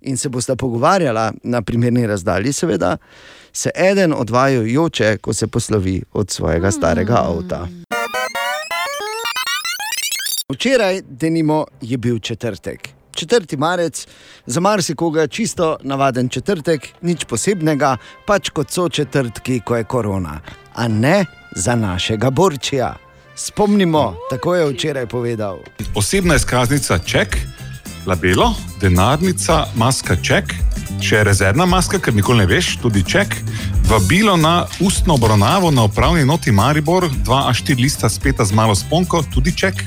in se bosta pogovarjala na primerni razdalji, seveda, se eden od vaju joče, ko se poslovi od svojega starega avta. Včeraj, denimo, je bil četrtek. 4. marec, za marsikoga čisto navaden četrtek, nič posebnega, pač kot so četrtki, ko je korona. A ne za našega borčija. Spomnimo, tako je včeraj povedal. Osebna izkaznica ček, labelo, denarnica, maska ček, če je rezervna maska, ker nikoli ne veš, tudi ček, vabilo na ustno obravnavo na upravni noti Maribor, 2A4 lista speta z malo sponko, tudi ček.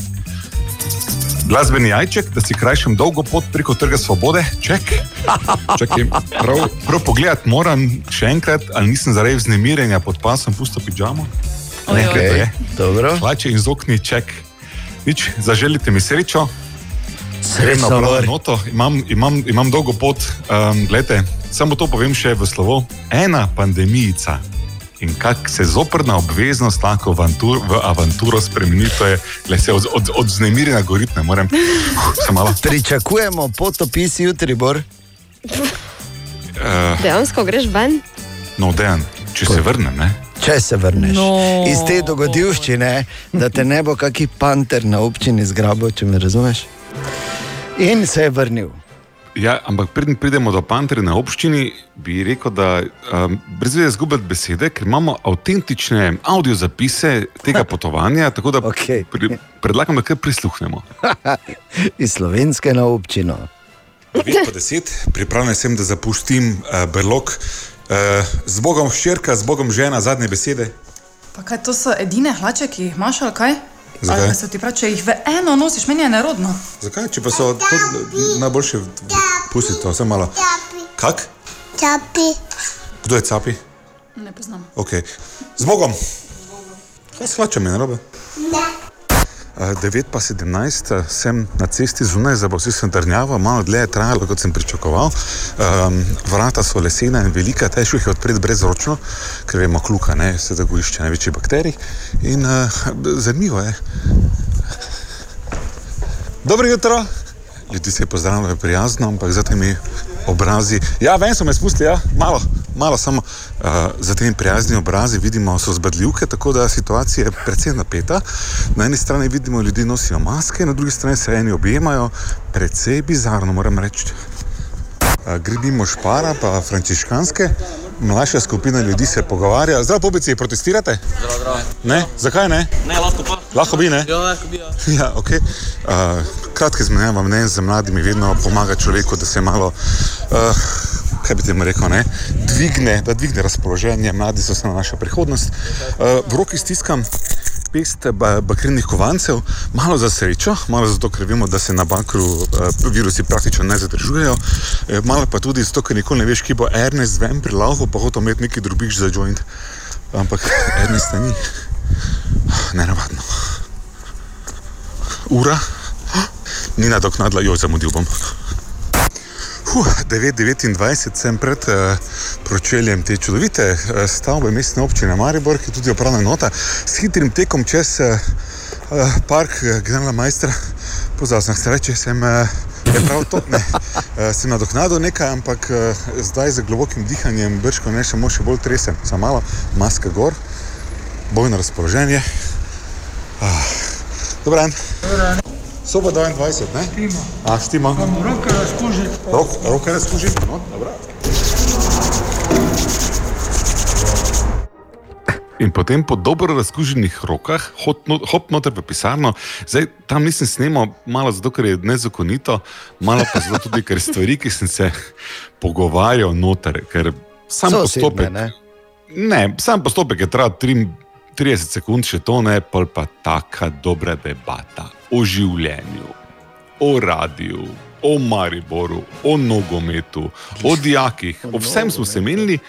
Glasbeni jajček, da si krajšam dolgo pot preko trga svobode, ček. Čakaj, prav, prav pogledati moram še enkrat, ali nisem zaradi vznemirjenja pod pasom pusto pižamo. Dobro. Hlače in zokni ček. Nič, zaželite mi srečo. Srečno, pravo noto. Imam, imam, imam dolgo pot. Um, glede, samo to povem še v slovo. Ena pandemijica. In kako se zoprna obveznost lahko v, avantur, v avanturo spremeni, to je, le se od, od, od znemirjenja govoriti ne morem. Malo. Pričakujemo potopis jutri, Bor. Uh, Dejansko greš ven? no, dejan, če se vrnem, ne? Če se vrneš No. iz te dogodivščine, da te ne bo kaki panter na občini zgrabil, če me razumeš. In se je vrnil. Ja, ampak preden pridemo do Pantere na občini, bi rekel, da um, brez veze izgubiti besede, ker imamo avtentične audio zapise tega potovanja, tako da okay. pri, predlagam, da kar prisluhnemo. Iz slovenske na občino. 9 po 10, pripravljen sem, da zapustim uh, brlog. Uh, z Bogom hčerka, z Bogom žena, zadnje besede. Pa kaj to so edine hlače, ki jih imaš, ali kaj? Zakaj? Ali ti prav, če jih v eno nosiš, meni je nerodno. Zakaj? Če pa so to najboljše, pusti to, samo malo. Kak? Čapi. Kdo je capi? Ne poznam. Okay. Z Bogom. Kaj s hlačami, narobe? Ne. 9 pa 17 eh, sem na cesti zunaj, za vsi sem drnjava, malo dlje je trajalo, kot sem pričakoval. Um, vrata so lesena in velika, težko jih je odpreti brezročno, ker vemo, kluka, ne, se da gojišče največjih bakterij. In uh, zanimivo je. Dobro jutro. Ljudi se pozdravljajo prijazno, ampak za temi obrazi. Ja, ven so me spustili, ja, malo, malo samo uh, za temi prijaznimi obrazi vidimo, so zbadljivke, tako da situacija je precej napeta. Na eni strani vidimo, ljudi nosijo maske, na drugi strani se eni objemajo, precej bizarno, moram reči. Uh, Gribimo špara, pa frančiškanske, mlajša skupina ljudi se pogovarja. Zdravo, pobici, protestirate? Zdravo, zdravo. Ne? Zakaj ne? Ne, lahko pa. Lahko bi, ne? Ja, lahko bi. Ja. Ja, okay. uh, kratke izmenjava mnenj z mladimi vedno pomaga človeku, da se malo, uh, kaj bi temu rekel, ne, dvigne, da dvigne razpoloženje. Mladi so samo naša prihodnost. Uh, v roki stiskam pest ba- bakrenih kovancev, malo za srečo, malo zato, ker vemo, da se na bakru uh, virusi praktično ne zadržujejo, uh, malo pa tudi zato, ker nikoli ne veš, ki bo Ernest vem pri laufu, pa hotel imeti neki drugič za joint. Ampak Ernesta ni. Nenavadno. Ura, ni nadoknadila, jo zamudil bom. Huh, 9:29 sem pred uh, pročeljem te čudovite uh, stavbe mestne občine Maribor, ki je tudi upravna nota, s hitrim tekom čez uh, park uh, generala majstra, pozval sem se reči, sem uh, je prav to, ne. Uh, sem nadoknadil nekaj, ampak uh, zdaj z globokim dihanjem brško ne samo še bolj tresem, samo malo, maska gor, bojno razpoloženje. Uh, Dobar dan. Soba 22, ne? Štima. A, štima. Imamo roke razkužiti. Rok, roke razkužiti, no, dobro. In potem po dobro razkuženih rokah, hop, no, hop noter v pisarno, zdaj tam nisem snimal, malo zato, ker je nezakonito, malo pa zato tudi, ker stvari, ki sem se pogovarjal noter, ker sam So postopek. osebne, ne, sam postopek je trajal 30 sekund, še to ne, pol pa taka dobra debata o življenju, o radiju, o Mariboru, o nogometu, o dijakih, o vsem smo se menili.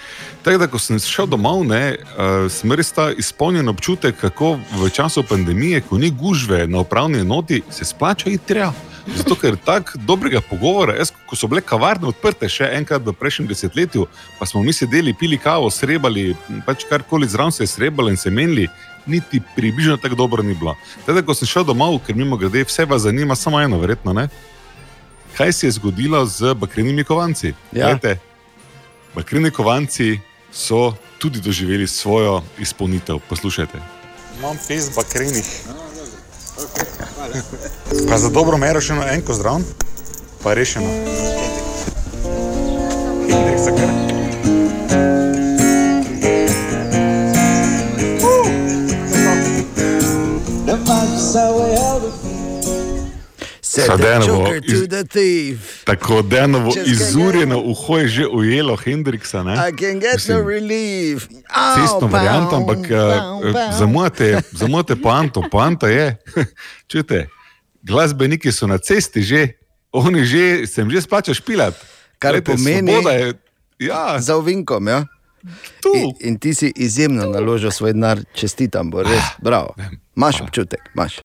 Tako da, ko sem šel domov, ne, uh, sem res ta izpolnjen občutek, kako v času pandemije, ko ni gužve na upravni enoti, se splača iti tja. Zato, ker tako dobrega pogovora, jaz, ko so bile kavarne odprte še enkrat v prejšnjem desetletju, pa smo mi sedeli, pili kavo, srebali, pač karkoli zraven se je srebalo in se menili, niti približno tako dobro ni bilo. Teda, ko sem šel domov, ker mimo grede vse vas zanima, samo eno, verjetno ne. Kaj se je zgodilo z bakrenimi kovanci? Ja. Glejte, bakreni kovanci so tudi doživeli svojo izpolnitev. Poslušajte. Imam pes bakrenih. Pa za dobro mero še eno enko zdrav, pa rešeno. Hendrik, zakaj? Sadenovo Joker to iz- the thief. Tako Denovo Just can't izurjeno uho je že ujelo Hendriksa. Get no cestno varianto, ampak zamujate, zamujate poanto. Poanta je, čujete, glasbeniki so na cesti že, oni že, sem že splačal špilat. Kar Glejte, pomeni, svoboda je, ja. za ovinkom. Ja? In, in ti si izjemno naložil svoj denar, čestitam, bo res. Bravo. Imaš občutek, imaš.